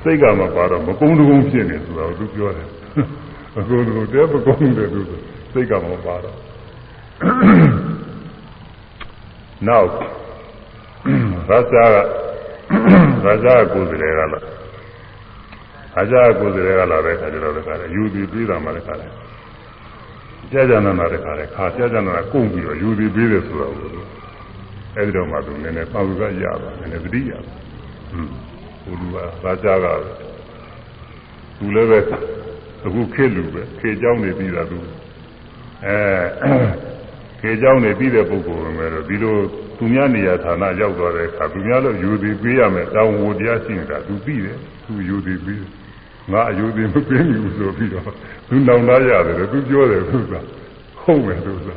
စိတ်ကမပါတော့မကုန်းတကုန်းဖြစ်နေဆိုတာကိုသူပြောတယ်မကုန်းတကုန်းတဲမကုန်းတယ်သူစိတ်ကမပါတော့နောက်ရာဇာကရာဇာကိုယ်စလဲကလာရာဇာကိုယ်စလဲကလာတဲ့အခါကျတော့တခါလေယူပြီးပြီးတာမှလည်းခါတယ်ကြာကြာနာနာတခါလေခါကြာကြာနာနာကုန်ပြီးတော့ယူပြီးပြီးတယ်ဆိုတော့အဲဒီတော့မှသူနည်းနည်းပေါက်ကရပါနည်းနည်းသတိရပါဟွန်း ဘုလူကရာဇာကသူလည်းပဲအခုခေလူပဲခေเจ้าနေပြီးတာသူအဲခေเจ้าနေပြီးတဲ့ပုဂ္ဂိုလ်ပဲတော့ဒီလိုသူများနေရာဌာနရောက်သွားတဲ့အခါသူများလို့ယူသည်ပေးရမယ်တောင်းဝတရားရှိနေတာသူသိတယ်သူယူသည်ပေးငါအယူသည်မပေးဘူးဆိုပြီးတော့သူနောင်သားရတယ်သူပြောတယ်သူကဟုတ်မယ်သူက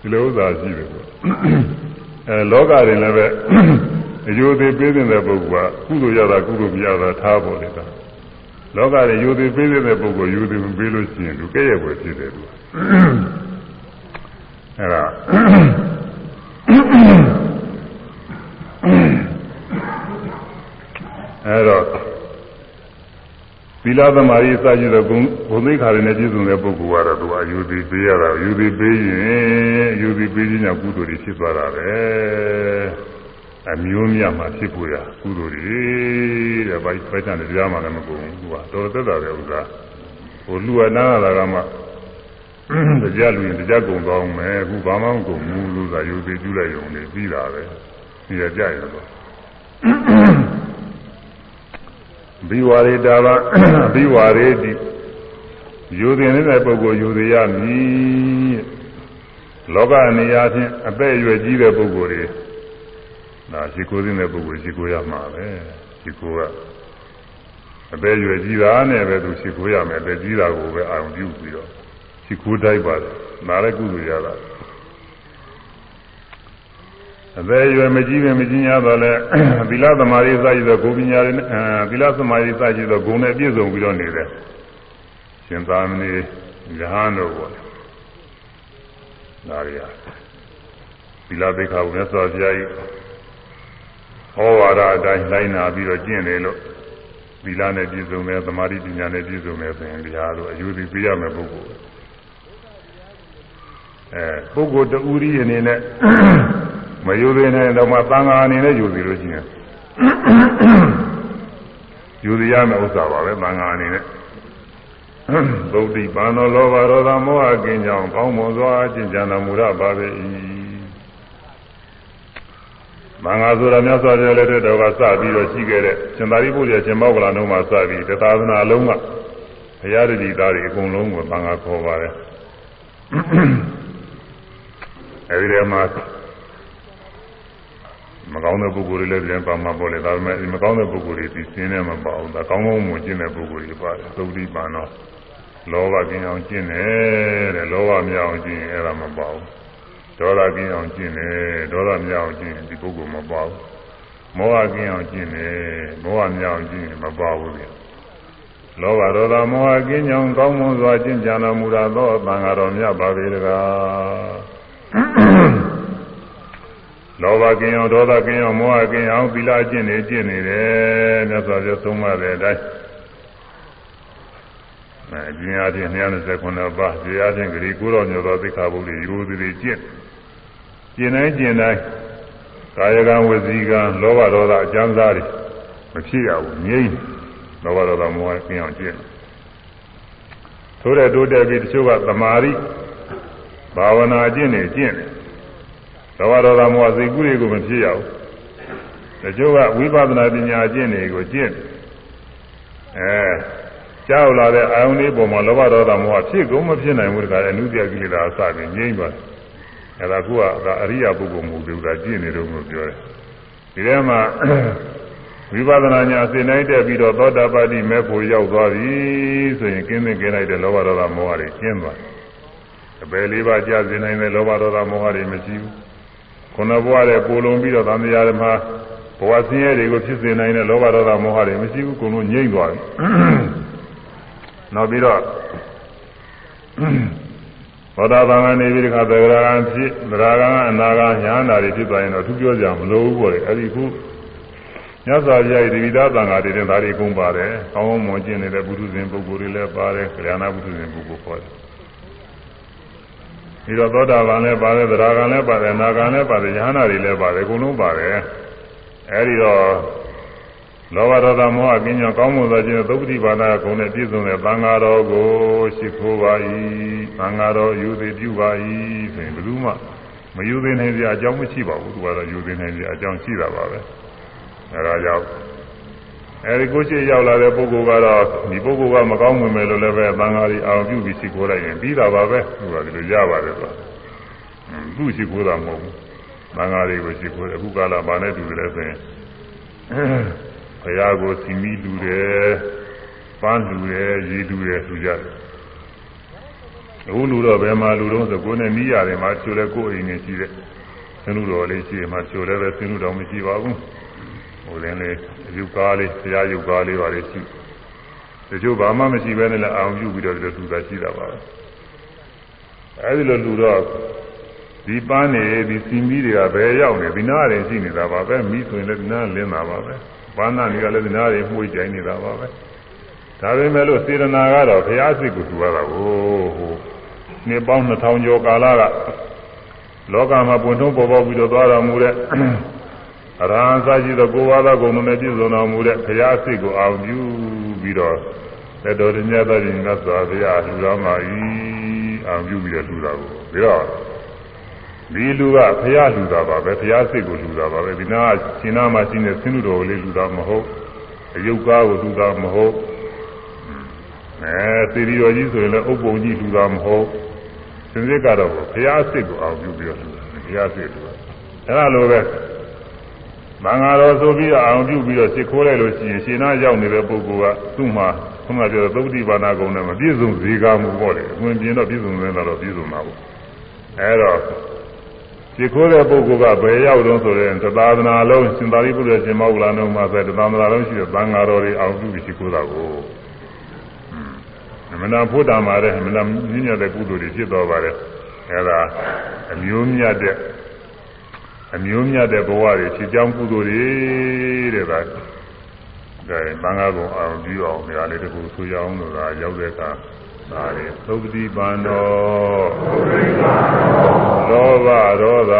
ဒီလိုဥစ္စာရှိတယ်ဆိုအဲလောကရင်လည်းပဲ အယူသည်ပေးတဲ့ပုဂ္ဂိုလ်ကကုသိုလ်ရတာကုသိုလ်မရတာထားဖို့လေတာလောကရင်ယူသည်ပေးတဲ့ပုဂ္ဂိုလ်ယူသည်မပေးလို့ရှိရင်သူကဲ့ရဲ့ွယ်ဖြစ်တယ်သူအဲဒါအဲတော့သီလသမารိစကြည့်တော့ဂုဏ်ဘုံသိခါရနဲ့ပြည့်စုံတဲ့ပုဂ္ဂိုလ်ကတော့သူအယူသည်ပေးရတာယူသည်ပေးရင်ယူသည်ပေးခြင်းကြောင့်ကုသိုလ်တွေဖြစ်သွားတာပဲ အမျိုးမြတ်မှာဖြစ်ပေါ်ရကုသိုလ်တွေတဲ့ဘာပဲချန်တရားမှလည်းမကုန်ဘူးသူကတော်သက်တာပဲဥစ္စာဟိုလူအနာလာကမှတရားလူရင်တရားကုံသွားအောင်မယ်အခုဘာမှမကုန်ဘူးလို့သာယူသည်ပြုလိုက်ရုံနဲ့ပြီးတာပဲဒီရကြရတော့ဘိဝရေတာဘာဘိဝရေတိယူသည်နေတဲ့ပုဂ္ဂိုလ်ယူသည်ရမည်လောကနေရာချင်းအသက်အရွယ်ကြီးတဲ့ပုဂ္ဂိုလ်တွေ ဒါရှိခိုးတဲ့ပုဂ္ဂိုလ်ရှိခိုးရမှာပဲရှိခိုးကအသက်အရွယ်ကြီးတာနဲ့ပဲသူရှိခိုးရမယ်အသက်ကြီးတာကိုပဲအာရုံပြုပြီးတော့ရှိခိုးတိုက်ပါတယ်နားလည်းကုသိုလ်ရတာအသက်အရွယ်မကြီးပင်မကြီးညာတော့လဲသီလသမာဓိစရှိသောဂုဏ်ပညာတွေသီလသမာဓိစရှိသောဂုဏ်နဲ့ပြည့်စုံပြီးတော့နေတယ်ရှင်သာမဏေရဟန်းတို့ပေါ့ဒါရီယာသီလသိက္ခာကိုမြတ်စွာဘုရားကြီး ဟောဝါဒအတိုင်းလိုက်နာပြီးတော့ကျင့်တယ်လို့သီလနဲ့ပြည့်စုံတယ်သမာဓိပညာနဲ့ပြည့်စုံတယ်ဆိုရင်တရားတို့အယူသည်ပြရမယ်ပုဂ္ဂိုလ်အဲပုဂ္ဂိုလ်တူရီအနေနဲ့မယူသေးနိုင်တော့မှသံဃာအနေနဲ့ယူသေးလို့ရှိရင်ယူသေးရမယ့်ဥစ္စာပါပဲသံဃာအနေနဲ့သုတ်တိပါဏောလောဘရောဓမောဟကင်းကြောင့်ကောင်းမွန်စွာကျင့်ကြံတော်မူရပါပေ၏ မင်္ဂဆိုတာမြတ်စွာဘုရားလက်ထက်တော်ကစပြီးတော့ရှိခဲ့တဲ့ရှင်သာရိပုတ္တရာရှင်မောဂလနှုံးမှာစပြီးတသာသနာလုံးကဘုရားတတိသားတွေအကုန်လုံးကိုသံဃာခေါ်ပါတယ်အဲဒီထဲမှာမကောင်းတဲ့ပုဂ္ဂိုလ်တွေလည်းပြန်ပါမှာပေါ့လေဒါပေမဲ့ဒီမကောင်းတဲ့ပုဂ္ဂိုလ်တွေဒီစင်းထဲမှာပါအောင်ဒါကောင်းကောင်းမွန်ကျင့်တဲ့ပုဂ္ဂိုလ်တွေပါတယ်သုတိပန်တော့လောဘကင်းအောင်ကျင့်တယ်တဲ့လောဘမရအောင်ကျင့်ရင်အဲ့ဒါမပါဘူး ဒေါသကင်းအောင်ကျင့်တယ်ဒေါသမရအောင်ကျင့်ရင်ဒီပုဂ္ဂိုလ်မပါဘူးမောဟကင်းအောင်ကျင့်တယ်မောဟမရအောင်ကျင့်ရင်မပါဘူးလေလောဘဒေါသမောဟကင်းကြောင်ကောင်းမွန်စွာကျင့်ကြံတော်မူတာသောအတန်ဃာတော်မြတ်ပါပေတကားလောဘကင်းအောင်ဒေါသကင်းအောင်မောဟကင်းအောင်သီလကျင့်နေကျင့်နေတယ်မြတ်စွာဘုရားသုံးပါတဲ့အတိုင်း အဲကျင့်အားဖြင့်229ပါးကျင့်အားဖြင့်ဂရီကိုတော်ညောသောသိက္ခာပုဒ်တွေယူသည်တွေကျင့်ကျင့်တိုင်းကျင့်တိုင်းကာယကံဝစီကံလောဘဒေါသအကျမ်းစားတွေမဖြစ်ရဘူးငြိမ့်လောဘဒေါသမောဟကင်းအောင်ကျင့်ထိုးတဲ့တိုးတက်ပြီးတချို့ကသမာဓိဘာဝနာကျင့်နေကျင့်တယ်လောဘဒေါသမောဟစိတ်ကူးတွေကိုမဖြစ်ရဘူးတချို့ကဝိပဿနာပညာကျင့်တွေကိုကျင့်အဲ ကြောက်လာတဲ့အာယုန်လေးပေါ်မှာလောဘဒေါသမောဟဖြစ်ကုန်မဖြစ်နိုင်ဘူးတခါလေအနုတ္တိယကိလေသာအစပြီးငြိမ့်သွားအဲ့ဒါကုကအရိယာပုဂ္ဂိုလ်မဟုတ်ဘူးဒါကျင့်နေတော့ကိုပြောတယ်ဒီထဲမှာဝိပဿနာညာအစဉ်တိုင်းတက်ပြီးတော့သောတာပတိမေဖို့ရောက်သွားပြီဆိုရင်ကင်းသင်ကင်းလိုက်တဲ့လောဘဒေါသမောဟတွေကျင်းသွားအပယ်လေးပါးကြာစေနိုင်တဲ့လောဘဒေါသမောဟတွေမရှိဘူးခုနဘဝတဲ့ပိုလုံပြီးတော့သံဃာဓမ္မဘဝဆင်းရဲတွေကိုဖြစ်စေနိုင်တဲ့လောဘဒေါသမောဟတွေမရှိဘူးကုန်လုံးငြိမ့်သွားပြီ နောက်ပြီးတော့သောတာပန်ကနေပြီးဒီခါသဂရကံဖြစ်သရကံအနာကံညာနာတွေဖြစ်သွားရင်တော့သူပြောကြမလို့ဘူးပေါ့လေအဲ့ဒီခုမြတ်စွာဘုရားရဲ့ဒီဝိဒသံဃာတွေတင်ဒါတွေအကုန်ပါတယ်။ကောင်းကောင်းမွန်ကျင့်နေတဲ့ပုထုဇဉ်ပုဂ္ဂိုလ်တွေလည်းပါတယ်၊ခရယာနာပုထုဇဉ်ပုဂ္ဂိုလ်ခေါ်တယ်။ပြီးတော့သောတာပန်လည်းပါတယ်၊သရဂံလည်းပါတယ်၊နာဂံလည်းပါတယ်၊ယဟနာတွေလည်းပါတယ်အကုန်လုံးပါတယ်။အဲဒီတော့ လောဘဒေါသမောဟကင်းကြောင်းကောင်းမွန်သောခြင်းသုပ္ပတိပါဒဂုဏ်နဲ့ပြည့်စုံတဲ့သံဃာတော်ကိုရှိခိုးပါ၏သံဃာတော်ယူသည်ပြုပါ၏ဆိုရင်ဘယ်သူမှမယူသေးနိုင်စရာအကြောင်းမရှိပါဘူးသူကတော့ယူသေးနိုင်စရာအကြောင်းရှိတာပါပဲအဲဒါကြောင့်အဲဒီကိုရှိရောက်လာတဲ့ပုဂ္ဂိုလ်ကတော့ဒီပုဂ္ဂိုလ်ကမကောင်းဝင်မယ်လို့လည်းပဲသံဃာတွေအောင်ပြုပြီးရှိခိုးလိုက်ရင်ပြီးတာပါပဲသူကဒီလိုရပါတယ်ဆိုသူရှိခိုးတာမဟုတ်ဘူးသံဃာတွေကိုရှိခိုးတယ်အခုကာလဘာနဲ့တူတယ်ဆိုရင် ဘုရားကိုစီမီလူတယ်ပန်းလူတယ်ရေလူတယ်သူကြတယ်အခုလူတော့ဘယ်မှာလူတော့ဆိုကိုယ်နဲ့မိရတယ်မှာချိုလဲကိုယ်အိမ်နဲ့ရှိတဲ့ဆင်းလူတော်လေးရှိတယ်မှာချိုလဲပဲဆင်းလူတော်မရှိပါဘူးဟိုလည်းလေရုပ်ကားလေးဘုရားရုပ်ကားလေးပါလေရှိတချို့ဘာမှမရှိဘဲနဲ့လည်းအောင်ပြုပြီးတော့ဒီလိုသူသာရှိတာပါပဲအဲဒီလိုလူတော့ဒီပန်းနေဒီစီမီတွေကဘယ်ရောက်နေဒီနားရင်ရှိနေတာပါပဲမိဆိုရင်လည်းဒီနားလင်းတာပါပဲ ဘာနာတွေကလည်းဒီနားတွေမှုကြိုင်နေတာပါပဲဒါပေမဲ့လို့စေတနာကတော့ဘုရားစိတ်ကိုသူရတာကိုဟိုနှစ်ပေါင်း2000ကျော်ကာလကလောကမှာပွင့်ထုံးပေါ်ပေါက်ပြီးတော့သွားတော်မူတဲ့အရဟံစာရှိသောကိုယ်ဝါဒကုံနဲ့ပြည့်စုံတော်မူတဲ့ဘုရားစိတ်ကိုအောင်ပြုပြီးတော့လက်တော်ညတ်တော်ရင်ငါစွာဘုရားလူတော်မှာဤအောင်ပြုပြီးတော့လူတော်ကိုပြီးတော့ ဒီလူကဘုရားလူတာပါပဲဘုရားစိတ်ကိုလူတာပါပဲဒီနာကရှင်နာမှာရှိနေဆင်းလူတော်ကိုလေးလူတာမဟုတ်အယုတ်ကားကိုလူတာမဟုတ်အဲသီရိတော်ကြီးဆိုရင်လည်းဥပ္ပုံကြီးလူတာမဟုတ်စင်စစ်ကတော့ဘုရားစိတ်ကိုအောင်ပြုပြီးတော့လူတာဘုရားစိတ်လူတာအဲလိုပဲမင်္ဂလာတော်ဆိုပြီးတော့အောင်ပြုပြီးတော့စစ်ခိုးလိုက်လို့ရှိရင်ရှင်နာရောက်နေတဲ့ပုဂ္ဂိုလ်ကသူ့မှာခုနကပြောသုတ္တိပါဏဂုံနဲ့မပြည့်စုံဇေကာမှုပေါ့လေအဝင်ပြင်းတော့ပြည့်စုံနေတာတော့ပြည့်စုံမှာပေါ့အဲတော့ ဒီခိုးတဲ့ပုဂ္ဂိုလ်ကဘယ်ရောက်တော့ဆိုရင်သသာသနာလုံးရှင်သာရိပုတ္တရာရှင်မောဂလနုမှာဆိုတဲ့သသာသနာလုံးရှိတဲ့သံဃာတော်တွေအောင်ပြုပြီးရှိခိုးတာကိုအမှန်တန်ဖို့တာမှာတဲ့အမှန်တန်မြင့်မြတ်တဲ့ကုသိုလ်တွေဖြစ်တော်ပါတယ်အဲဒါအမျိုးမြတ်တဲ့အမျိုးမြတ်တဲ့ဘဝတွေဖြစ်ကြောင်းကုသိုလ်တွေတဲ့ဒါဒါသံဃာကုံအောင်ပြုအောင်နေရာလေးတခုဆိုရအောင်လို့သာရောက်တဲ့အခါ ဒါရီသုပတိပန္နောလောဘဒေါသ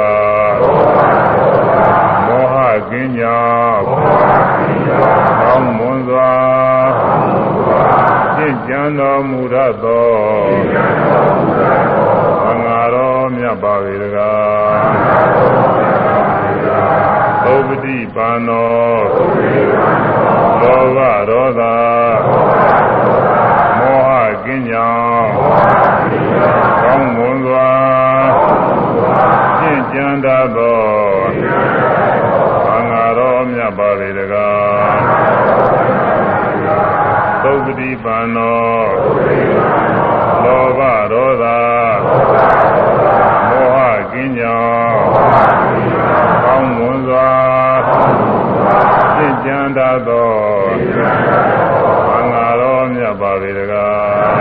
မောဟကင်းညာကောင်းမွန်စွာရှင်းကြံတော်မူရသောသံဃာတော်မြတ်ပါ၏တကားသုပတိပန္နောလောဘဒေါသ ပတိပန္နောလောဘဒေါသမောဟကင်းကြောင်းကောင်းမွန်စွာရှင်းကြံတတ်သောမြတ်ပါလေတကား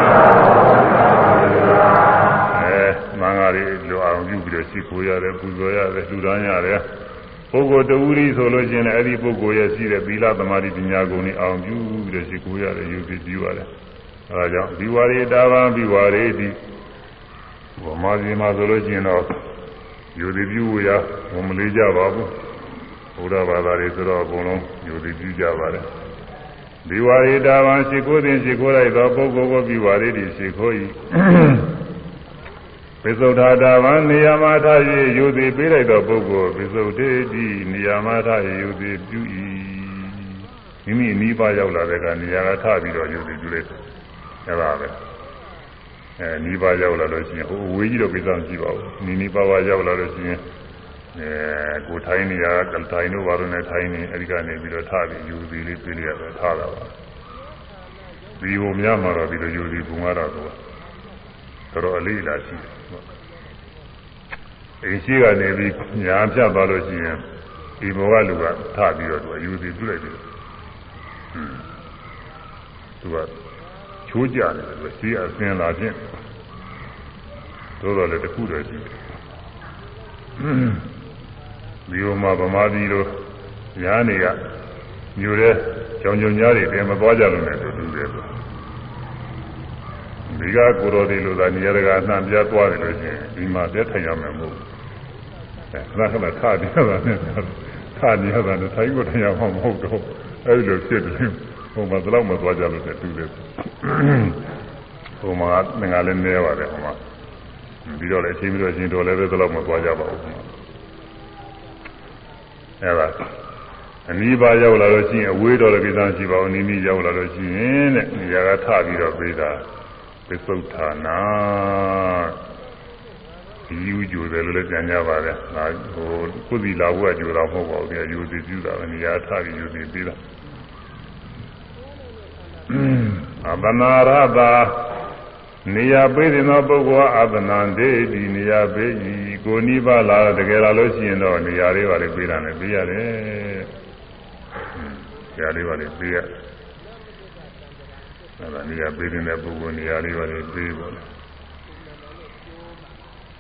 အဲမင်္ဂလာတွေလိုအောင်ပြုပြီးတော့ရှိခိုးရတယ်ပူဇော်ရတယ်လှူဒါန်းရတယ် ပုဂ္ဂိုလ်တူရီဆိုလို့ချင်းလည်းအဲ့ဒီပုဂ္ဂိုလ်ရဲ့ရှိတဲ့သီလသမာဓိပညာကုန်တွေအောင်ပြုပြီးတော့ရှိခိုးရတယ်ယူပြီးပြုရတယ်အဲဒါကြောင့်ဒီဝါရီတာဘာပြီးဝါရီဒီဘုမာကြီးမှာဆိုလို့ချင်းတော့ယူသည်ပြုရဘုံမလေးကြပါဘူးဘုရားဘာသာတွေဆိုတော့အကုန်လုံးယူသည်ပြုကြပါတယ်ဒီဝါရိတာဝံရှိခိုးသည်ရှိခိုးလိုက်သောပုဂ္ဂိုလ်ကိုဒီဝါရိတိရှိခိုး၏ ပိစုဒ္ဓတာဝံနေရာမထ၍ယူသည်ပေးလိုက်သောပုဂ္ဂိုလ်ပိစုဒ္ဓေတိနေရာမထ၍ယူသည်ပြု၏မိမိအနီးပါရောက်လာတဲ့ကနေရာကထပြီးတော့ယူသည်ပြုလိုက်အဲဒါပဲအဲနီးပါးရောက်လာလို့ရှိရင်ဟိုအဝေးကြီးတော့ကိစ္စမရှိပါဘူးနီးနီးပါးပါးရောက်လာလို့ရှိရင်အဲကိုထိုင်းနေရကထိုင်းတို့ဘာလို့လဲထိုင်းနေအဲဒီကနေပြီးတော့ထားပြီးယူပြီးလေးပြေးရတော့ထားတာပါဒီဟိုများမှာတော့ဒီလိုယူပြီးဘုံရတော့တော့တော်အလေးလာရှိတယ် အိမ်ရှိကနေပြီးညာပြတ်သွားလို့ရှိရင်ဒီဘောကလူကထပြီးတော့သူကယူပြီးပြုလိုက်တယ်ဟွန်းသူကချိုးကြတယ်သူစီးအစင်လာခြင်းတို့တော့လည်းတခုတည်းရှိတယ်ဒီဟိုမှာဗမာပြည်လိုညာနေကမြို့တဲ့ကြောင်ကြုံညာတွေတင်မသွားကြလို့လည်းတူတူတယ် ဒီကကိုတော်ဒီလိုသာနေရာတကာနှံပြသွားတယ်လို့ရှိရင်ဒီမှာပြထိုင်ရမယ်မဟုတ်ဘူးအဲခဏခဏထနေရတာနဲ့ထနေရတာနဲ့ထိုင်ကိုထိုင်ရမှာမဟုတ်တော့အဲဒီလိုဖြစ်တယ်ဟိုမှာတော့မသွားကြလို့တူတယ်ဟိုမှာငါလည်းနေပါတယ်ဟိုမှာပြီးတော့လည်းအချိန်ပြီးတော့အချိန်တော်လည်းပဲတော့မသွားကြပါဘူးအဲဒါအနီးပါရောက်လာလို့ရှိရင်အဝေးတော်လည်းကိစ္စရှိပါဘူးနီးနီးရောက်လာလို့ရှိရင်တဲ့နေရာကထပြီးတော့ပြေးတာ ပစ္စုဌာနာဒီယူကြိုတယ်လို့လည်းကြံကြပါတယ်ဒါဟိုကုသီလာဘုရားကြိုတာမဟုတ်ပါဘူးဒီယူစီပြုတာပဲနေရာထပြီးယူစီပြေးတာအပနာရတာနေရာပေးတဲ့သောပုဂ္ဂိုလ်အပနာဒေဒီနေရာပေးဤကိုနိဗ္ဗာန်လာတကယ်လာလို့ရှိရင်တော့နေရာလေးပါလေပေးတာလည်းပေးရတယ်။နေရာလေးပါလေပေးရ။ အဲဒါနေရာပေးတဲ့ပုဂ္ဂိုလ်နေရာလေးပါလေပေးပါလေ။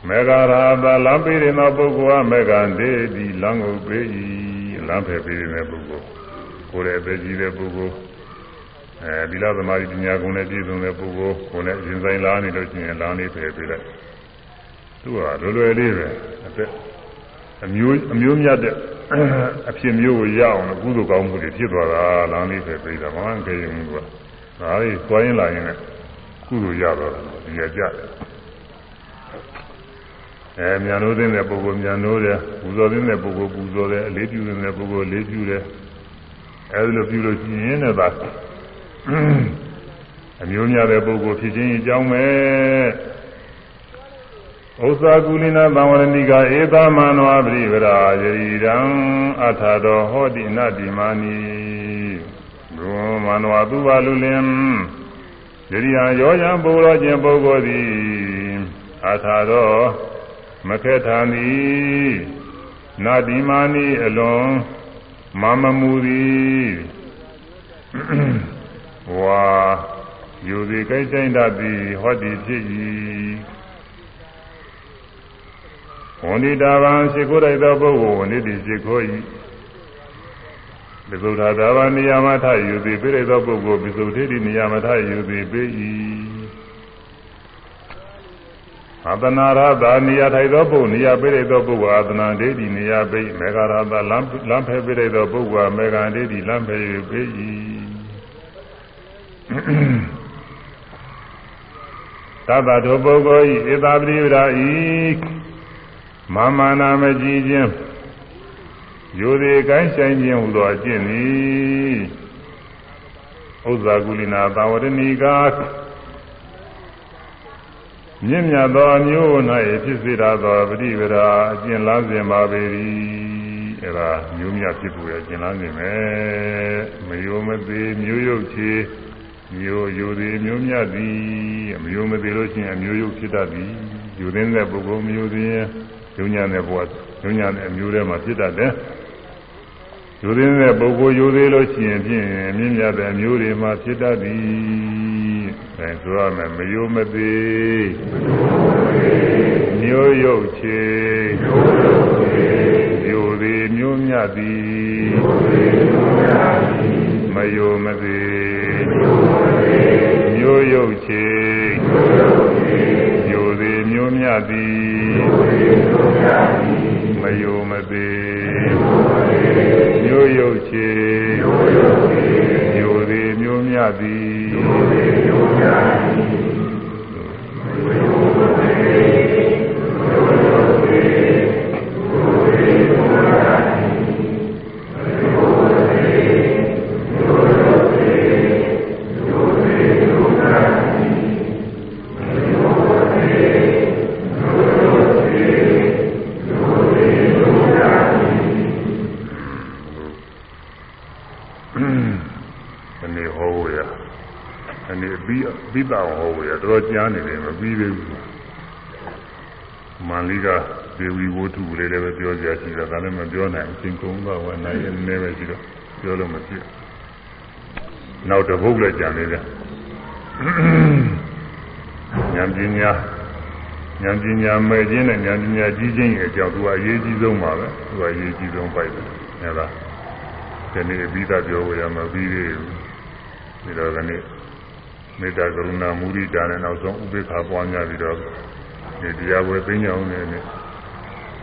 မေဃရာသလမ်းပေးတဲ့သောပုဂ္ဂိုလ်ကမေဃဒေဒီလမ်းကိုပေးဤလမ်းဖယ်ပေးတဲ့ပုဂ္ဂိုလ်ကိုယ်ရဲ့အသက်ကြီးတဲ့ပုဂ္ဂိုလ်အဲဒီလားသမာဓိပညာကုံနဲ့ပြည့်စုံတဲ့ပုဂ္ဂိုလ်ကိုယ်နဲ့ရင်ဆိုင်လာနေလို့ရှိရင်လာနေဖယ်ပေးလိုက်သူကလွယ်လွယ်လေးပဲအသက်အမျိုးအမျိုးမြတ်တဲ့အဖြစ်မျိုးကိုရအောင်လို့ကုသိုလ်ကောင်းမှုတွေဖြစ်သွားတာလာနေဖယ်ပေးတာဘာမှမကြရင်ဘူးက ဒါလေးသွားရင်လာရင်လည်းကုသိုလ်ရတော့ဒီရကြတယ်အဲမြန်လို့သိတဲ့ပုဂ္ဂိုလ်မြန်လို့တယ်ပူဇော်သိတဲ့ပုဂ္ဂိုလ်ပူဇော်တယ်အလေးပြုတဲ့ပုဂ္ဂိုလ်အလေးပြုတယ်အဲဒီလိုပြုလို့ရှိရင်လည်းဒါအမျိုးများတဲ့ပုဂ္ဂိုလ်ဖြစ်ခြင်းအကြောင်းပဲဥစ္စာကုလိနာသံဝရဏိကဧသမန္နဝပရိဝရာယရိရံအထာတော်ဟောတိနတိမာနီ ဘုမန္နဝသူပါလူလင်ယရိယံရောယံပုရောခြင်းပုဂ္ဂိုလ်သည်အထာတော်မခဲထာနီနတိမာနီအလွန်မမမူသည်ဝါယူသည်ကိစ္စတတ်သည်ဟောတိဖြစ်၏ဝန္ဒီတာဗံရှိခိုးလိုက်သောပုဂ္ဂိုလ်ဝန္ဒီတိရှိခိုး၏ ပိစုထာတာဗံနေရာမထယူသည်ပြိရသောပုဂ္ဂိုလ်ပိစုထေတိနေရာမထယူသည်ပေ၏အတနာရသာနေရာထိုက်သောပုဂ္ဂိုလ်နေရာပြိရသောပုဂ္ဂိုလ်အာသနာဒိဋ္ဌိနေရာပိမေဃရသာလမ်းလမ်းဖဲပြိရသောပုဂ္ဂိုလ်မေဃဒိဋ္ဌိလမ်းဖဲ၍ပေ၏သဗ္ဗတောပုဂ္ဂိုလ်ဤဧတာပရိဝရာဤမမာနာမကြည်ခြင်း ယူသည်ကိုင်းဆိုင်ခြင်းဟူသောအကျင့်သည်ဥဇ္ဇာကုလိနာသာဝရဏီကာမြင့်မြတ်သောအမျိုး၌ဖြစ်စေရသောပရိဝရာအကျင့်လားစဉ်ပါပေ၏အဲဒါမျိုးမြတ်ဖြစ်ဖို့ရဲ့အကျင့်လားစဉ်ပဲမယိုမသေးမျိုးရုပ်ချေမျိုးယူသည်မျိုးမြတ်သည်အမျိုးမသေးလို့ရှိရင်အမျိုးယုတ်ဖြစ်တတ်သည်ယူသင်းတဲ့ပုဂ္ဂိုလ်မျိုးသည်ညဉ့်ညံတဲ့ဘဝညဉ့်ညံတဲ့အမျိုးထဲမှာဖြစ်တတ်တယ် ယူသင်းတဲ့ပုဂ္ဂိုလ်ယူသေးလို့ရှိရင်ဖြင့်မြင့်မြတ်တဲ့အမျိုးတွေမှာဖြစ်တတ်သည်အဲဆိုရမယ်မယုမသေးမျိုးယုတ်ချေယူသည်မျိုးမြတ်သည်မယုမသေးမျိုးရုပ်ချေမျိုးသေးမျိုးမြတ်သည်မယုမသေး မျိုးရုပ်ချေမျိုးသေးမျိုးမြတ်သည် လိကဒေဝီဝတ္ထုလေးလည်းပဲပြောကြရှိတယ်ဒါလည်းမပြောနိုင်အချင်းကုန်တော့ဝနိုင်ရနေပဲရှိတော့ပြောလို့မဖြစ်နောက်တစ်ပုဒ်လည်းကြံနေတယ်ဉာဏ်ပညာဉာဏ်ပညာမဲ့ခြင်းနဲ့ဉာဏ်ပညာကြီးခြင်းရဲ့အကြောင်းသူကအရေးကြီးဆုံးပါပဲသူကအရေးကြီးဆုံးပိုက်တယ်ဟဲ့လားဒီနေ့ပြီးသားပြောရမှာပြီးသေးဘူးဒီတော့ကနေ့မေတ္တာကရုဏာမုဒိတာနဲ့နောက်ဆုံးဥပေက္ခပွားများပြီးတော့ဒီတရားဝယ်သိညာအောင်နေနဲ့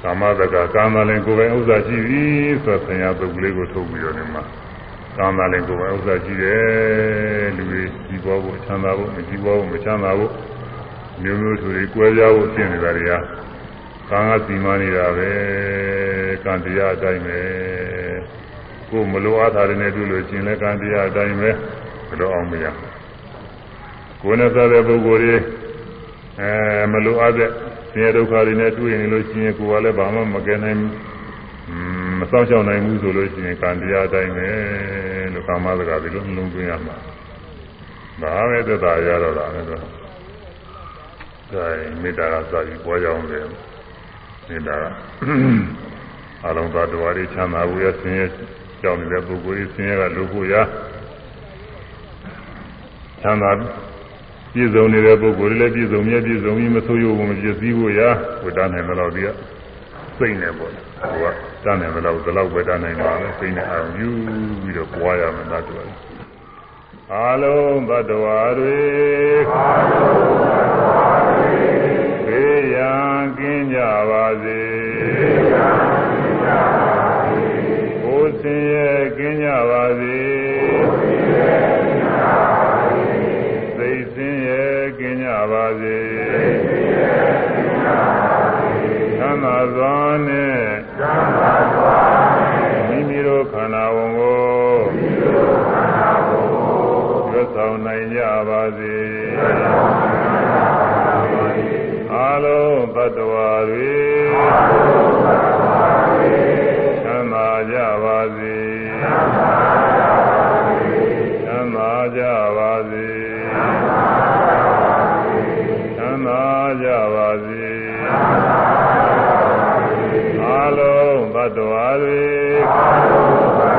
ကာမတကကာမလည်းကိုယ်ပိုင်ဥစ္စာရှိပြီဆိုဆရာပုဂ္ဂိုလ်လေးကိုထုတ်ပြီးတော့နေမှာကာမလည်းကိုယ်ပိုင်ဥစ္စာရှိတယ်လူတွေကြီးပွားဖို့ချမ်းသာဖို့မကြီးပွားဖို့မချမ်းသာဖို့မျိုးမျိုးဆိုတွေကွဲပြားဖို့ဖြစ်နေတာတွေကကံကစီမံနေတာပဲကံတရားအတိုင်းပဲကိုမလိုအားထားတဲ့တွေ့လို့ရှင်လည်းကံတရားအတိုင်းပဲဘယ်တော့အောင်မရကိုယ်နဲ့စားတဲ့ပုဂ္ဂိုလ်တွေအဲမလိုအားတဲ့ ဆင်းရဲဒုက္ခတွေနဲ့တွေ့နေလို့ရှိရင်ကိုယ်ကလည်းဘာမှမကယ်နိုင်မစောင့်ရှောက်နိုင်ဘူးဆိုလို့ရှိရင်ကံတရားအတိုင်းပဲလို့ကာမစကားဒီလိုနှလုံးသွင်းရမှာဒါပဲသက်သာရတော့တာလေတော့ဒါမေတ္တာကစာပြီးပွားကြအောင်လေမေတ္တာကအလုံးသတ္တဝါတွေချမ်းသာဖို့ရဆင်းရဲကြောင်းနေတဲ့ပုဂ္ဂိုလ်တွေဆင်းရဲကလိုဖို့ရချမ်းသာ ပြည့်စုံနေတဲ့ပုဂ္ဂိုလ်တွေလည်းပြည့်စုံမြဲပြည့်စုံပြီးမဆိုးရုံမပြည့်စည်ဖို့ရဝိတ္တနိုင်မလို့ဒီကစိတ်နဲ့ပေါ့ဟိုကတန်းနိုင်မလို့ဒီလောက်ပဲတန်းနိုင်တာပဲစိတ်နဲ့အာရုံယူပြီးတော့ပွားရမယ်တတ်တယ်အာလုံးဘတ်တော်တွေအာလုံးဘတ်တော်တွေဘေးရန်ကင်းကြပါစေဘေးရန်ကင်းကြပါစေကိုယ်စင်ရဲ့ကင်းကြပါစေ စွာနဲ့သံသာစွာနဲ့မိမိတို့ခန္ဓာဝန်ကိုမိမိတို့ခန္ဓာဝန်ကိုရွတ်ဆောင်နိုင်ကြပါစေအာလုံးသတ္တဝါတွေချမ်းသာကြပါစေချမ်းသာကြပါစေချမ်းသာကြပါစေအာ တ္တဝါတွေ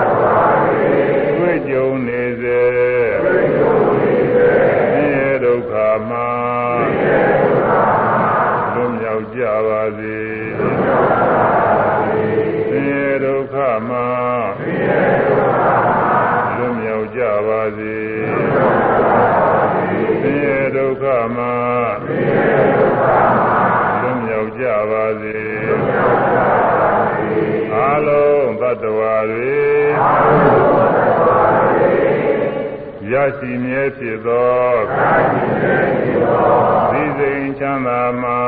သတ္တဝါတွေရရှိမြဲဖြစ်သောဒီစိန်ချမ်းသာမှာ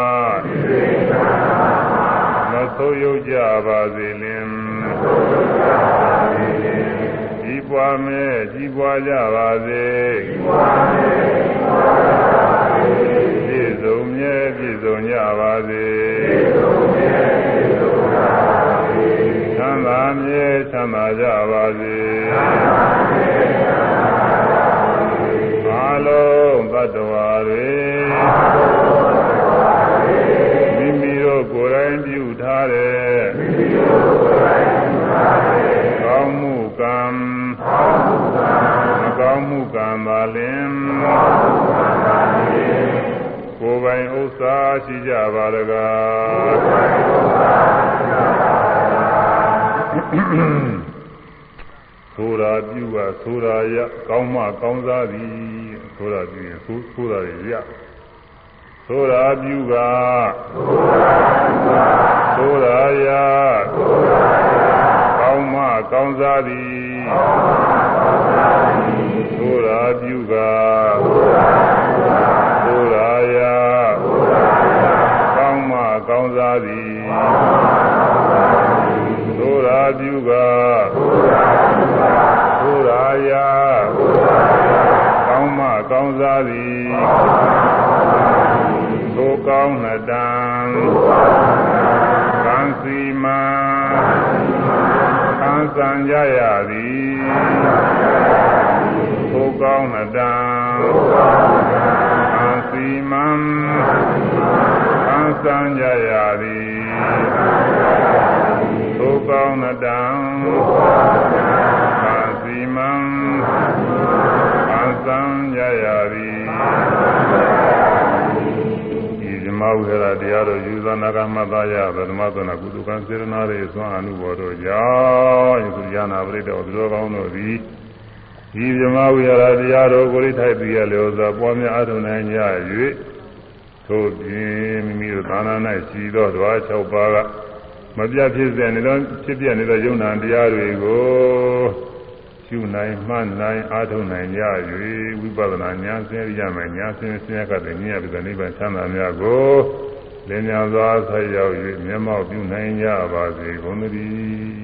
မဆိုးရုပ်ကြပါစေလင်ကြီးပွားမဲ့ကြီးပွားကြပါစေပြည့်စုံမြဲပြည့်စုံကြပါစေချ မ်းသာမြဲချမ်းသာကြပါစေအ ဆိုတာပြုကဆိုတာရကောင်းမှကောင်းစားသည်ဆိုတာပြုရင်ဆိုဆိုတာရဆိုတာပြုကဆိုတာရကောင်းမှကောင်းစားသည်ဆိုတာပြုကဆိုတာရကောင်းမှကောင်းစားသည်ဆိုတာပြုကဘုရားယာကောင်းမှကောင်းစား သည်ကိုကောင်းနှစ်တန်ကံစီမံကံစံကြရသည်တံအာစီမံအာသံကြရသည်သုကောင်းတံအာစီမံအာသံကြရသည် မဝိဟရတရားတော်ယူဇနာကမတယဗဓမ္မသနာကုသကံစေရနာရေသွမ်းအနုဘောတို့ကြောင့်ယခုญာဏပရိဒေဝသူတော်ကောင်းတို့သည်ဒီဇမဝိဟာရတရားတော်ကိုရိထိုက်ပြီးရလျောစွာပွားများအထုံနိုင်ကြ၍ထို့ပြင်မိမိတို့သာနာ၌ရှိသောဓဝါ6ပါးကမပြတ်ဖြစ်စေနေသောဖြစ်ပြနေသောယုံနာတရားတွေကို ရှုနိုင်မှန်းနိုင်အားထုတ်နိုင်ရ၍ဝိပဿနာဉာဏ်ဆင်းရမယ်ဉာဏ်ဆင်းဆင်းရကတဲ့ဉာဏ်ပြတဲ့နိဗ္ဗာန်ချမ်းသာများကိုလင်းညာစွာဆက်ရောက်၍မျက်မှောက်ပြုနိုင်ကြပါစေကုန်သတည်း